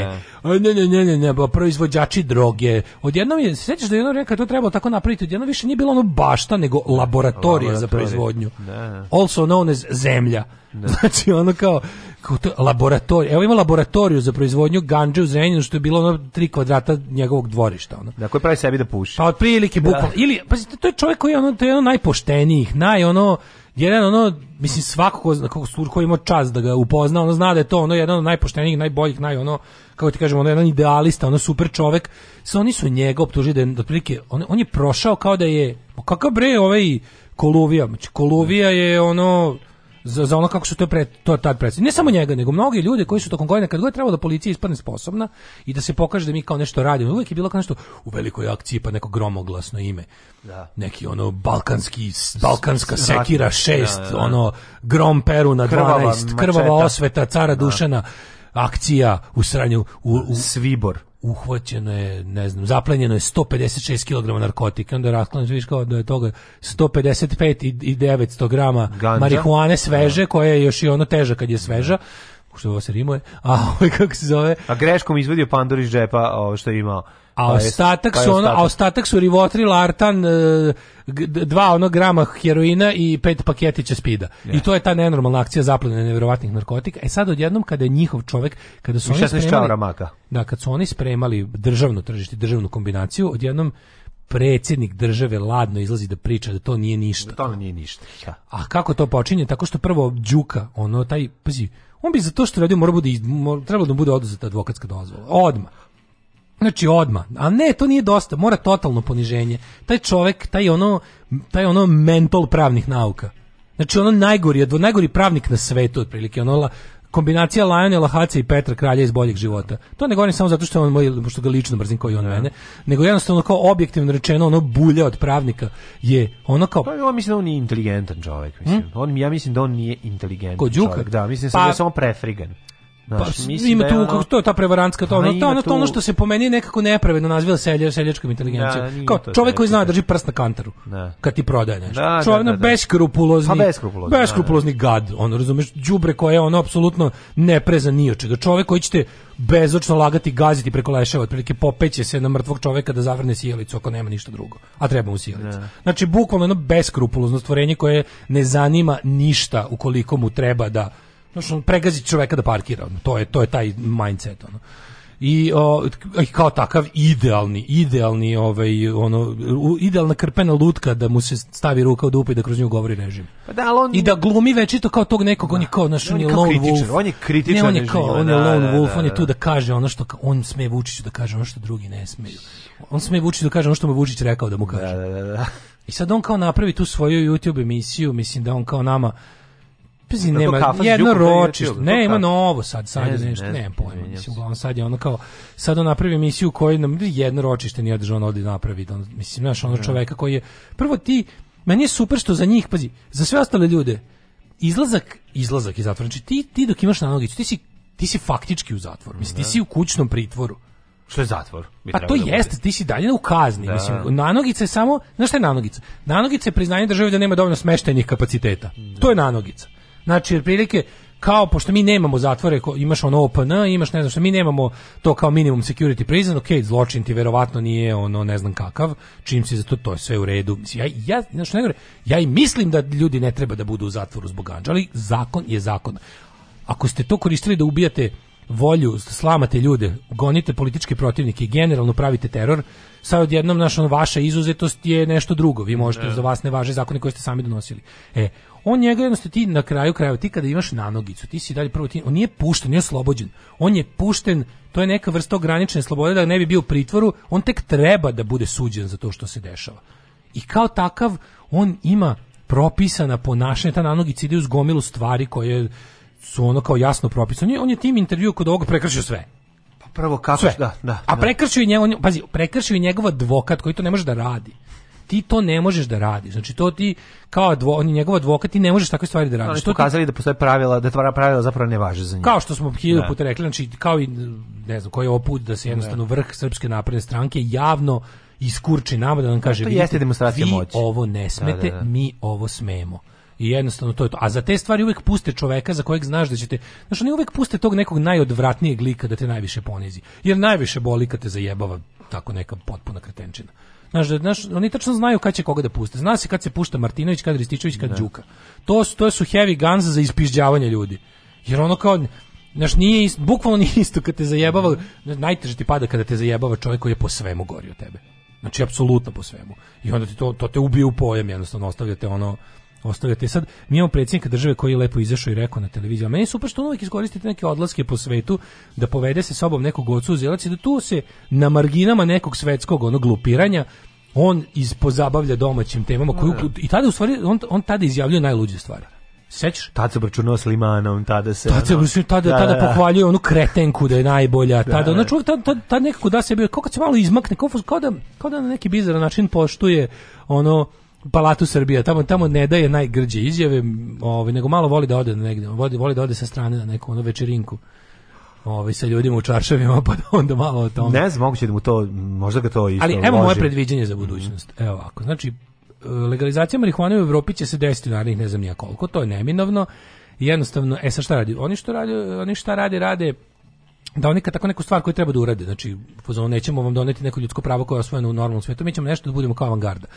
Da. Ne, ne, ne, ne, ne, proizvođači droge. Odjednom je, sećaš da je jedno vreme kad to trebalo tako napraviti, odjednom više nije bilo ono bašta, nego laboratorija za Laboratorija. proizvodnju. Da. Also known as zemlja. Znači ono kao, kao to, laboratorija. Evo ima laboratoriju za proizvodnju ganđe u Zrenjaninu što je bilo ono tri kvadrata njegovog dvorišta. Ono. Da, koji pravi sebi da puši. Pa otprilike bukvalno. Ili pazite, to je čovjek koji je ono to je ono najpoštenijih, naj ono jedan ono mislim svako ko zna kako koji ima čast da ga upozna, ono zna da je to ono jedan od najpoštenijih, najboljih, naj ono kako ti kažemo, ono jedan idealista, ono super čovjek. Sve oni su njega optužili da je otprilike on, on je prošao kao da je kakav bre ovaj Koluvija, znači Koluvija je ono za, za ono kako su to pre, to tad predstavili. Ne samo njega, nego mnogi ljudi koji su tokom godina kad god je trebalo da policija ispadne sposobna i da se pokaže da mi kao nešto radimo, uvijek je bilo kao nešto u velikoj akciji pa neko gromoglasno ime. Da. Neki ono balkanski balkanska sekira ratni, 6, da, da, da. ono grom Peru na 12, Krvava krvava mačeta. osveta cara Dušana, akcija u sranju u, u Svibor. Uhvaćeno je, ne znam, zaplenjeno je 156 kg narkotika, onda rasklanjaš, vidiš kao da je toga 155 i, i 900 grama Gandža. marihuane sveže, koja je još i ono teža kad je sveža, što ovo se rimuje, a ovaj kako se zove, A greškom izvadio pandur iz džepa ovo što je imao. A Pa ostatak pa su ono, a ostatak. su Rivotril, Artan, e, dva ono grama heroina i pet paketića spida. I to je ta nenormalna akcija zaplene nevjerovatnih narkotika. E sad odjednom kada je njihov čovek, kada su I oni 16 čaura spremali, maka. da, kad su oni spremali državno tržište, državnu kombinaciju, odjednom predsjednik države ladno izlazi da priča da to nije ništa. To nije ništa. Ja. A kako to počinje? Tako što prvo Đuka, ono taj, pazi, on bi za to što radio mora bude, trebalo da mu bude oduzeta advokatska dozvola. Odma. Znači odma. A ne, to nije dosta, mora totalno poniženje. Taj čovek, taj ono, taj ono mental pravnih nauka. Znači ono najgori, najgori pravnik na svetu otprilike, ono la, kombinacija Lionela Haca i Petra Kralja iz boljeg života. To ne govorim samo zato što on moj, što ga lično mrzim koji on mene, nego jednostavno kao objektivno rečeno ono bulja od pravnika je ono kao Pa on mislim da on nije inteligentan čovjek, mislim. On, ja mislim da on nije inteligentan Ko čovjek. Da, mislim Pa- pa, da je samo prefrigan. Pa, Znaš, mislim ima da tu, ono- kako to je ta prevarantska, to, Pa ono, to, ima ono, to ono što se po meni nekako nepravedno naziva selja, seljačkom inteligencijom. Da, Kao čovjek koji zna da drži prst na kantaru. Da. Kad ti prodaje nešto. Da, čovjek da, ono da, da. beskrupulozni. Pa beskrupulozni, beskrupulozni gad, ono, razumeš, đubre koje je ono apsolutno ne preza ni od čega. Čovjek koji će te bezočno lagati, gaziti preko leševa, otprilike popeće se na mrtvog čovjeka da zavrne sjelicu ako nema ništa drugo. A treba mu sjelica. Da. Znači, bukvalno jedno beskrupulozno stvorenje koje ne zanima ništa ukoliko mu treba da Znaš, on pregazi čoveka da parkira, ono. to je to je taj mindset ono. I o, i kao takav idealni, idealni ovaj ono idealna krpena lutka da mu se stavi ruka u dupe i da kroz nju govori režim. Pa da, ali on... I da glumi večito kao tog nekog, on je kao naš On on je lone wolf. on je kritičar Ne, on je kao, on je da, lone da, wolf, da, on je da. tu da kaže ono što on sme Vučiću da kaže ono što drugi ne smeju. On sme Vučiću da kaže ono što mu Vučić rekao da mu kaže. Da, da, da. I sad on kao napravi tu svoju YouTube emisiju, mislim da on kao nama Pazi, nema jedno na ročište. Ne, ima novo sad, sad Ne je nešto, ne znam, pojma. Mislim, uglavnom sad je ono kao, sad on napravi emisiju u kojoj nam jedno ročište nije držao ovdje napravi. On, mislim, znaš, ono čoveka koji je, prvo ti, meni je super što za njih, pazi, za sve ostale ljude, izlazak, izlazak iz zatvora, znači ti, ti dok imaš nanogicu, ti si, ti si faktički u zatvoru, mislim, ti si u kućnom pritvoru. Što je zatvor? bi Pa to da jeste, ti si dalje u kazni. Da. Mislim, nanogica je samo, znaš šta je nanogica? Nanogica je priznanje države da nema dovoljno smeštajnih kapaciteta. To je nanogica. Znači, jer prilike, kao, pošto mi nemamo zatvore, imaš ono OPN, imaš ne znam šta, mi nemamo to kao minimum security prison, ok, zločin ti verovatno nije ono ne znam kakav, čim si za to, to je sve u redu. Ja, ja, znaš, šta najgore, ja i mislim da ljudi ne treba da budu u zatvoru zbog ganđa, ali zakon je zakon. Ako ste to koristili da ubijate volju, slamate ljude, gonite političke protivnike i generalno pravite teror, sad odjednom naš, ono, vaša izuzetost je nešto drugo. Vi možete, za vas ne važe zakone koje ste sami donosili. E, on njega jednostavno ti na kraju krajeva, ti kada imaš nanogicu, ti si dalje prvo, ti, on nije pušten, nije oslobođen. On je pušten, to je neka vrsta ograničene slobode da ne bi bio u pritvoru, on tek treba da bude suđen za to što se dešava. I kao takav, on ima propisana ponašanja, ta nanogica ide uz gomilu stvari koje su ono kao jasno propisane. On je, on je tim intervju kod ovog prekršio sve. Pa prvo kako, Sve. da, da. A da. prekršio je njegov, pazi, prekršio je njegov advokat koji to ne može da radi. Ti to ne možeš da radiš. Znači to ti kao advo, on je njegov advokat ti ne možeš takve stvari da Oni radiš. su To ti- pokazali da postoje pravila, da tvara pravila zapravo ne važe za njih. kao što smo hiljadu Da. puta rekli, znači kao i ne znam koji je ovo put da se jednostavno vrh srpske napredne stranke javno iskurči nama da nam kaže to vidite, jeste demonstracija vi moći. ovo ne smete, Da, da, da. mi ovo smemo. I jednostavno to je to. A za te stvari uvek puste čoveka za kojeg znaš da ćete... Znaš, oni uvek puste tog nekog najodvratnijeg lika da te najviše ponizi. Jer najviše boli kad te zajebava tako neka potpuna kretenčina. Znaš, da, znaš, oni tačno znaju kad će koga da puste. Zna se kad se pušta Martinović, kad Rističević, kad Đuka. To, to su heavy guns za ispižđavanje ljudi. Jer ono kao, znaš, nije isto, bukvalno nije isto kad te zajebava, najteže ti pada kada te zajebava čovjek koji je po svemu gori od tebe. Znači, apsolutno po svemu. I onda ti to, to te ubije u pojam, jednostavno, ostavljate ono, ostavljate. Sad, mi imamo predsjednika države koji je lepo izašao i rekao na televiziji, a meni je super što on uvijek iskoristite neke odlaske po svetu, da povede se sobom nekog ocu uzelac i da tu se na marginama nekog svetskog onog glupiranja on ispozabavlja domaćim temama koju, i tada u stvari on, on tada izjavljuje najluđe stvari. Sećaš? Tad se obračunao s Limanom, tada se... Tada, ono- se, tada, Da, tada da, da. pohvaljuje onu kretenku da je najbolja. Tada, da. ono čovjek tad, tad, tad nekako da sebi, kao kad se malo izmakne, kao, kao, da, kao da na neki bizaran način poštuje ono Palatu Srbija, tamo tamo ne daje najgrđe izjave, ovaj nego malo voli da ode negde, voli, voli da ode sa strane na neku ono večerinku. Ovaj sa ljudima u čaršavima pa da onda malo o tome. Ne znam, moguće da mu to, možda ga to isto Ali evo moje loži. predviđanje za budućnost. Evo ovako, znači legalizacija marihuane u Evropi će se desiti u narednih ne znam nija koliko, to je neminovno jednostavno, e sad šta radi? Oni što rade, oni šta rade, rade da oni kad tako neku stvar koju treba da urade, znači fazonu nećemo vam doneti neko ljudsko pravo koje je osvojeno u normalnom svetu, mi ćemo nešto da budemo kao avangarda.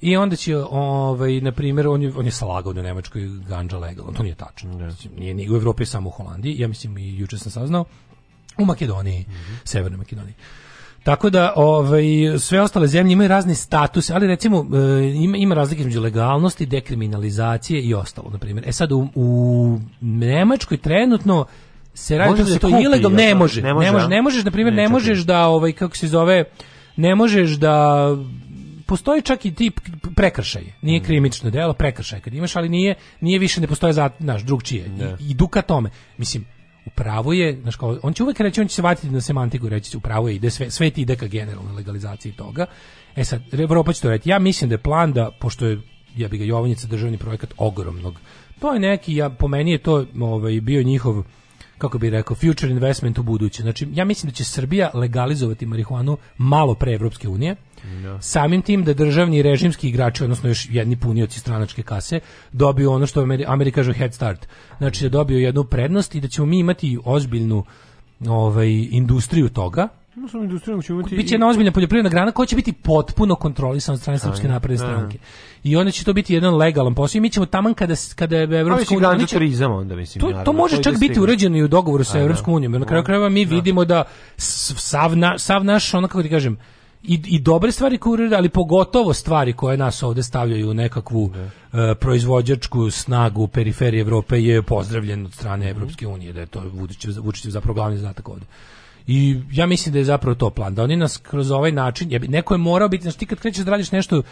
I onda će ovaj na primjer on je on je slagao da Nemačkoj ganđa legalno, to nije tačno. Znači, Nije ni u Evropi samo u Holandiji, ja mislim i juče sam saznao u Makedoniji, Severnoj Makedoniji. Tako da ovaj sve ostale zemlje imaju razni statuse, ali recimo e, ima ima razlike između legalnosti, dekriminalizacije i ostalo, na primjer. E sad u, u Nemačkoj trenutno se radi Može da se je to ilegalno, ne da? može, Ne ne može, može, a? ne možeš, na primjer, Ne, ne možeš da ovaj kako se zove, ne možeš da postoji čak i tip prekršaj. Nije Mm. krivično delo, prekršaj kad imaš, ali nije nije više ne postoje za naš drugčije. I, idu ka tome. Mislim, u pravu je, znaš kao, on će uvek reći, on će se vatiti na semantiku i reći, u pravu je, ide sve, sve ti ide ka generalnoj legalizaciji toga. E sad, Evropa će to reći. Ja mislim da je plan da, pošto je, ja bi ga Jovanjica državni projekat ogromnog, to je neki, ja, po meni je to ovaj, bio njihov kako bi rekao, future investment u buduće. Znači, ja mislim da će Srbija legalizovati marihuanu malo pre Evropske unije, samim tim da državni i režimski igrači, odnosno još jedni punioci stranačke kase, dobiju ono što Ameri- Amerika kaže head start. Znači da dobiju jednu prednost i da ćemo mi imati ozbiljnu ovaj, industriju toga, No, sam industrijom ćemo imati... Biće jedna ozbiljna poljoprivredna grana koja će biti potpuno kontrolisana od strane Srpske napredne stranke. I onda će to biti jedan legalan posao i mi ćemo taman kada kada je Evropska unija... oni će- turizam onda, mislim. to, to može čak biti uređeno i u dogovoru sa. Evropskom unijom. Na kraju krajeva mi vidimo da sav, na, sav naš, ono kako ti kažem, i, i dobre stvari koje urede, ali pogotovo stvari koje nas ovde stavljaju u nekakvu e, proizvođačku snagu periferije Evrope je pozdravljen od strane Evropske unije, da je to Vučićev, zapravo glavni zadatak ovde. I ja mislim da je zapravo to plan, da oni nas kroz ovaj način, ja bi, neko je morao biti, znači ti kad krećeš da radiš nešto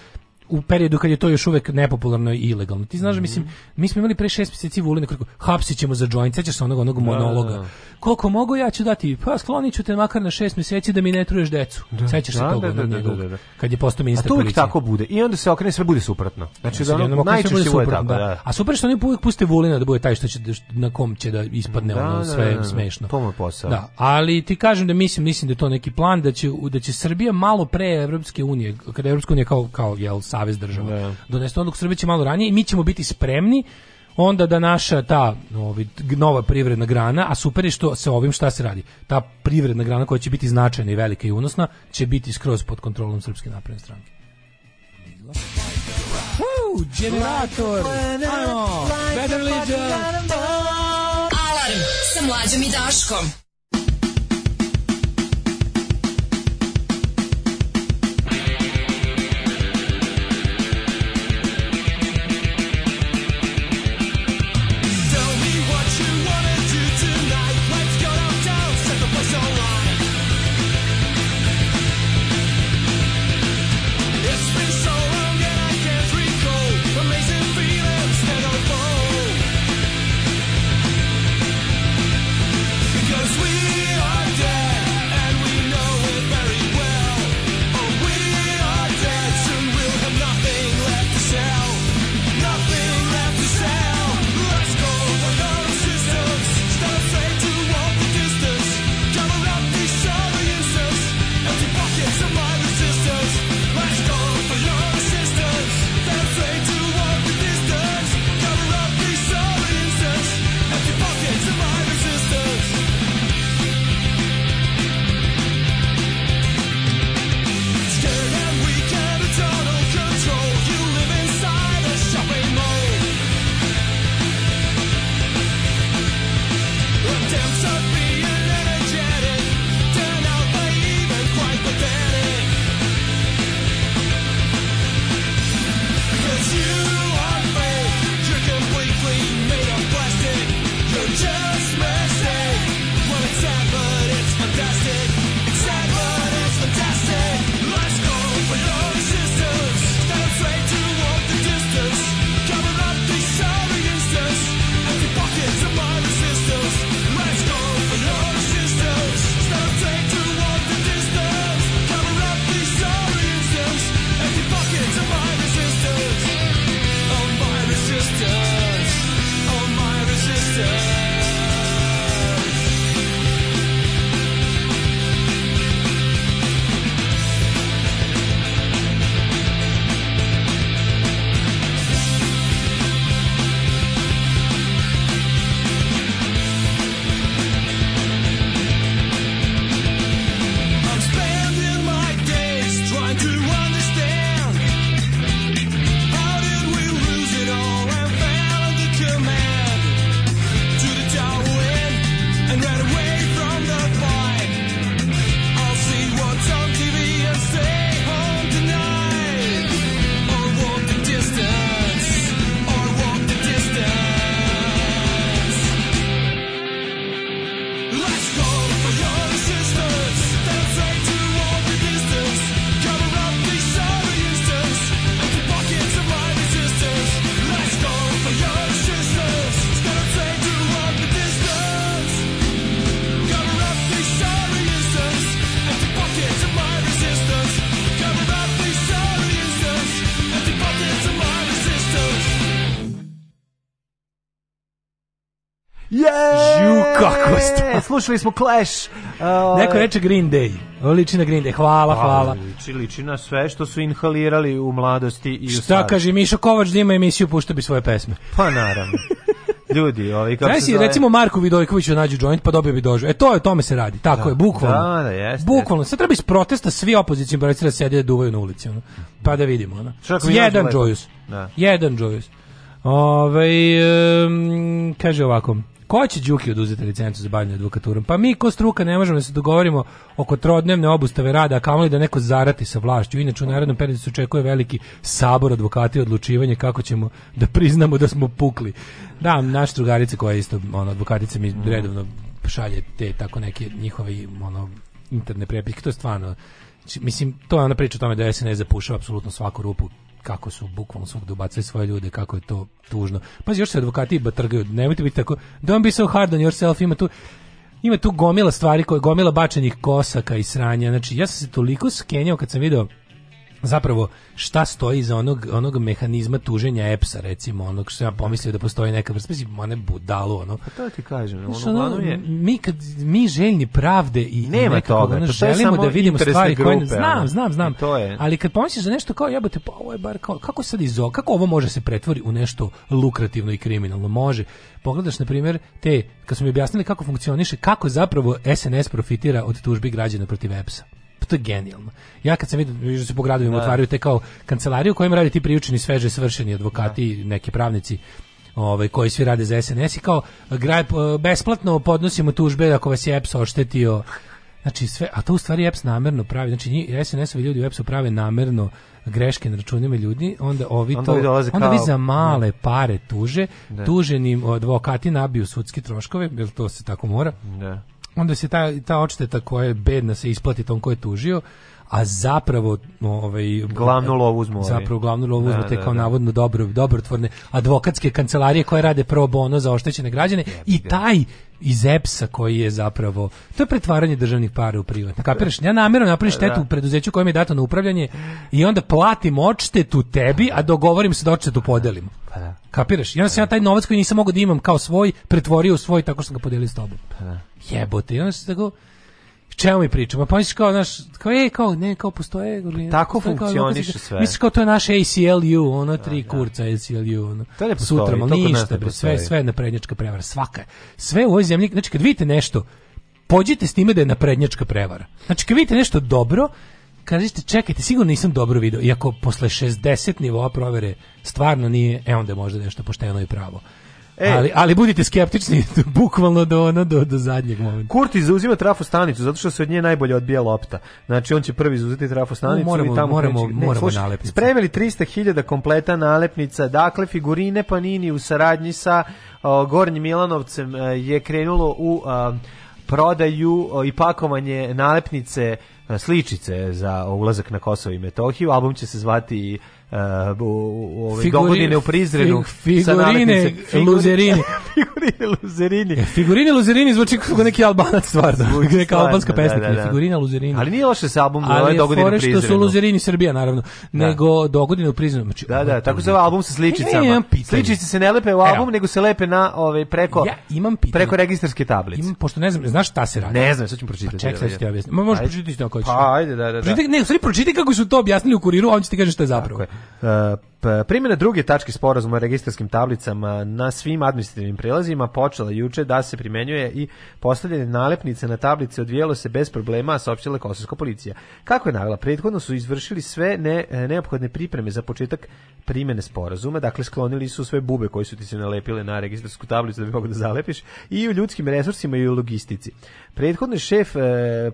u periodu kad je to još uvek nepopularno i ilegalno. Ti znaš, mislim, mi smo imali pre šest mjeseci Vulina kako hapsit ćemo za joint, sećaš se onog, onog monologa. da. Koliko mogu ja ću dati, pa sklonit ću te makar na šest mjeseci da mi ne truješ decu. Sećaš se Da, toga da, da, da, da, da. kad je postao A ministar to uvijek policije. tako bude. I onda se okrene sve bude suprotno. Znači da ono najčešće bude tako, da. da. A super što oni uvijek puste Vulina da bude taj što će da- na kom će da ispadne Da, ono da, sve da, da. smešno. To mu posao. Da, ali ti kažem da mislim, mislim da je to neki plan da će da će Srbija malo pre Evropske unije, kada Evropska unija kao kao jel savez država, donese odluku Srbija će malo ranije i mi ćemo biti spremni onda da naša ta ovi, nova privredna grana, a super je što se ovim šta se radi, ta privredna grana koja će biti značajna i velika i unosna, će biti skroz pod kontrolom Srpske napredne stranke. Woo, generator! Ajmo! Better Legion! Alarm sa mlađom i Daškom. Slušali smo Clash. Uh, Neko reče Green Day. Liči na Green Day. Hvala, hvala. Liči, liči na sve što su inhalirali u mladosti i u Šta starosti. kaže Mišo Kovač da ima emisiju, pušta bi svoje pesme. Pa naravno. Ljudi, ovi kako Znaš se zove- recimo Marku Vidojkoviću nađu joint pa dobio bi dožu. E to je, o tome se radi. Tako Da. je, bukvalno. Da, da, jeste, Bukvalno. Sad treba iz protesta svi opozicijni borci da sede da duvaju na ulici. Ono. Pa da vidimo. Ono. Jedan. Joyus. Da. Jedan Joyus. Ove, um, kaže ovako. Ko će Đuki oduzeti licencu za bavljanje advokaturom? Pa mi ko struka ne možemo da se dogovorimo oko trodnevne obustave rada, a kamoli da neko zarati sa vlašću. Inače u narodnom periodu se očekuje veliki sabor advokati i odlučivanje kako ćemo da priznamo da smo pukli. Da, naš drugarica koja je isto ono, advokatica mi redovno šalje te tako neke njihove ono, interne prepiske. To je stvarno Znači, mislim, to je ona priča o tome da SNS zapušava apsolutno svaku rupu kako su bukvalno svugde ubacili svoje ljude, kako je to tužno. Pazi, još se advokati batrgaju, nemojte biti tako, don't be so hard on yourself, ima tu, ima tu gomila stvari, koje, gomila bačenih kosaka i sranja, znači ja sam se toliko skenjao kad sam video zapravo šta stoji iza onog, onog mehanizma tuženja EPS-a, recimo, onog što ja pomislio da postoji neka vrsta, mislim, one budalu, ono, Pa to ti kažem. Ono, ono, uglavnom je... mi kad mi željni pravde i Nema nekako, toga, ono, to želimo da vidimo stvari koje grupe, znam, ono. znam, znam. I to je. Ali kad pomisliš za nešto kao jebote, pa ovo je bar kao kako sad izo, kako ovo može se pretvori u nešto lukrativno i kriminalno? Može. Pogledaš na primjer te kad su mi objasnili kako funkcioniše, kako zapravo SNS profitira od tužbi građana protiv EPS-a. Pa to je genijalno. Ja kad sam vidio, da se po gradovima Da. otvaraju te kao kancelarije u kojima rade ti priučeni sveže svršeni advokati, neki pravnici ovaj koji svi rade za SNS i kao graj, besplatno podnosimo tužbe ako vas je EPS oštetio. Znači sve, a to u stvari EPS namerno pravi. Znači SNS-ovi ljudi u EPS-u prave namerno greške na računima ljudi, onda ovi Onda to dolaze onda vi kao- za male pare tuže, Da. tuženim advokati nabiju sudske troškove, jer to se tako mora Da. Onda se ta, ta odšteta koja je bedna se isplati tom ko je tužio, a zapravo ovaj Glavnu lovu uzmu. Zapravo glavnu lovu uzmu Da, te da, kao da. navodno dobro dobrotvorne advokatske kancelarije koje rade pro bono za oštećene građane i taj iz EPS-a koji je zapravo to je pretvaranje državnih para u privatne. Kapiraš? Ja namjerno napravim štetu Da. u preduzeću kojem je dato na upravljanje i onda platim odštetu tebi, a dogovorim se da odštetu podelimo. Pa da. Kapiraš? Onda sam ja taj novac koji nisam mogao da imam kao svoj, pretvorio u svoj tako što sam ga podelio s tobom. Pa da. Jebote, i onda se tako čemu mi pričamo? Pa misliš kao, znaš, kao, e, kao, ne, kao postoje... Tako postoje kao funkcioniše advokatske- sve. Misliš kao to je naš ACLU, ono tri kurca ACLU, ono. To ne postoji, Sutra, to mal kod nas ništa, bre, sve, sve je naprednjačka prevara, svaka. Sve u ovoj zemlji, znači kad vidite nešto, pođite s time da je naprednjačka prevara. Znači kad vidite nešto dobro, kažete, čekajte, sigurno nisam dobro video. Iako posle 60 nivoa provere stvarno nije, e onda je možda nešto pošteno i pravo. E. ali, ali budite skeptični bukvalno do, ono, do, do zadnjeg momenta. Kurti zauzima trafostanicu zato što se od nje najbolje odbija lopta. Znači on će prvi zauzeti trafostanicu moramo- i tamo moramo- kreće- moramo slušaj, nalepnice. Spremili 300.000 kompleta nalepnica. Dakle figurine Panini u saradnji sa o, Gornjim Milanovcem e, je krenulo u a, prodaju i pakovanje nalepnice sličice za ulazak na Kosovo i Metohiju. Album će se zvati u, u, ove dogodine u Prizrenu fig- figurine luzerini. figurine luzerini. E, figurine luzerini zvuči kao neki albanac stvarno, neka Stvarno, albanska da, pesnika, da, da. figurina luzerini. Ali nije loše se album Ali Dogodine u fore što su Prizrenu. luzerini Srbija, naravno, nego dogodine u Prizrenu. Znači, Da, da, je tako se zove album sa sličicama. Ja imam pitanje. Sličice se ne lepe u album, Evo. nego se lepe na ove preko Ja imam pitanje. preko registarske tablice. Imam, pošto ne znam, znaš šta se radi? Ne znam, sad ću pročitati. Pa ček, sad ću ti Da, da. objasniti. Možeš pročitati isto ako hoćeš. Pa, ajde, da, da, da. Pročitaj, ne, u stvari pročitaj kako su to objasnili u kuriru, a on će ti kaže šta je zapravo. E, p- primjena druge tačke sporazuma o registarskim tablicama na svim administrativnim prelazima počela juče da se primenjuje i postavljanje nalepnice na tablice odvijelo se bez problema, saopštila kosovska policija. Kako je navela, prethodno su izvršili sve ne, e, neophodne pripreme za početak primjene sporazuma, dakle sklonili su sve bube koje su ti se nalepile na registarsku tablicu da bi mogo da zalepiš i u ljudskim resursima i u logistici. Prethodni šef e,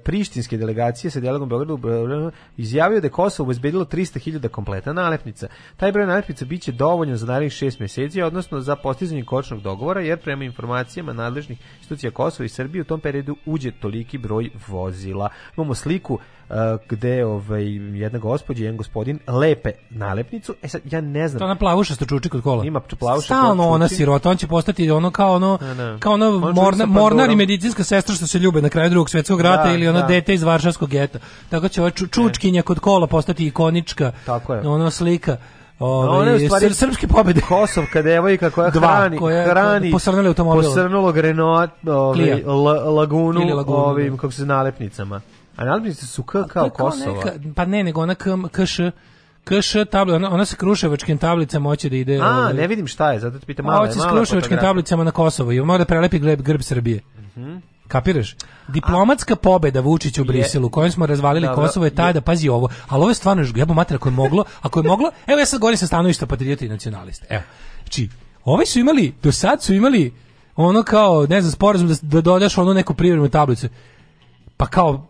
prištinske delegacije sa dijalogom Beogradu izjavio da je Kosovo obezbedilo 300.000 kompleta nalepnica. Taj broj nalepnica biće dovoljan za narednih šest mjeseci, odnosno za postizanje kočnog dogovora, jer prema informacijama nadležnih institucija Kosova i Srbije u tom periodu uđe toliki broj vozila. Imamo sliku e, gde ovaj, jedna gospođa i jedan gospodin lepe nalepnicu. E sad, ja ne znam. To ona plavuša što čuči kod kola. Ima plavuša Stalno ona sirota, on će postati ono kao ono, Da, da. kao ono On morna, mornar i medicinska sestra što se ljube na kraju drugog svjetskog rata Da, ili ono da. dete iz Varšavskog geta. Tako će ova ču- čučkinja kod kola postati ikonička Tako je. ono slika Ona je u stvari sr- srpske pobede. Kosovka devojka koja Dva, hrani, koja- hrani posrnuli automobil. posrnulo ovaj, Clio. la- lagunu, ovim, da. kako se nalepnicama. A nalepnice su K kao Kosova. neka- pa ne, nego ona KŠ, KŠ tabla, ona, ona sa kruševačkim tablicama hoće da ide... A, ovaj, ne vidim šta je, zato te pitam malo. hoće s kruševačkim tablicama na Kosovo i mora da prelepi grb, grb Srbije. Mhm. Kapiraš? Diplomatska pobeda Vučića u Briselu, u kojem smo razvalili Dobro, Kosovo je tada, pazi ovo, ali ovo je stvarno jebo mater, ako je moglo, ako je moglo, evo ja sad govorim sa stanovišta patriota i nacionalista. Evo. Znači, ovi su imali, do sad su imali ono kao, ne znam, sporazum da, da dodaš ono neku privremenu tablicu. Pa kao,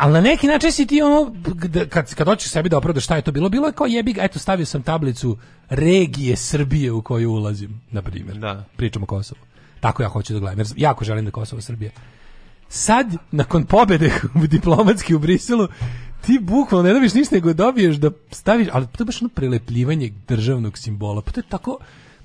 ali na neki način si ti ono, gde- kad, kad hoćeš sebi da opravdaš šta je to bilo, bilo je kao jebi eto stavio sam tablicu regije Srbije u koju ulazim, na primjer. Da. Pričamo o Kosovu. Tako ja hoću da gledam, jer jako želim da Kosovo Srbije. Sad, nakon pobede diplomatski u Briselu, ti bukvalno ne dobiš ništa, nego dobiješ da staviš, ali to je baš ono prelepljivanje državnog simbola, pa to je tako,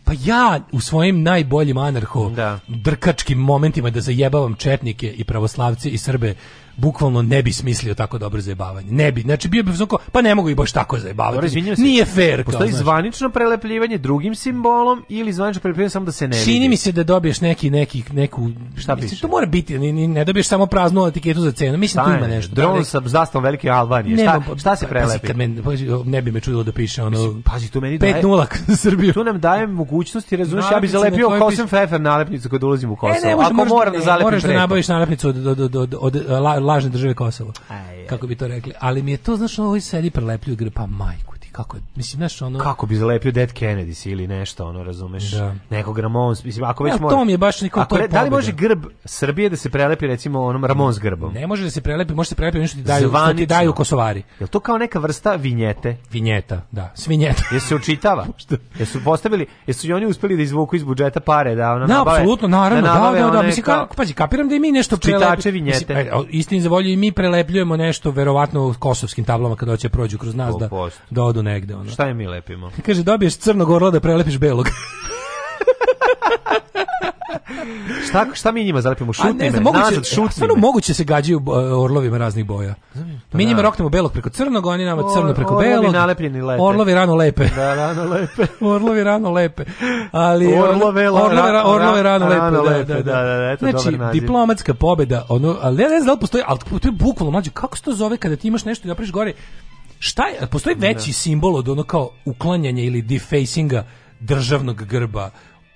pa ja u svojim najboljim anarho Da. drkačkim momentima da zajebavam četnike i pravoslavce i Srbe bukvalno ne bi smislio tako dobro zajebavanje. Ne bi. Znači bio bi onako, pa ne mogu i baš tako Dobro, zajebavati. se. Nije fair. kao, Postoji znaš. zvanično prelepljivanje drugim simbolom ili zvanično prelepljivanje samo da se ne vidi. Čini mi se da dobiješ neki neki neku Šta mislim, piše? To mora biti, ni- ne dobiješ samo praznu etiketu za cenu. Mislim tu Šta ima nešto. Dron sa zastavom Velike Albanije. Nema, Šta, šta se pa- prelepi? Pazi, kad me, pazi, ne bi me čudilo da piše ono Pazi, tu meni daje... 5-0 za Srbiju. Tu nam daje mogućnosti, razumiješ, ja na zalepio kojoj Kosen Pfeffer nalepnicu kad ulazim u Kosovo. E, ne, možda, Ako moram da ne, zalepim moraš da nabaviš nalepnicu od, od, od, od, lažne države Kosovo. Aj, aj. Kako bi to rekli. Ali mi je to, znaš, ovo sedi prelepljuju grb, pa majku ti, kako je, mislim, znaš, ono... Kako bi zalepio Dead Kennedys ili nešto, ono, razumeš? Da. Nekog Ramons, mislim, ako već Ja, mora... to mi je baš niko- Ako to je re- Da li može grb Srbije da se prelepi, recimo, onom Ramons grbom? Ne može da se prelepi, može se prelepi nešto ti daju, što ti Zvanično. daju Kosovari. Je to kao neka vrsta vinjete? Vinjeta, da, svinjeta. Jesu se učitava? Jesu postavili, jesu i oni uspeli da izvuku iz budžeta pare da ono Da, nabave? apsolutno, naravno, da, nabave da, da, one mislim, kao- pazi, kapiram da i mi nešto prelepimo. vinjete. Mislim, istini za volju i mi prelepljujemo nešto, verovatno, kosovskim tablama kada hoće prođu kroz nas da, 100%. da odu negde. Ono. Šta je mi lepimo? Kaže, dobiješ crnog orla da prelepiš belog. Šta, šta mi njima zalepimo? A Šutni ne znam, moguće, nazad, me. moguće se gađaju orlovima raznih boja. Mi njima roknemo belog preko crnog, oni nama Or- crno preko orlovi belog. nalepljeni lepe. Orlovi rano lepe. Da, rano lepe. Orlovi rano lepe. Ali Orlove, ono- orlove, ra- orlove rano, rano lepe. lepe, da, da, da, eto, znači, dobar naziv. diplomatska pobeda, ono, ali ne znam da li postoji, ali to je bukvalno mlađe, kako se to zove kada ti imaš nešto i napraviš gore, šta je, postoji veći simbol od ono kao uklanjanja ili defacinga državnog grba,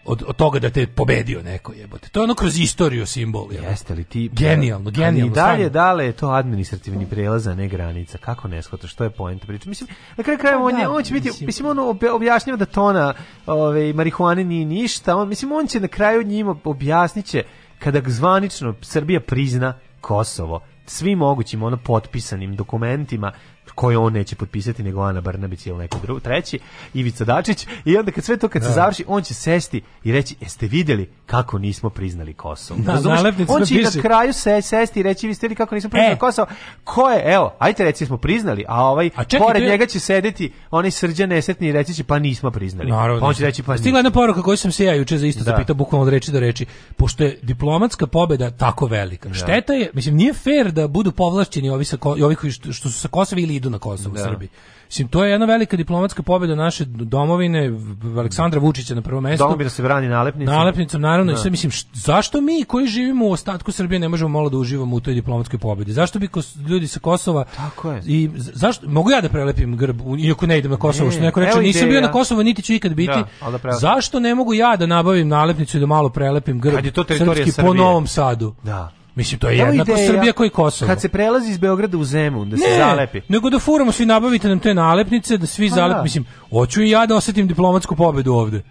od, od toga da te pobedio neko jebote. To je ono kroz istoriju simbol. jebote. Jeste li ti... Genijalno, genijalno. i dalje, stvarno. dale je to administrativni prelaz, a ne granica. Kako ne shvataš, što je poenta priče? Mislim, na kraju krajeva, on, je- da, on će biti, mislim- mislim, on obja- objašnjava da tona ove, marihuane nije ništa, on, mislim, on će na kraju njima objasnit će kada zvanično Srbija prizna Kosovo svim mogućim ono potpisanim dokumentima koje on neće potpisati nego Ana Brnabić ili neko drugi, treći, Ivica Dačić i onda kad sve to kad se Da. završi, on će sesti i reći, jeste vidjeli kako nismo priznali Kosovo? Da, on će i na kraju se sesti i reći, vi ste li kako nismo priznali E. Kosovo? Ko je, evo, ajte reci smo priznali, a ovaj, A čekaj, pored je- njega će sedeti onaj srđan nesretni i reći će, pa nismo priznali. Naravno. Pa on će reći, pa Stigla jedna poruka koju sam se ja juče za isto Da. zapitao bukvalno od reči do reči. Pošto je diplomatska pobeda tako velika. Šteta je, mislim nije fair da budu povlašćeni ovi sa ovi koji što, što su sa Kosova ili idu na Kosovo Da. u Srbiji. Mislim to je jedna velika diplomatska pobeda naše domovine Aleksandra Vučića na prvom mestu. Domobir se brani nalepnicom. Nalepnicom, naravno, i Da. sve mislim, št- zašto mi koji živimo u ostatku Srbije ne možemo malo da uživamo u toj diplomatskoj pobedi? Zašto bi kos- ljudi sa Kosova Tako je. i zašto mogu ja da prelepim grb iako ne idem na Kosovo, Ne, što neko reče, nisam bio na Kosovu, niti ću ikad biti. Da, da zašto ne mogu ja da nabavim nalepnicu i da malo prelepim grb Kad je to teritorija srpski po Srbije. Novom Sadu? Da. Mislim, to je Evo jednako ideja, Srbija koji Kosovo. Kad se prelazi iz Beograda u Zemun, da se ne, zalepi. nego da furamo svi nabavite nam te nalepnice, da svi Pa zalep, da. mislim, hoću i ja da osetim diplomatsku pobedu ovde.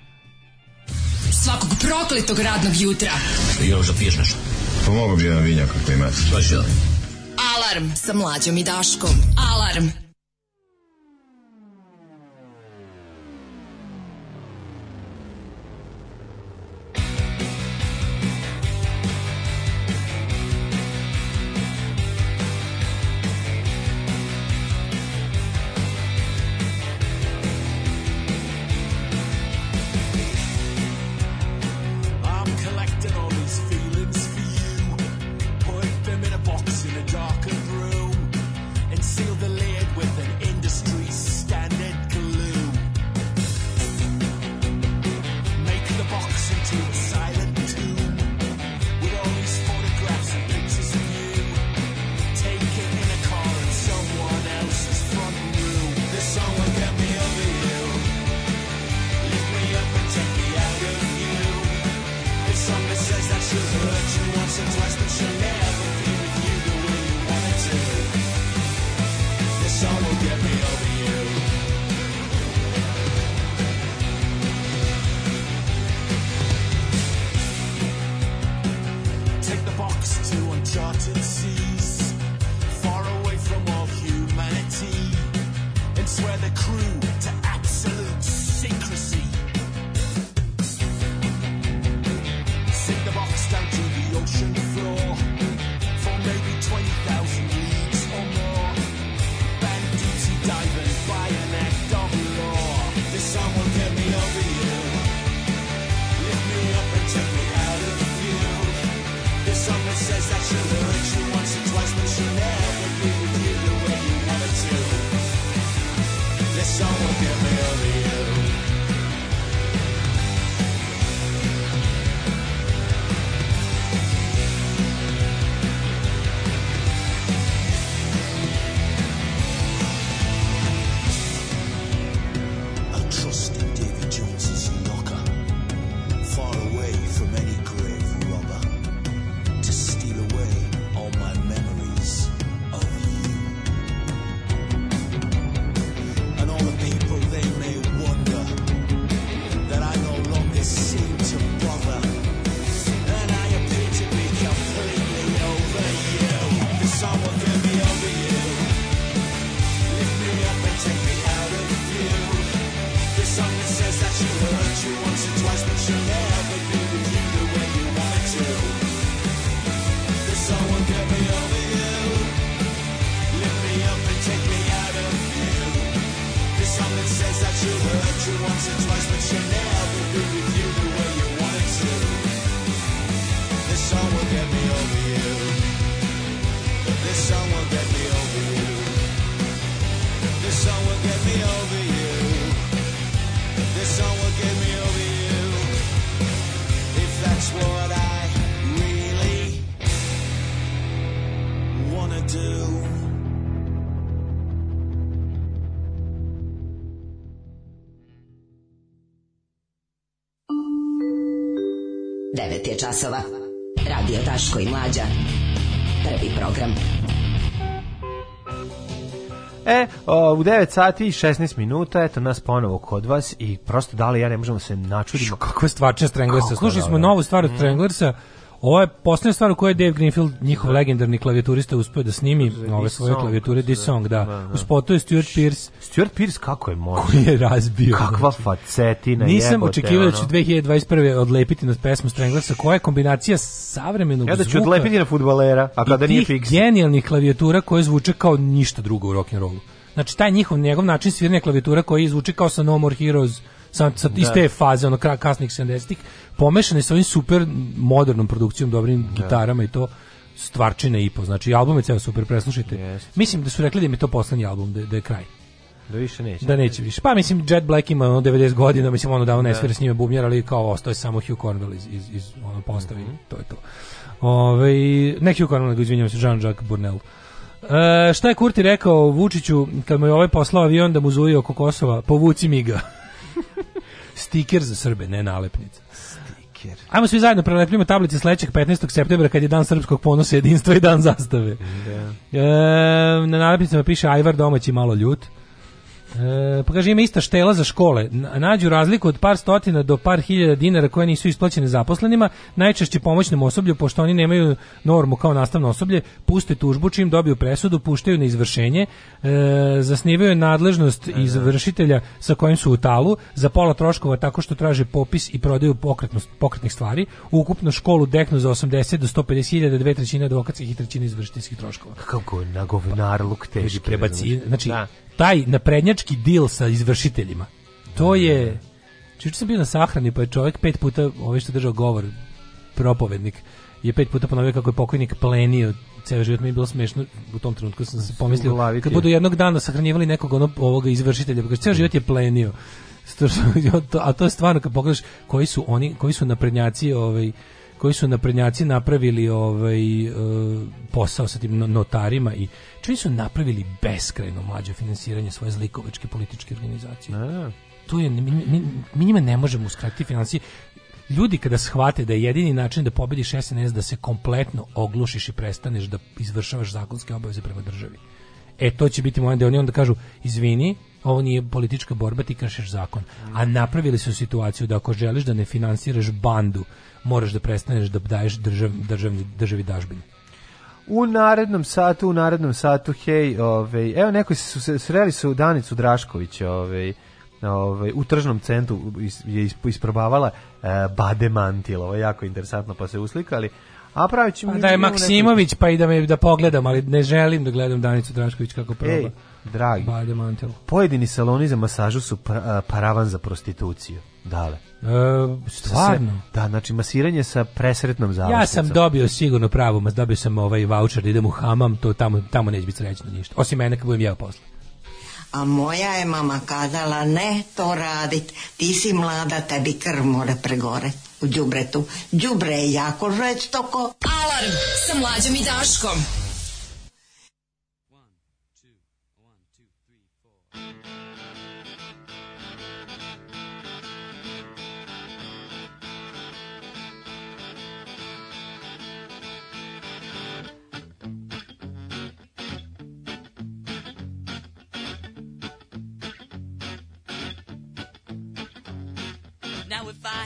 Svakog prokletog radnog jutra. Još da piješ nešto? Pomogu bi jedan vinjak ako imate. Baš. Alarm sa mlađom i Daškom. Alarm. Časova. Radio Daško i Mlađa. Prvi program. E, o, u 9 sati i 16 minuta, eto nas ponovo kod vas i prosto da li ja ne možemo se načudimo. Kakva stvarčina Stranglersa. Slušali smo novu stvar od Mhm. Stranglersa. Ovo je posljednja stvar u kojoj je Dave Greenfield, njihov legendarni klavijaturista, uspio da snimi ove svoje klavijature, This da, Song, da. da, da. U spotu je Stuart Pierce, Stuart Pierce kako je možda? koji je razbio. Kakva facetina Nisam jebote, očekivao da će ono. 2021. odlepiti na pesmu Stranglersa, koja je kombinacija savremenog Ja da ću zvuka odlepiti na fudbalera, a kada nije fiks. genijalnih klavijatura koje zvuče kao ništa drugo u rock'n'rollu. Znači, taj njihov, njegov način sviranja klavijatura koji zvuči kao sa No More Heroes, sa, sa iz Da. te faze, ono, kasnih 70-ih, pomešane sa ovim super modernom produkcijom, dobrim gitarama i to stvarčine i po. Znači, album je ceo super, preslušajte. Mislim da su rekli da im je to poslednji album, da, da je kraj. Da više neće. Da neće više. Pa mislim Jet Black ima ono 90 godina, mislim ono da on ne svira s njima bubnjar, ali kao ostao je samo Hugh Cornwell iz, iz, iz ono postavi. Mhm. To je to. Ove, ne Hugh Cornwell, nego izvinjavam se, Jean-Jacques Bournel. E, šta je Kurti rekao Vučiću kad mu je ovaj poslao avion da mu zuji oko Kosova? Povuci mi ga. Stiker za Srbe, ne nalepnica. Stiker. Ajmo svi zajedno prelepljamo tablice sledećeg 15. septembra kad je dan srpskog ponosa, jedinstva i dan zastave. Da. E, na nalepnicama piše Ajvar domaći malo ljut. E, pa kaže ima ista štela za škole. Na- Nađu razliku od par stotina do par hiljada dinara koje nisu isplaćene zaposlenima, najčešće pomoćnom osoblju, pošto oni nemaju normu kao nastavno osoblje, puste tužbu, čim dobiju presudu, puštaju na izvršenje, e, zasnivaju nadležnost izvršitelja sa kojim su u talu, za pola troškova tako što traže popis i prodaju pokretnost, pokretnih stvari, ukupno školu deknu za 80 do 150 hiljada, dve trećine advokatskih i trećine izvršiteljskih troškova. Kako na govnar luk teški. Prebaci, znači, Da. Taj naprednjački deal sa izvršiteljima, to je... Čuče sam bio na sahrani, pa je čovjek pet puta, ovaj što držao govor, propovednik, je pet puta ponovio kako je pokojnik plenio ceo život. Mi je bilo smešno u tom trenutku sam se pomislio kad budu jednog dana sahranjivali nekog ono, ovoga izvršitelja pa kaže ceo život je plenio. A to je stvarno kad pogledaš koji su oni koji su naprednjaci ovaj koji su naprednjaci napravili ovaj e, posao sa tim no- notarima i čini su napravili beskrajno mlađe finansiranje svoje zlikovačke političke organizacije. To je mi, mi, mi njima ne možemo uskratiti financije. Ljudi kada shvate da je jedini način da pobediš SNS da se kompletno oglušiš i prestaneš da izvršavaš zakonske obaveze prema državi. E, to će biti moment da oni onda kažu, izvini, ovo nije politička borba, ti kršeš zakon. A napravili su situaciju da ako želiš da ne finansiraš bandu, moraš da prestaneš da daješ držav, državni, državi dažbine. U narednom satu, u narednom satu, hej, ovaj, evo neko su se sreli su Danicu Drašković, ovaj, ovaj, u tržnom centru je is- isprobavala e, bade mantil, ovo je jako interesantno, pa se uslikali. A pravit ćemo... Pa da je Maksimović, pa i da me da pogledam, ali ne želim da gledam Danicu Drašković kako proba. Ej, dragi, Bade mantil. pojedini saloni za masažu su pra- a, paravan za prostituciju. Dale. E, stvarno? Se- Da, znači masiranje sa presretnom završnicom. Ja sam dobio sigurno pravo, mas dobio sam ovaj voucher da idem u hamam, to tamo, tamo neće biti srećno ništa. Osim mene kad budem jeo posle. A moja je mama kazala ne to radit, ti si mlada, tebi krv mora pregore u đubretu. Đubre je jako žestoko. Alarm sa mlađom i Daškom.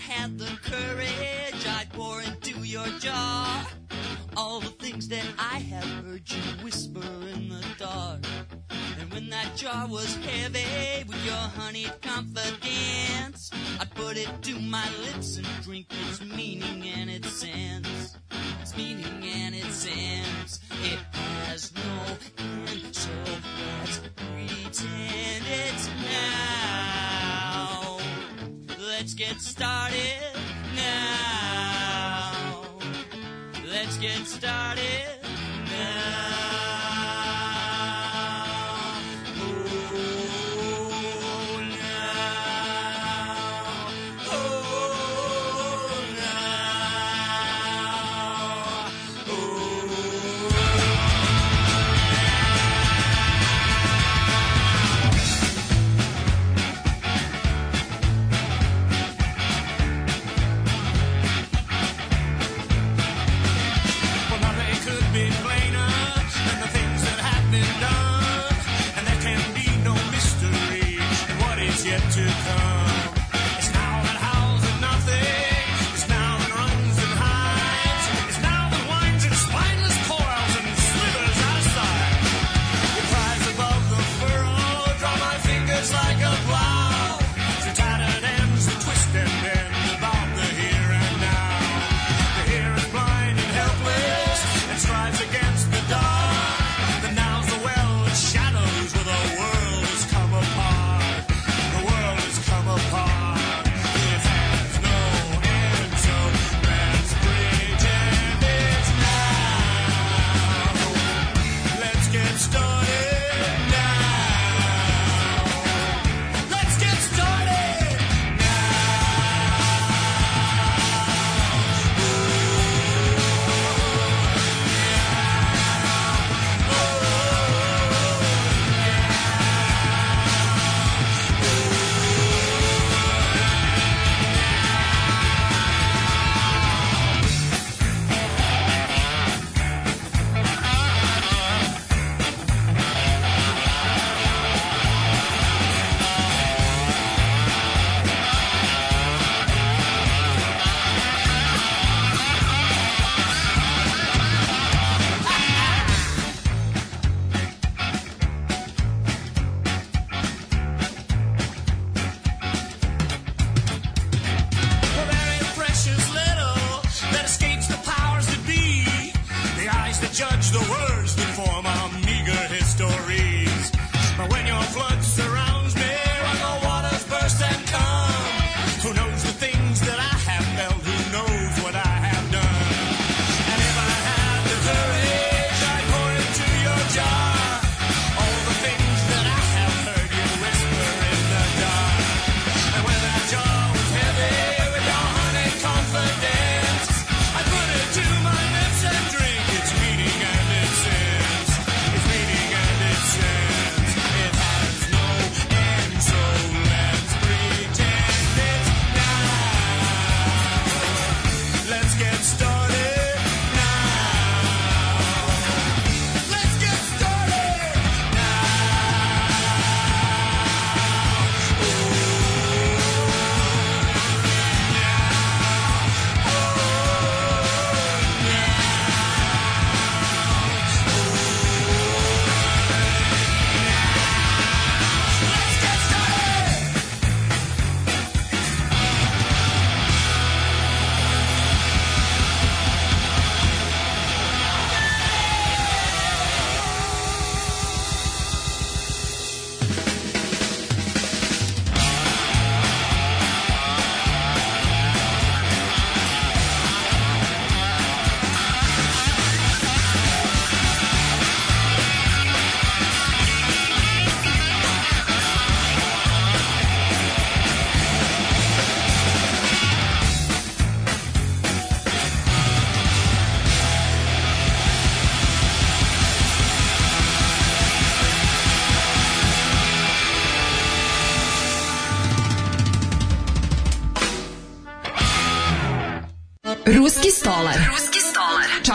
Had the courage, I'd pour into your jaw all the things that I have heard you whisper in the dark. And when that jar was heavy with your honeyed confidence, I'd put it to my lips and drink its meaning and its sense. Its meaning and its sense. It has no end, so let's pretend it's now. Let's get started now. Let's get started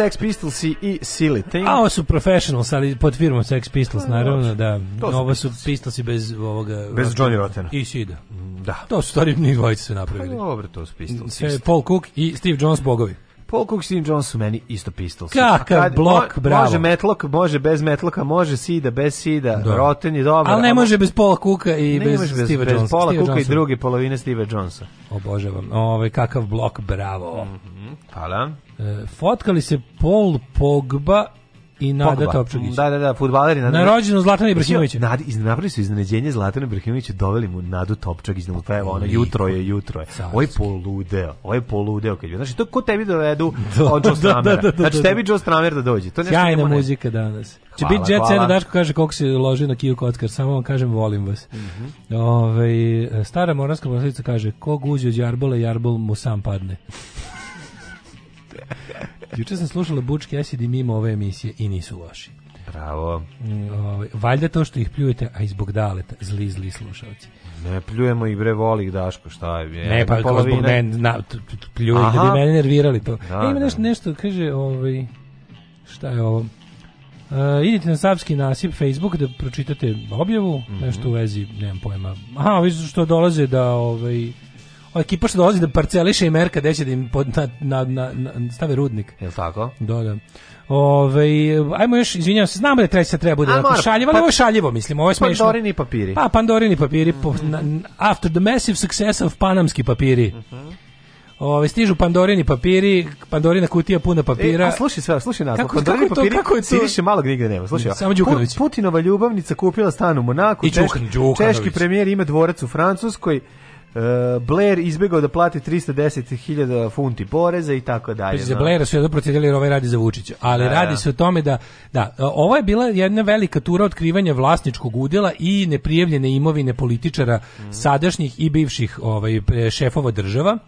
Sex Pistols i Silly Thing. A ovo su professionals, ali pod firmom Sex Pistols, Pa, naravno, da. To su Ovo su Pistolsi bez ovoga... Bez Johnny Rottena. I Sida. Da. To su stvari njih dvojice su napravili. Pa dobro, to su Pistols. Sve Paul Cook i Steve Jones bogovi. Paul Cook, Steve Jones su meni isto Pistols. Kakav blok, mo- bravo. Može Metlok, može bez Metloka, može Sida, bez Sida, Da. Rotten je dobar. Ali ne može bez Paula Cooka i ne bez bez, Steve bez Jonesa. Paula Steve Cooka i druge polovine Steve Jonesa. Obožavam. Ovaj kakav blok, bravo. Hvala. E, fotkali se Paul Pogba i Nada. Topčagić. Da, da, da, fudbaleri. Na rođendan Zlatana Ibrahimovića. Nadi, iz- napravili su iznenađenje Zlatana Ibrahimovića, doveli mu Nadu Topčagić da mu peva ono, jutro je, jutro je. Je poludeo, je poludeo. Kad je, znači, to ko tebi dovedu od Joe Stramera? da, da, da, Znači, tebi Joe Stramer da dođe. To nešto Sjajna muzika danas. Će Hvala, biti Jet. Set, Daško kaže koliko se loži na Kiju Kockar, samo vam kažem volim vas. Mhm. Ovaj, stara moranska poslovica kaže ko guzi od jarbola, jarbol mu sam padne. Juče sam slušala Butch Cassidy mimo ove emisije i nisu loši. Bravo. Mm, ovaj, valjda to što ih pljujete, a i zbog daleta, zli, zli slušalci. Ne pljujemo i bre voli ih Daško, šta je? Ne, pa kao zbog mene, na, pljuju, da bi mene nervirali to. Da, e, ima da. nešto, nešto, kaže, ovaj, šta je ovo? Uh, idite na Savski nasip Facebook da pročitate objavu, Mhm. nešto u vezi, nemam pojma. Aha, ovi što dolaze da ovaj ova ekipa što dolazi da parceliše i merka gde će da im pod, na, na, na, na- stave rudnik. Je li tako? Da, da. Ove, ajmo još, izvinjavam se, znamo da treći sad treba bude onako šaljivo, ali pa- ovo je šaljivo, mislim, ovo je smešno. Pandorini papiri. Pa, Pandorini papiri, po, na, after the massive success of panamski papiri. Mhm. Ove, stižu Pandorini papiri, Pandorina kutija puna papira. E, a slušaj sve, slušaj naslov. Kako- Pandorini kako je to- papiri, kako je to? Siriše malog nigde nema. Slušaj, Samo Đukanović. Pu- Putinova ljubavnica kupila stan u Monaku, I češki, Đukan- Đukanović. češki premijer ima dvorac u Francuskoj, Blair izbegao da plati 310.000 funti poreza i tako dalje. Pazi, za. Blaira su jedno procedili jer ovaj radi za Vučića. Ali Da, radi da. se o tome da, da, ovo je bila jedna velika tura otkrivanja vlasničkog udjela i neprijavljene imovine političara Mhm. sadašnjih i bivših ovaj, šefova država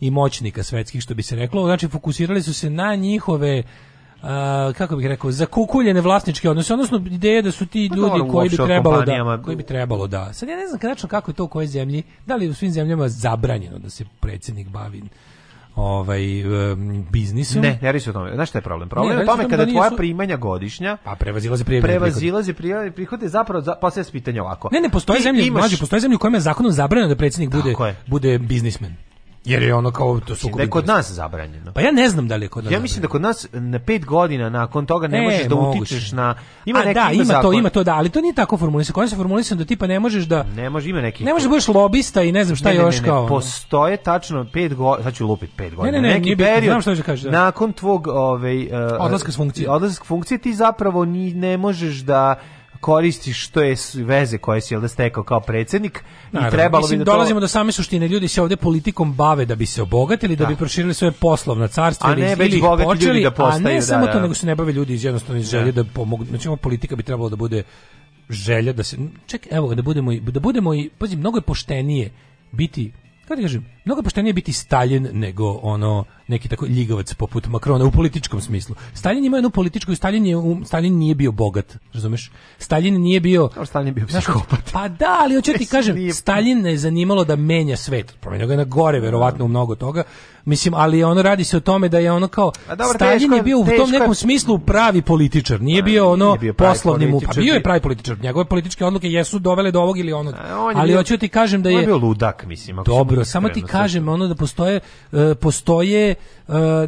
i moćnika svetskih, što bi se reklo. Znači, fokusirali su se na njihove a, kako bih rekao, zakukuljene vlasničke odnose, odnosno ideje da su ti Pa ljudi dobro, u koji bi trebalo da koji bi trebalo da. Sad ja ne znam tačno kako je to u kojoj zemlji, da li je u svim zemljama zabranjeno da se predsjednik bavi ovaj em, biznisom. Ne, ne radi se o tome. Znaš šta je problem? Problem je o tome kada da tvoja nisu- primanja godišnja Pa prevazilaze prijavljene prevazilaze prijavljene prihode, zapravo za, postavlja se pitanje ovako. Ne, ne, postoje zemlje, imaš- mlađe, postoje zemlje u kojima je zakonom zabranjeno da predsjednik bude, je. bude biznismen. Jer je ono kao to su da je kod nas zabranjeno. Pa ja ne znam da li je kod nas. Ja mislim da kod nas na pet godina nakon toga ne E, možeš da moguće. utičeš na ima A neki da, ima to, zakon. ima to, da, ali to nije tako formulisano. Kod nas je formulisano da tipa ne možeš da Ne može, ima neki. ne možeš da budeš lobista i ne znam šta Ne, ne, još ne, ne, kao. Postoje tačno pet godina, sad ću lupiti pet godina. ne, ne, neki nije period, znam šta hoćeš da kažeš, da. nakon tvog ovaj, uh, Odlaska s funkcije. Odlaska s funkcije ti zapravo ni, ne možeš da koristiš što je veze koje si jel da stekao kao predsjednik i Naravno, trebalo mislim, bi da to... dolazimo do same suštine. Ljudi se ovdje politikom bave da bi se obogatili, da, Da. bi proširili svoje poslovna carstva A ili, ne ili već počeli, ljudi da a postaju, ne da, samo da. to, nego se ne bave ljudi iz jednostavno iz želje da pomogu. Znači, ova politika bi trebalo da bude želja da se... Ček, evo, da budemo, i- da budemo i... Pazi, mnogo je poštenije biti kako ti kažem, mnogo je poštenije biti Stalin nego ono neki tako ljigavac poput Makrona u političkom smislu. Stalin ima jednu političku Stalin, je, um, Stalin nije bio bogat, razumeš? Stalin nije bio... Kao Stalin je bio psihopat. Pa da, ali hoću ti Mislim, kažem, nije- Stalin ne je zanimalo da menja svet. Promenio ga je na gore, verovatno u mnogo toga. Mislim, ali ono radi se o tome da je ono kao A dobro, Stalin teško je je- bio u tom je- nekom smislu pravi političar. Nije bio ono nije bio poslovni mu, pa bio je pravi političar. Njegove političke odluke jesu dovele do ovog ili onog. on je Ali bio- hoću ti kažem da on je je bio ludak, mislim. Dobro, samo ti kažem ono da postoje e, postoje e,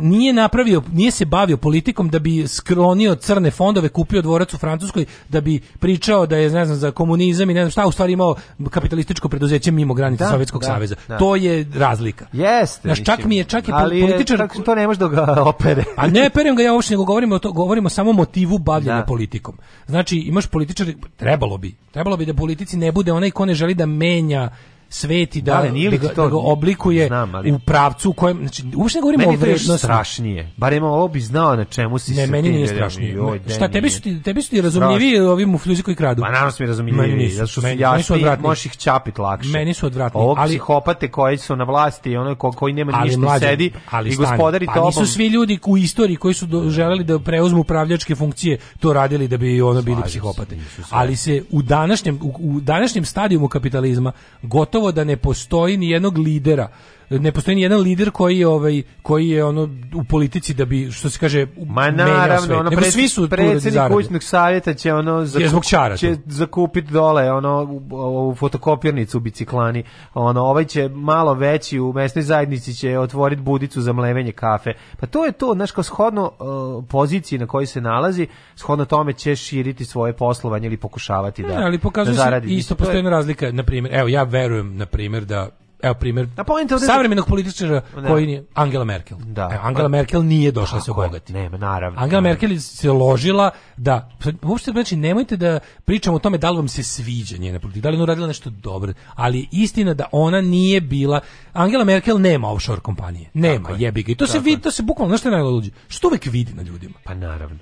nije napravio nije se bavio politikom da bi sklonio crne fondove, kupio dvorac u Francuskoj da bi pričao da je ne znam za komunizam i ne znam šta, u stvari imao kapitalističko preduzeće mimo granica Da, Sovjetskog da, saveza. da. To je razlika. Jeste. Znaš, čak mi je čak i ali je- političar čak to ne može da ga opere. a ne perem ga ja uopšte, nego govorimo, o to, govorimo samo o motivu bavljenja Da. politikom. Znači, imaš političar, trebalo bi, trebalo bi da politici ne bude onaj ko ne želi da menja svet i da, Da, li da, ga, to- da ga oblikuje Znam, ali- u pravcu u kojem, znači, uopšte ne govorimo o vrednosti. strašnije. Barem ovo bi znao na čemu si Ne, se meni nije strašnije. Joj, Šta, tebi su ti, tebi su ti razumljivi ovi mufljuzi koji kradu? Pa naravno su mi razumljivi, zato što su jasni, odvratni. možeš ih čapit lakše. Meni su odvratni, Ovog ali- psihopate koji su na vlasti, ono ko, koji nema ali ništa mlađe, sedi ali i gospodari pa nisu svi ljudi u istoriji koji su do, želeli da preuzmu upravljačke funkcije to radili da bi ono bili psihopate. Ali se u današnjem u, u današnjem stadijumu kapitalizma gotovo da ne postoji ni jednog lidera ne postoji ni jedan lider koji je ovaj koji je ono u politici da bi što se kaže Ma naravno, ono Nego svi su zarade. kućnog savjeta će ono Je zbog čara će zakupiti dole ono u, u fotokopirnicu u biciklani. Ono ovaj će malo veći u mesnoj zajednici će otvoriti budicu za mlevenje kafe. Pa to je to, znaš, kao shodno uh, poziciji na kojoj se nalazi, shodno tome će širiti svoje poslovanje ili pokušavati da Ne, ali pokazuje da se isto postoji razlika, na primjer, evo ja verujem na primjer da evo primjer A poenta ovdje- savremenog političara Da. koji nije Angela Merkel. Da. Evo, Angela Merkel nije došla se Tako je, obogati. Nema, naravno. Angela Merkel se ložila da uopšte znači nemojte da pričamo o tome da li vam se sviđa njena politika, da li ona uradila nešto dobro, ali istina da ona nije bila Angela Merkel nema offshore kompanije. Nema, je. jebi ga. I to se Tako vidi, je. to se bukvalno, je najluđe? Što uvek vidi na ljudima. Pa naravno.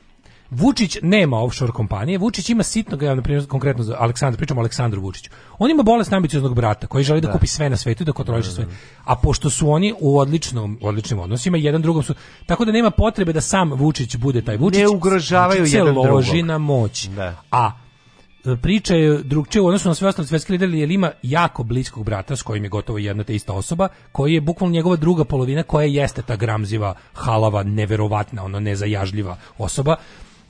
Vučić nema offshore kompanije, Vučić ima sitnog, ja na primjer konkretno za Aleksandra, pričamo o Aleksandru Vučiću. On ima bolesno ambicioznog brata koji želi da, kupi sve na svetu i da kontroliše sve. A pošto su oni u odličnom, odličnim odnosima, jedan drugom su, tako da nema potrebe da sam Vučić bude taj Vučić. Ne ugrožavaju Vučić se jedan loži drugog. na moć. Da. A e, priča je drugčije u odnosu na sve ostale svetske lidere, jer ima jako bliskog brata s kojim je gotovo jedna te ista osoba, koji je bukvalno njegova druga polovina koja jeste ta gramziva, halava, neverovatna, ono nezajažljiva osoba.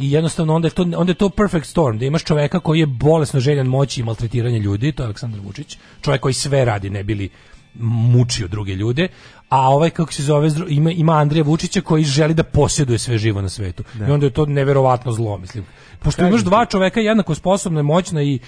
I jednostavno onda je to onda je to perfect storm, da imaš čoveka koji je bolesno željan moći i maltretiranja ljudi, to je Aleksandar Vučić, čovjek koji sve radi ne bili mučio druge ljude, a ovaj kako se zove ima ima Andrija Vučića koji želi da posjeduje sve živo na svetu. I onda je to neverovatno zlo, mislim. Pošto imaš dva čoveka jednako sposobna, moćna i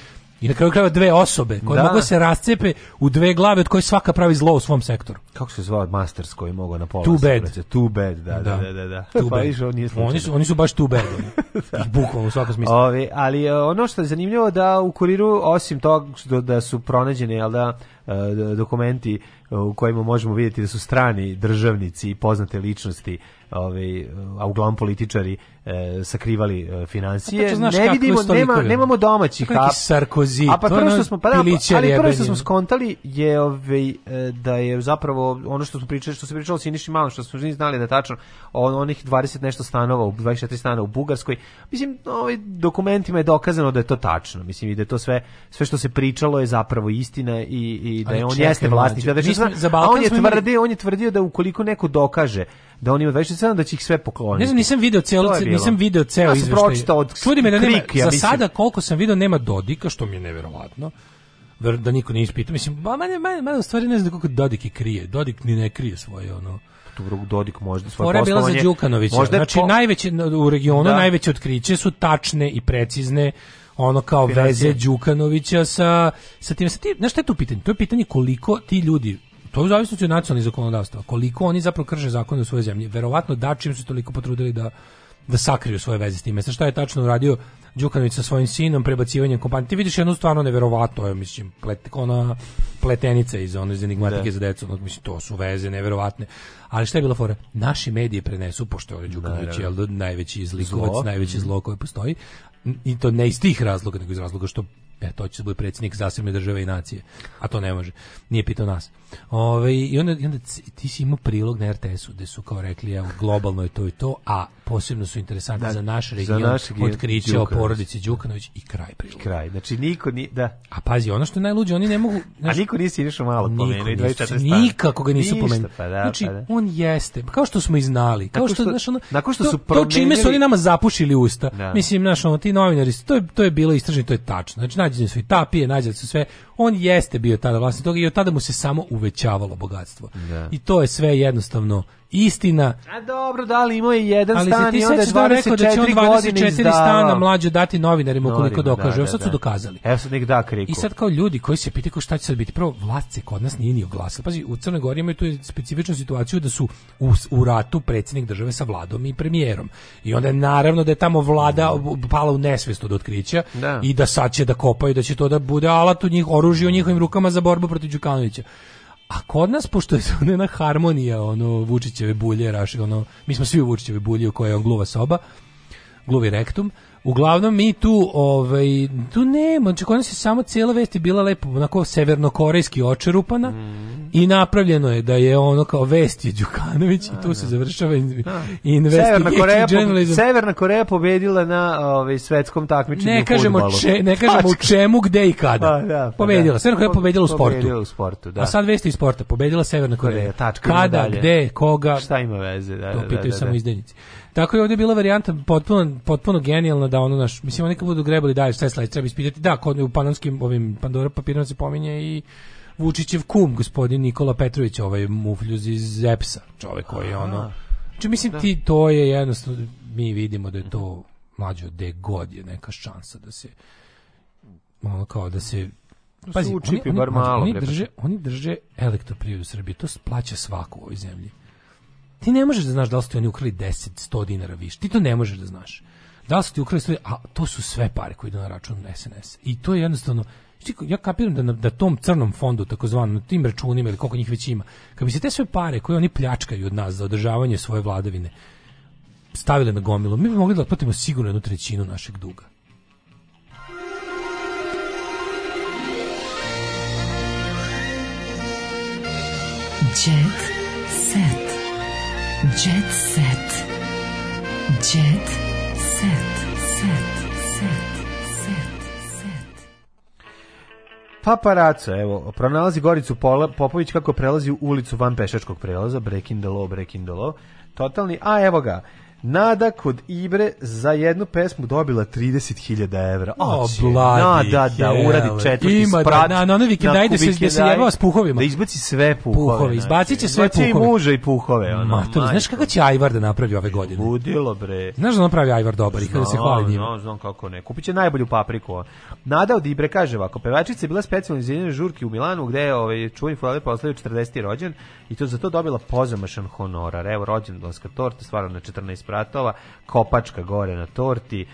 I na kraju krajeva dve osobe koje Da. mogu da se rascepe u dve glave od koje svaka pravi zlo u svom sektoru. Kako se zvao Masters koji mogao na pola? Too bad. Too bad, da, da, da, da. da. Too pa bad. nije oni, su, oni su baš too bad. I bukvalno u svakom smislu. Ove, ali e, ono što je zanimljivo da u kuriru osim toga što da su pronađeni jel da e, dokumenti e, u kojima možemo vidjeti da su strani državnici i poznate ličnosti ovaj a uglavnom političari e, sakrivali e, financije. A tačno znaš ne vidimo nema nemamo domaćih a- Sarkozy, a pa prvo što smo pa da, ali prvo što smo skontali je ovaj e, da je zapravo ono što smo pričali što se pričalo s Siniši Malom što smo znali da je tačno on, onih 20 nešto stanova u 24 stana u Bugarskoj. Mislim ovaj dokumentima je dokazano da je to tačno. Mislim i da je to sve sve što se pričalo je zapravo istina i i da je on čekaj, jeste vlasnik. da mi smo- je za a Balkan on je tvrdio on je tvrdio da ukoliko neko dokaže da on ima 24 stana da će ih sve pokloniti Ne znam, nisam video celo, To nisam video ceo Ja izveštaj. od Čudi me da nema, Krik, ja za mislim. sada koliko sam video nema Dodika, što mi je neverovatno. Ver- Da niko nije ispitao. Mislim, ba, mene, mene, mene u stvari ne znam koliko Dodik i krije. Dodik ni ne krije svoje, ono... Dobro, Dodik možda svoje Fora je bila za Đukanovića. možda Znači, po- najveće, u regionu Da. najveće otkriće su tačne i precizne ono kao Financije. veze Đukanovića sa, sa tim. Sa tim znaš šta je tu pitanje? To je pitanje koliko ti ljudi to je u zavisnosti od nacionalnih zakonodavstva. Koliko oni zapravo krše zakone u svojoj zemlji. Verovatno da čim su toliko potrudili da da sakriju svoje veze s time. Sad šta je tačno uradio Đukanović sa svojim sinom, prebacivanjem kompanije. Ti vidiš jednu stvarno neverovatno, je, mislim, plet, ona pletenica iz ono iz enigmatike Da. za decu, ono, mislim, to su veze neverovatne. Ali šta je bila fora? Naši mediji prenesu, pošto je ovaj Đukanović jel, da, najveći zlikovac, Zlo. najveći zlo koje postoji, i to ne iz tih razloga, nego iz razloga što e, to će da bude predsjednik zasebne države i nacije, a to ne može. Nije pitao nas. Ove, I onda, i onda ti si imao prilog na RTS-u gde su kao rekli, evo, globalno je to i to, a posebno su interesantni Da, za naš za region naš region otkriće o Đukanović. porodici Đukanović i kraj priloga. kraj znači niko ni da A pazi, ono što je najluđe, oni ne mogu... A niko nisi išao malo pomenuo i nisu- 24 stana. Nikako ga nisu pomenuli. pa da, znači, pa da. on jeste, kao što smo i znali, kao što, što- znaš, ono, nakon što to, su to čime su promenili- oni nama zapušili usta. Da. Mislim, znaš, ono, ti novinari, to je, to je bilo istraženo, to je tačno. Znači, nađeni su i tapije, nađeni su sve. On jeste bio tada vlasnik toga i od tada mu se samo uvećavalo bogatstvo. Da. I to je sve jednostavno istina. A dobro, da li imao je jedan Ali stan i onda je sećaš da je 24 rekao da će on 24 godine stana mlađe dati novinarima ukoliko Novinarima, dokaže. da, Evo sad da, su da. dokazali. Evo sad nek da kriku. I sad kao ljudi koji se pitaju šta će sad biti. Prvo, vlast se kod nas nije ni oglasila. Pazi, u Crnoj Gori imaju tu specifičnu situaciju da su u, u ratu predsjednik države sa vladom i premijerom. I onda je naravno da je tamo vlada pala u nesvest od otkrića Da. i da sad će da kopaju, da će to da bude alat u njih, oružje u njihovim rukama za borbu protiv Đukanovića. A kod nas, pošto je ona harmonija, ono, Vučićeve bulje, raš, ono, mi smo svi u Vučićeve bulje u kojoj je on gluva soba, gluvi rektum. Uglavnom mi tu, ovaj, tu nema, znači kod nas je samo cijela vest je bila lepo, onako severnokorejski očerupana i napravljeno je da je ono kao vest je Đukanović i tu se završava in, Severna Koreja, po. Severna Koreja pobedila na ovaj svetskom takmičenju Ne kažemo, če, ne kažemo u čemu, gde i kada. Pa, da, pa pobedila. da. Severna Koreja pobedila u sportu. Pobedila u sportu, da. A sad vesti iz sporta. Pobedila Severna Koreja. Koreja, tačka, Kada, gde, koga. Šta ima veze? Da, To da, pitaju da, samo da. Tako je ovdje bila varijanta potpuno, potpuno genijalna da ono naš, mislim oni kad budu grebali dalje šta je sledeće, treba ispitati. Da, kod u panonskim ovim Pandora papirima se pominje i Vučićev kum, gospodin Nikola Petrović, ovaj mufljuz iz EPS-a, čovek koji je ono... Znači, mislim, ti, to je jednostavno, mi vidimo da je to mlađo gde god je neka šansa da se ono kao da se Da se učipi bar mlađe, malo, oni drže, oni drže elektroprivredu Srbije, to plaća svako u ovoj zemlji. Ti ne možeš da znaš da li su ti oni ukrali 10, 100 dinara više. Ti to ne možeš da znaš. Da li su ti ukrali 100 a to su sve pare koje idu na račun SNS. I to je jednostavno, ja kapiram da na da tom crnom fondu, takozvanom, tim računima ili koliko njih već ima, kad bi se te sve pare koje oni pljačkaju od nas za održavanje svoje vladavine stavile na gomilu, mi bi mogli da otplatimo sigurno jednu trećinu našeg duga. Jet set. Jet set. Jet set. Set. Set. Set. Paparaco, evo, pronalazi Goricu Pola, Popović kako prelazi u ulicu van pešačkog prelaza, breaking the law, breaking the law, totalni, a evo ga, Nada kod Ibre za jednu pesmu dobila 30.000 evra. O, Oće, bloody Nada da hell. uradi četvrti Ima da- sprat. na- na onoj vikendaj da se- da se jebava s puhovima. Da izbaci sve puhove. Puhove, izbacit će sve Izbaci i puhove. muža i puhove. Ono, Mator, znaš majko. kako će Ajvar da napravi ove godine? Ludilo bre. Znaš da on pravi Ajvar dobar i kada se hvali njima. Znam, znam kako ne. Kupit će najbolju papriku. Nada od Ibre kaže ovako, pevačica je bila specijalno izvinjena žurki u Milanu gde je ovaj, čuveni futbaler proslavio 40. rođen i to za to dobila pozamašan honorar. Evo rođendanska torta, stvarno na 14 spratova, kopačka gore na torti.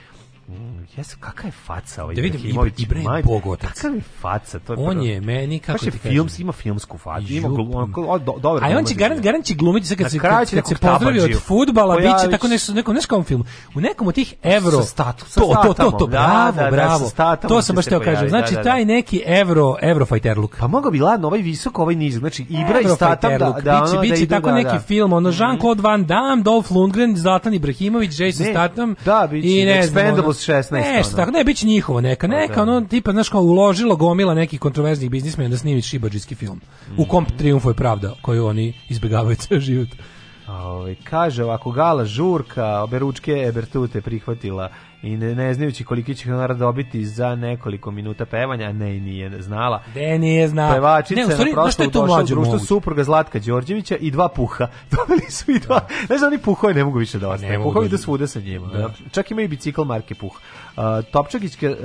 Mm, jes, kakva je faca ovaj Da vidim, Ibrahimović, Ibra- je majko, bogotac. Kakva je faca, to je On prvo. je meni, kako je ti kažem? films, ima filmsku facu, ima Jup. glu- onako, o, do, dobro. A on će garant, garant će glumiti sad kad se, kad, kad se pozdravi od futbala, bit će tako nešto, neko, znaš kom film? U nekom od tih evro, Sa statu- sa to, to, to, to, da, bravo, da, da, bravo. statamom to sam baš teo kažem. Znači, da, da, da. taj neki evro, evrofajter look. Pa mogao bi ladno ovaj visok, ovaj nizak. Znači Ibra i Statam da, da, biće, biće da tako da, neki da. film, ono Jean-Claude Van Damme, Dolph Lundgren, Zlatan Ibrahimović, Jason Statham da, i ne znam, 16, Nešto ono. tako, ne, biće njihovo neka, neka, da. ono, tipa, znaš, kao uložilo gomila nekih kontroverznih biznismena da snimi šibadžijski film. U kom Mhm. triumfuje pravda koju oni izbegavaju ceo život. A, Ovaj, kaže ovako, Gala Žurka, obe ručke Ebertute prihvatila i ne, ne znajući koliki će honorar dobiti za nekoliko minuta pevanja, ne, i nije znala. De nije zna. Pevačica Ne, u stvari, na što je to došla u moguće? supruga Zlatka Đorđevića i dva puha. Dobili su i dva. Znaš da oni puhove ne mogu više da Ne ostane. Puhovi da- idu svuda sa njima. Da. Da. Čak ima i bicikl marke Puh. Uh, Topčagićka uh,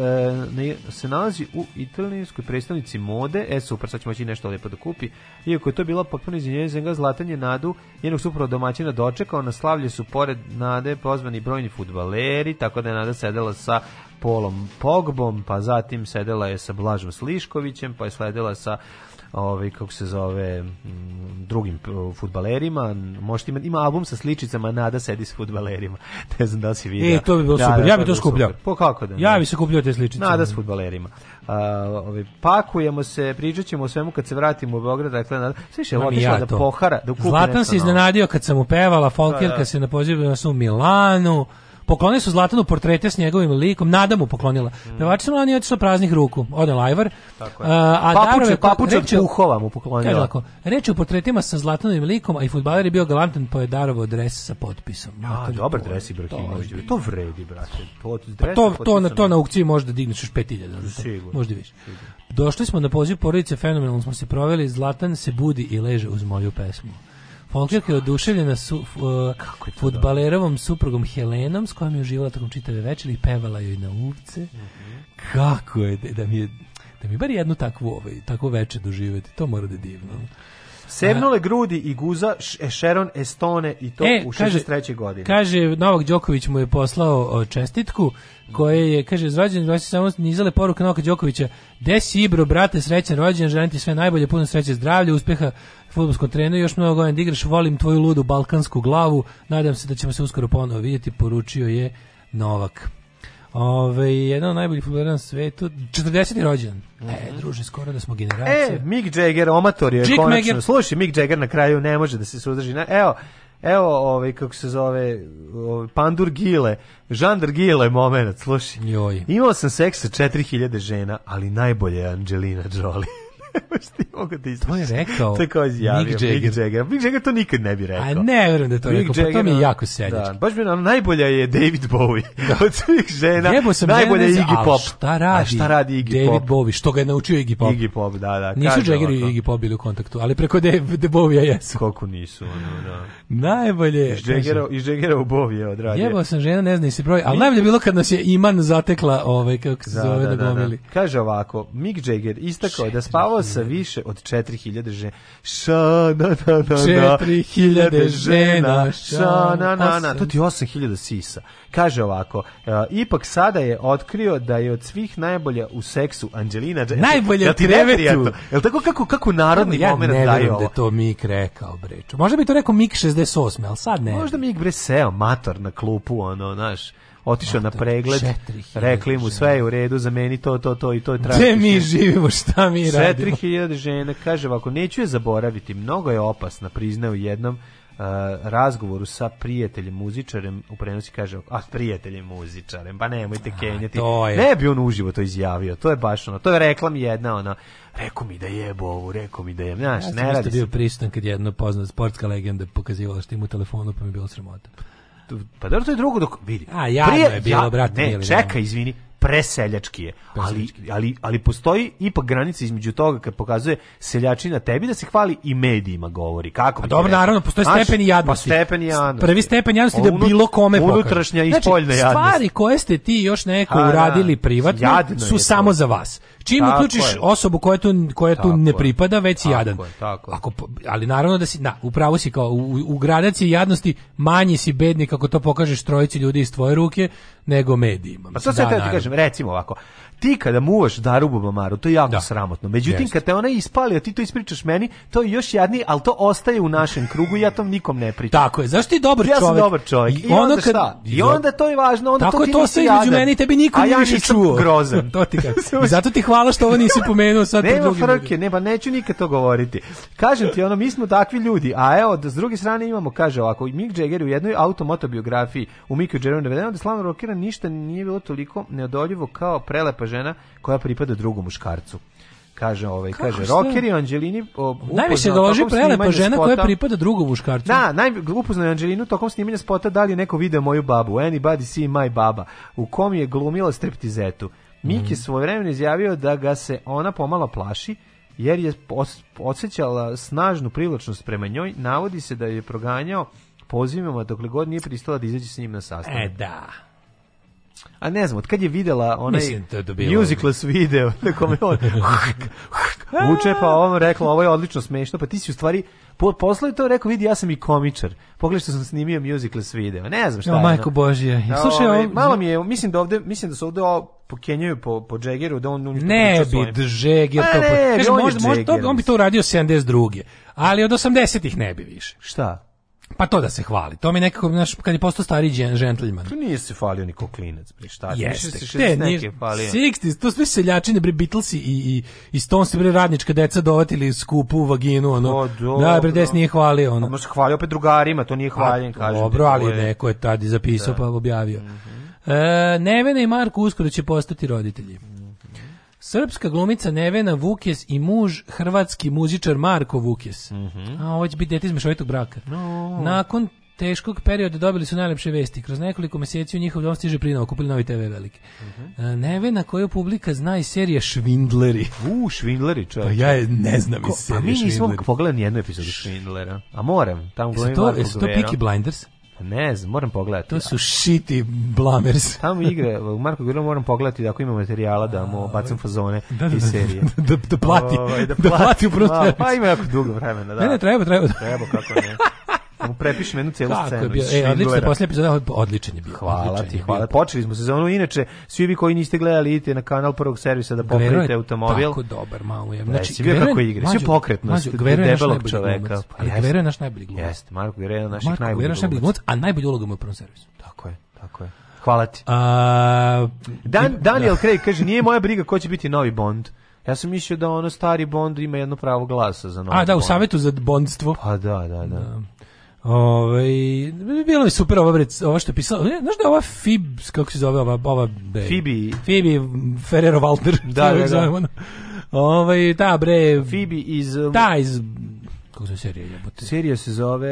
ne- se nalazi u italijanskoj predstavnici mode. E, super, sad ćemo moći nešto lepo da kupi. Iako je to bila potpuno izvinjenje za njega, Zlatan je Nadu, njenog suprava domaćina dočekao. Na slavlje su pored Nade pozvani brojni futbaleri, tako da je Nada sedela sa Polom Pogbom, pa zatim sedela je sa Blažom Sliškovićem, pa je sledila sa ovaj kako se zove drugim fudbalerima možete imati ima album sa sličicama Nada sedi s fudbalerima ne znam da li si video E, to bi bilo Da, super. da, Ja bi bi to skupljao. super. pa kako da ne? Ja bi se kupljao te sličice. Nada s fudbalerima ovaj, pakujemo se, pričat ćemo o svemu kad se vratimo u Beograd, dakle, nada, sve je i otišla ja da pohara, da kupi Zlatan se iznenadio kad sam mu pevala, Folkirka Da, da. se na pozivu su u Milanu, poklonili su Zlatanu portrete s njegovim likom, Nada mu poklonila. Mm. Pevač Milani je otišao praznih ruku, ode Lajvar. Tako je. A, a Papuče- papuče od puhova mu poklonila. Ovako, reč o portretima sa Zlatanovim likom, a i fudbaler je bio galantan pa je darovao dres sa potpisom. A, dobar dres Ibrahimović, to- to vredi, brate. To, Pa dres to, to, na, to na aukciji možda digneš još 5000 za to. Sigurno. Možda više. Došli smo na poziv porodice, fenomenalno smo se proveli, Zlatan se budi i leže uz moju pesmu. Folkirka je oduševljena su, uh, futbalerovom suprugom Helenom s kojom je uživala tokom čitave večeri i pevala joj na uvce. Mhm. Kako je da, da mi je da mi bar jednu takvu ovaj takvu veče doživeti. To mora da je divno. Sevnule grudi i guza Š- Sharon Estone i to u 63. godini. E, Kaže, Novak Đoković mu je poslao o, čestitku, koje je, kaže, z rođendan vas samo nizale poruke Novaka Đokovića, gde si Ibro, brate, srećan rođendan, želim ti sve najbolje, puno sreće, zdravlja, uspeha fudbalskom treneru, još mnogo godina da igraš, volim tvoju ludu balkansku glavu, nadam se da ćemo se uskoro ponovo vidjeti, poručio je Novak. Ove, jedan od najboljih futbolera na svetu, 40. rođendan. E, druže, skoro da smo generacija. E, Mick Jagger, omator je Mick konačno. Jagger. Slušaj, Mick Jagger na kraju ne može da se suzdrži. Ne, evo, evo ovaj, kako se zove, ovaj, Pandur Gile, Žandar Gile moment, slušaj. Joj. Imao sam seks sa 4000 žena, ali najbolje je Angelina Jolie. Ti mogu da To je rekao To je kao izjavio Mick Mick Jagger. Jagger. Mick Jagger to nikad ne bi rekao. A ne verujem da je to Mick rekao, pa to Jagger, mi je jako seljački. Da, baš mi je ono, najbolja je David Bowie. Od svih žena, Jebo sam najbolja je Iggy Pop. Šta radi? A šta radi Iggy David Pop? Bowie, što ga je naučio Iggy Pop. Iggy Pop, da, da. Nisu Jagger i. Iggy Pop bili u kontaktu, ali preko David Bowie jesu. Koliko nisu, ono, da. Najbolje. Iz Jaggera, iz Jaggera u Bowie je odradio. Jebao sam žena, ne zna se broj, ali najbolje je bilo kad nas je Iman zatekla, ovaj, kako se zove, da, gomili. Kaže ovako, Mick Jagger istakao da spavao sa više od 4000 žena. Ša, na, na, na, na. 4000 žena, ša, na, na, na. To ti je 8000 sisa. Kaže ovako, e, ipak sada je otkrio da je od svih najbolja u seksu Angelina Jolie. Najbolja u ti krevetu. Jel tako kako, kako narodni ja moment ne daje verujem da ovo? je to Mik rekao, breču. Možda bi to rekao Mik 68, ali sad ne. Možda mi bre seo mator na klupu, ono, znaš, otišao na pregled, 4000 rekli mu sve je u redu, za meni to, to, to i to je tragično. Gde mi živimo, šta mi radimo? 4000 žena, kaže ovako, neću je zaboraviti, mnogo je opasna, priznao u jednom uh, razgovoru sa prijateljem muzičarem, u prenosi kaže, a prijateljem muzičarem, pa nemojte kenjati. je. Ne bi on uživo to izjavio, to je baš ono, to je rekla mi jedna, ona, rekao mi da jebo ovu, rekao mi da je, znaš, Ja sam ne radi bio se. prisutan kad je jedna poznata sportska legenda pokazivala što ima u telefonu, pa mi je bilo sramota. Pa dobro, to je drugo dok vidi. A, jadno je bilo, brate, Ne, mili, čekaj, izvini, preseljački je. Ali, ali, ali postoji ipak granica između toga kad pokazuje seljačina tebi da se hvali i medijima govori. Kako? A ti dobro, naravno, postoje Znaš, stepeni jadnosti. Pa stepeni jadnosti. Prvi stepen jadnosti da bilo kome pokaže. Unutrašnja i znači, spoljna jadnost. Stvari koje ste ti još neko A, da. uradili privatno su samo to. za vas. Čim Tako uključiš je. osobu koja tu, koja tu ne pripada, već si jadan. je, tako. Ako, ali naravno da si, da, upravo si kao, u, u gradaciji jadnosti manji si bednik ako to pokažeš trojici ljudi iz tvoje ruke, nego medijima. Pa to sve da, te ti kažem, recimo ovako. Ti kada muvaš Daru Bubamaru, to je jako sramotno. Međutim, Jeste. kad te ona ispali, a ti to ispričaš meni, to je još jadnije, ali to ostaje u našem krugu i ja to nikom ne pričam. Tako je, zašto ti dobar ja čovjek? sam dobar čovjek. I, onda šta? I onda to je važno, onda Tako to je ti to nisi sve između mene i tebi niko nije ja više čuo. grozan. to ti. I zato ti hvala što ovo nisi pomenuo sad Nema frke, ne, pa neću nikad to govoriti. Kažem ti, ono, mi smo takvi ljudi, a evo, da s druge strane imamo, kaže ovako, Mick Jagger u jednoj automotobiografiji u Micku Jaggeru navedeno da slavno rokera ništa nije bilo toliko neodoljivo kao prelepa žena koja pripada drugom muškarcu. Kaže ovaj, Kako kaže, rocker je Anđelini o, Najviše ga loži prelepa žena koja spota- pripada drugom muškarcu. Da, naj, upoznao je Anđelinu tokom snimanja spota da li neko video moju babu, Anybody see my baba, u kom je glumila striptizetu. Mik Mhm. je svojevremeno izjavio da ga se ona pomalo plaši, jer je os- osjećala snažnu privlačnost prema njoj, navodi se da je proganjao pozivima dokle god nije pristala da izađe s njim na sastanak. E, da. A ne znam, od kad je videla onaj Mislim da musicless video na kome on uče, pa ovom rekla, ovo je odlično smešno, pa ti si u stvari po, posle je to rekao, vidi, ja sam i komičar. Pogledaj što sam snimio musicless video. Ne znam šta Jo, je. majko ono. Božja. I Da, slušaj, ovaj, malo mi je, mislim da ovde, mislim da su ovde ovo pokenjaju po, po Jaggeru, da on... on Ne priča bi svojim. Džeger to... ne, po- Kažem, on možda, možda to, on bi to uradio 72. Ali od 80-ih ne bi više. Šta? Pa to da se hvali. To mi nekako, znaš, kad je postao stari džen- džentlman. Tu nije se falio niko klinac, bre, šta? Jeste, se te, 60 nije, falio. 60s, to sve seljačine, bre, Beatlesi i, i, i Stones, bre, radnička deca dovatili skupu vaginu, ono. O, da, bre, des nije hvalio, ono. Možda hvalio opet drugarima, to nije hvaljen, A, kažem. Dobro, ali je- neko je tad i zapisao Da. Pa objavio. E, Nevena i Marko uskoro će postati roditelji. Srpska glumica Nevena Vukjes i muž hrvatski muzičar Marko Vukjes. A ovo će biti dete iz mešovitog braka. Mhm. No. Nakon teškog perioda dobili su najlepše vesti. Kroz nekoliko mjeseci u njihov dom stiže prinao, kupili novi TV veliki. E, Nevena koju publika zna iz serije Švindleri. U, Švindleri, čovječe. Pa ja je ne znam iz Ko- serije Pa mi nismo Švindleri. pogledali ni jednu epizodu Švindlera. A moram, tamo to, Marko jesu to. Peaky Blinders? Ne znam, moram pogledati. To su shitty blamers. Tamo igre, u Marko Gvero moram pogledati da ako ima materijala da mu bacam fazone Da, da, iz da, serije. da, da plati, Ovaj, da plati u prvom Ma, servisu. Pa ima jako dugo vremena, da. Ne, ne, treba, treba. Treba, kako ne. Da mu prepišem jednu celu Kako scenu. je bio? E, odlično, Schindlera. posljednja epizoda, odličan je bio. Hvala odličan ti, hvala. bio. Počeli smo sezonu, inače, svi vi koji niste gledali, idite na kanal prvog servisa da je automobil. tako dobar, malo je. Znači, Znači, je- kako igra, sve pokretnost, debelog najbolji čoveka. glumac. Pa Ali. Gvero je naš najbolji glumac. Jeste, Marko Gvero je naš najbolji glumac, a najbolju ulogu mu je u prvom servisu. Tako je, tako je. Hvala ti. A, Dan, Daniel Craig kaže, nije moja briga ko će biti novi Bond. Ja sam mislio da ono stari Bond ima jedno pravo glasa za novi A, da, u Bond. savetu za bondstvo. Pa da, da, da. Ove, bilo mi super ovo, ovo što je pisalo. Znaš da je ova Fib, kako se zove ova, ova bre, Phoebe. Phoebe Ferrero Walter. Da, da, da. Ove, da, bre. Phoebe iz... um, Da, iz... Kako se serija jebote? Serija se zove...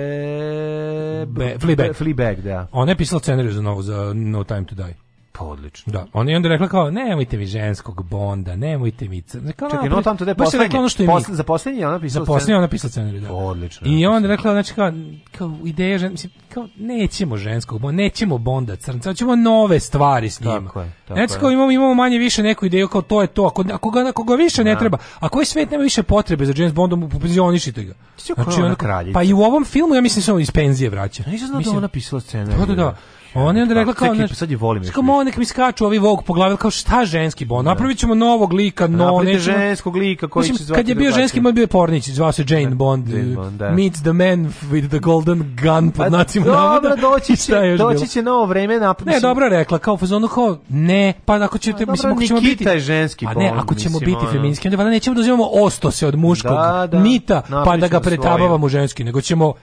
Be- Fleabag. Fleabag, da. Ona je pisala scenariju za novu, za No Time to Die. Pa odlično. Da, ona je onda rekla kao, nemojte mi ženskog bonda, nemojte mi... Kao, Čekaj, no tam to da je rekla poslednje. ono što je. Posle- za poslednje je ona pisala Za posljednje scenu. ona pisala scenarij, da. Odlično. I onda rekla, znači kao, kao ideja, žen, mislim, kao, nećemo ženskog bonda, nećemo bonda crnca, hoćemo nove stvari s njima. Tako je, tako Znači, kao imamo, imamo manje više neku ideju, kao to je to, ako, ako, ga, ako ga više ne treba, ako ovaj svet nema više potrebe za James Bondom, penzionišite ga. je ona pa i u ovom filmu, ja mislim, se on iz penzije vraća. Nisam znao da ona pisala scenarij. Da, da, da. Ona je onda rekla kao, znaš, sad je volim kao, mo, nek mi skaču ovi Vogue po glavi, kao šta ženski bond, napravit ćemo novog lika, no, Napravite nećemo- ženskog lika koji Mislim, će zvati Kad je bio drugačije. ženski, moj bio je pornić, zvao se Jane Bond, Jane Bond, da. meets the man with the golden gun, pod Pa nacima Dobro, navoda. doći I šta je će, doći će novo vreme na Ne, dobro rekla, kao fazonu kao, ne, pa ako ćete, dobro, mislim, ako ćemo biti... je ženski A ne, Bond, ako ćemo biti feminski, onda valjda nećemo da uzimamo ostose od muškog Da, da, mita, pa da ga pretabavamo ženski, nego ćemo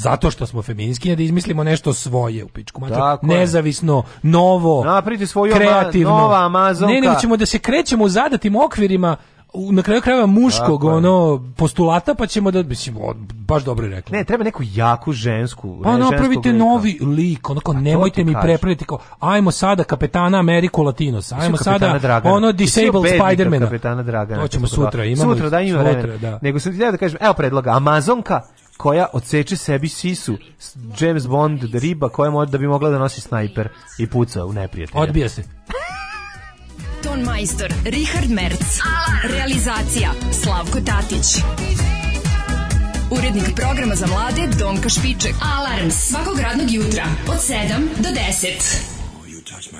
zato što smo feministkinje da izmislimo nešto svoje u pičku je. nezavisno, novo, Napravite svoju ama- kreativno. nova Amazonka. Ne, nego ćemo da se krećemo u zadatim okvirima na kraju krajeva muškog Tako je. ono postulata pa ćemo da mislim baš dobro je rekla. Ne, treba neku jaku žensku. Pa ne, ženskog napravite novi lik, onako nemojte mi prepraviti kao ajmo sada kapetana Ameriku Latinos, ajmo sada Dragana. ono disabled Spidermana. Kapetana Dragana. To ćemo sutra, imamo Sutra da ima sutra, da. Nego sam ti da kažem, evo predloga, Amazonka koja odseče sebi sisu, James Bond riba koja može da bi mogla da nosi snajper i puca u neprijatelja. Odbija se. Ton majstor Richard Merc. Realizacija Slavko Tatić. Urednik programa za mlade Donka Špiček. Alarms svakog radnog jutra od 7 do 10.